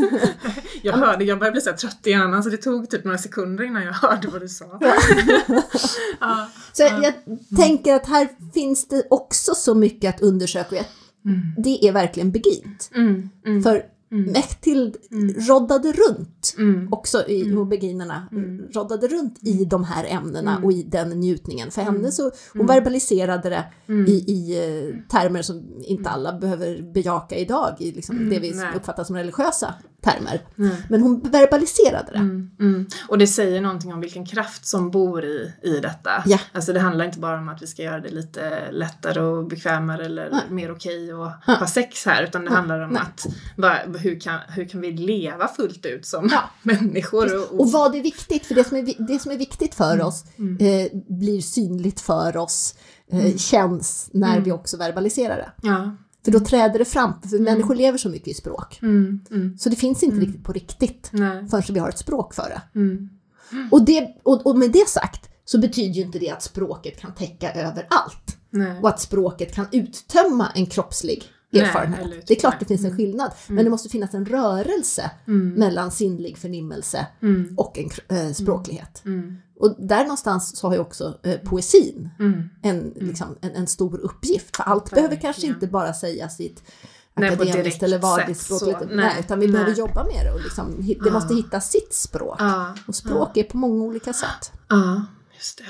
jag hörde, jag började bli så trött i hjärnan så det tog typ några sekunder innan jag hörde vad du sa. ja. Så jag tänker att här finns det också så mycket att undersöka. jag- Det är verkligen begint. Mm, mm, Mechtild roddade runt mm, också i mm. beginerna, roddade runt i de här ämnena Mm. och i den njutningen. För henne så, hon verbaliserade det Mm. i, i eh, termer som inte alla behöver bejaka idag, i liksom det vi nej. uppfattar som religiösa termer. Mm. Men hon verbaliserade det. Mm, mm. Och det säger någonting om vilken kraft som bor i, i detta. Ja. Alltså det handlar inte bara om att vi ska göra det lite lättare och bekvämare eller Nej. mer okej att ha sex här utan det handlar om Nej. att hur, kan, hur kan vi leva fullt ut som Ja. människor? Och, Och vad är viktigt? För det som är, det som är viktigt för Mm. oss eh, blir synligt för oss, eh, känns när vi också verbaliserar det. ja. För då träder det fram, för människor lever så mycket i språk. Mm, mm, Så det finns inte riktigt på riktigt nej. förrän vi har ett språk för det. Mm, Och, det och, och med det sagt så betyder ju inte det att språket kan täcka över allt. nej. Och att språket kan uttömma en kroppslig erfarenhet. eller det är klart nej. det finns en skillnad, men det måste finnas en rörelse mellan sinnlig förnimmelse Mm, och en eh, språklighet. mm, Och där någonstans så har ju också eh, poesin mm. en, liksom, en, en stor uppgift. För allt behöver Verkligen. kanske inte bara sägas i ett Nej, akademiskt eller vardiskt språk. Nej, Nej, utan vi behöver nej. jobba med det och liksom, det måste hitta sitt språk. Ja, Och språk är på många olika sätt. ja. Just det.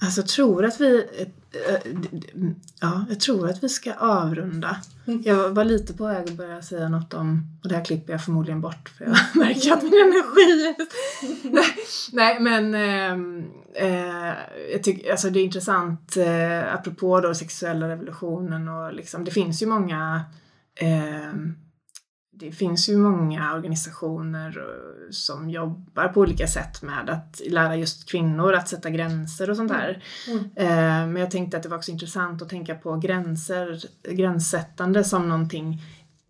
Alltså jag tror att vi, eh, eh, ja, jag tror att vi ska avrunda. Jag var lite på väg att börja säga något om, och det här klipper jag förmodligen bort för jag märker att min energi är... nej, men eh, eh, jag tycker, alltså det är intressant eh, apropå då sexuella revolutionen och liksom, det finns ju många eh, det finns ju många organisationer eh, som jobbar på olika sätt med att lära just kvinnor att sätta gränser och sånt där. Mm. Eh, Men jag tänkte att det var också intressant att tänka på gränser, gränssättande som någonting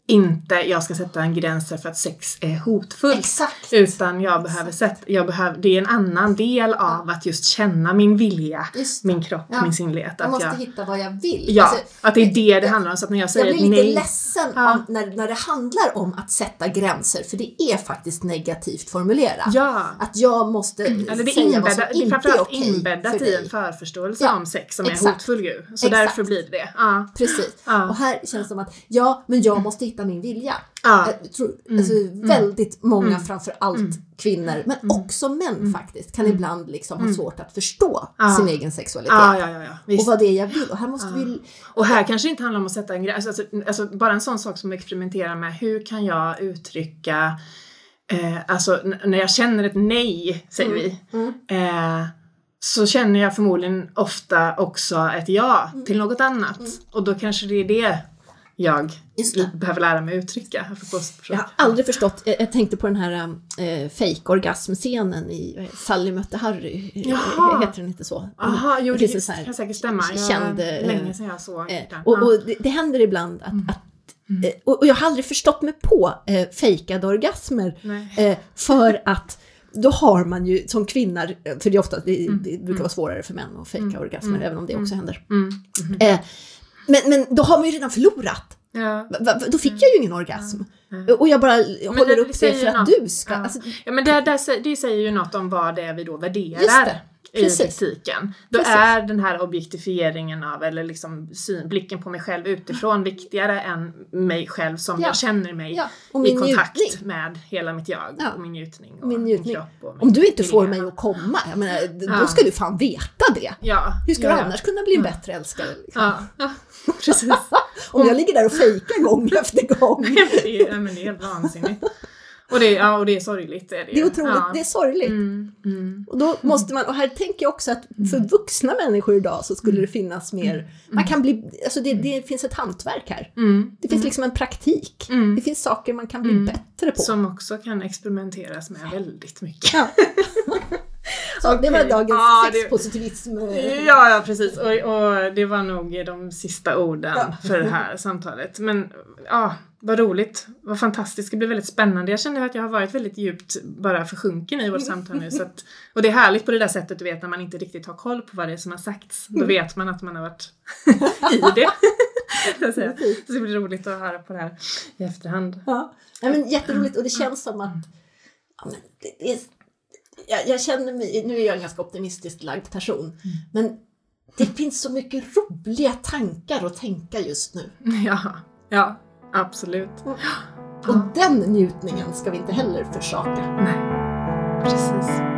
inte jag ska sätta en gräns för att sex är hotfullt. Exakt! Utan jag behöver sätta, jag behöver, det är en annan del av att just känna min vilja, det. min kropp, Ja. min sinnlighet. Jag måste jag, hitta vad jag vill. ja, Alltså, att det är det det jag- handlar om. Så att när jag jag säger blir lite nej. ledsen Ja. av när, när det handlar om att sätta gränser, för det är faktiskt negativt formulerat. Ja. Att jag måste Eller det är, säga vad som det är inte är framförallt okej inbäddat i en förförståelse Ja, om sex som är exakt. hotfull ju. Så Exakt. därför blir det det. Ja. Precis. Och här känns det som att, ja, men jag måste hitta min vilja. Ja. Jag tror, alltså, väldigt många, framför allt Mm. kvinnor, men också män faktiskt, kan ibland liksom ha svårt att förstå Mm. Ja. sin egen sexualitet. Ja, ja, ja, ja. Och vad det är jag vill. Och här måste vi... Och här kanske inte handlar om att sätta en gräns. Alltså, alltså, bara en sån sak som experimentera med hur kan jag uttrycka eh, alltså när jag känner ett nej, säger vi, Mm. eh, så känner jag förmodligen ofta också ett ja Mm. till något annat. Och då kanske det är det jag behöver lära mig uttrycka. Jag har aldrig förstått, jag, tänkte på den här äh, fake-orgasmscenen i Sally mötte Harry, Jaha. heter den inte så? Aha, jo Det det, finns kan säkert stämma. Jag, känd, eh, länge sedan jag såg Eh, den. och och det, det händer ibland att, Mm. att eh, och, jag har aldrig förstått mig på eh, fejkade orgasmer eh, för att då har man ju som kvinna, för det, är ofta, det, det brukar vara svårare för män att fejka orgasmer, även om det också händer. Mm. Eh, men, men då har man ju redan förlorat. Ja. Då fick jag ju ingen orgasm. Och jag bara håller det- upp det för att något. du ska... Ja. Alltså, Ja men det, det säger ju något om vad det är vi då värderar det, i precis. praktiken. Då Precis. är den här objektifieringen av, eller liksom syn, blicken på mig själv utifrån viktigare än mig själv som Ja. jag känner mig ja, i min kontakt njutning. med hela mitt jag Ja. och min njutning och min njutning. kropp. Och min Om du inte får mig att komma, jag menar, då ska du fan veta det. Hur ska du annars kunna bli en bättre älskare? Liksom? Precis. Om jag ligger där och fejkar gång efter gång. det, är, men det är helt vansinnigt. Och det, är- ja, och det är sorgligt. Är det, Det är otroligt, Ja. det är sorgligt. Mm, mm. Och då måste man, och här tänker jag också att för vuxna människor idag så skulle det finnas mer, man kan bli, alltså det, det finns ett hantverk här. Mm. Det finns liksom en praktik. Mm. Det finns saker man kan bli Mm. bättre på. Som också kan experimenteras med väldigt mycket. Ja. Så det var dagens Ja, det- sexpositivism. Ja, ja precis. Och, och det var nog de sista orden Ja. för det här samtalet. Men ja, vad roligt. Vad fantastiskt. Det blir väldigt spännande. Jag känner att jag har varit väldigt djupt bara försjunken i vårt samtal nu. Så att, och det är härligt på det där sättet, du vet, när man inte riktigt har koll på vad det är som har sagts. Då vet man att man har varit i det. Så det blir roligt att höra på det här i efterhand. Ja. Ja, men jätteroligt och det känns som att ja, men det, är, jag, jag känner mig, nu är jag en ganska optimistiskt lagd person, men det finns så mycket roliga tankar att tänka just nu. Ja, ja, absolut. Och den njutningen ska vi inte heller försaka. Nej, precis.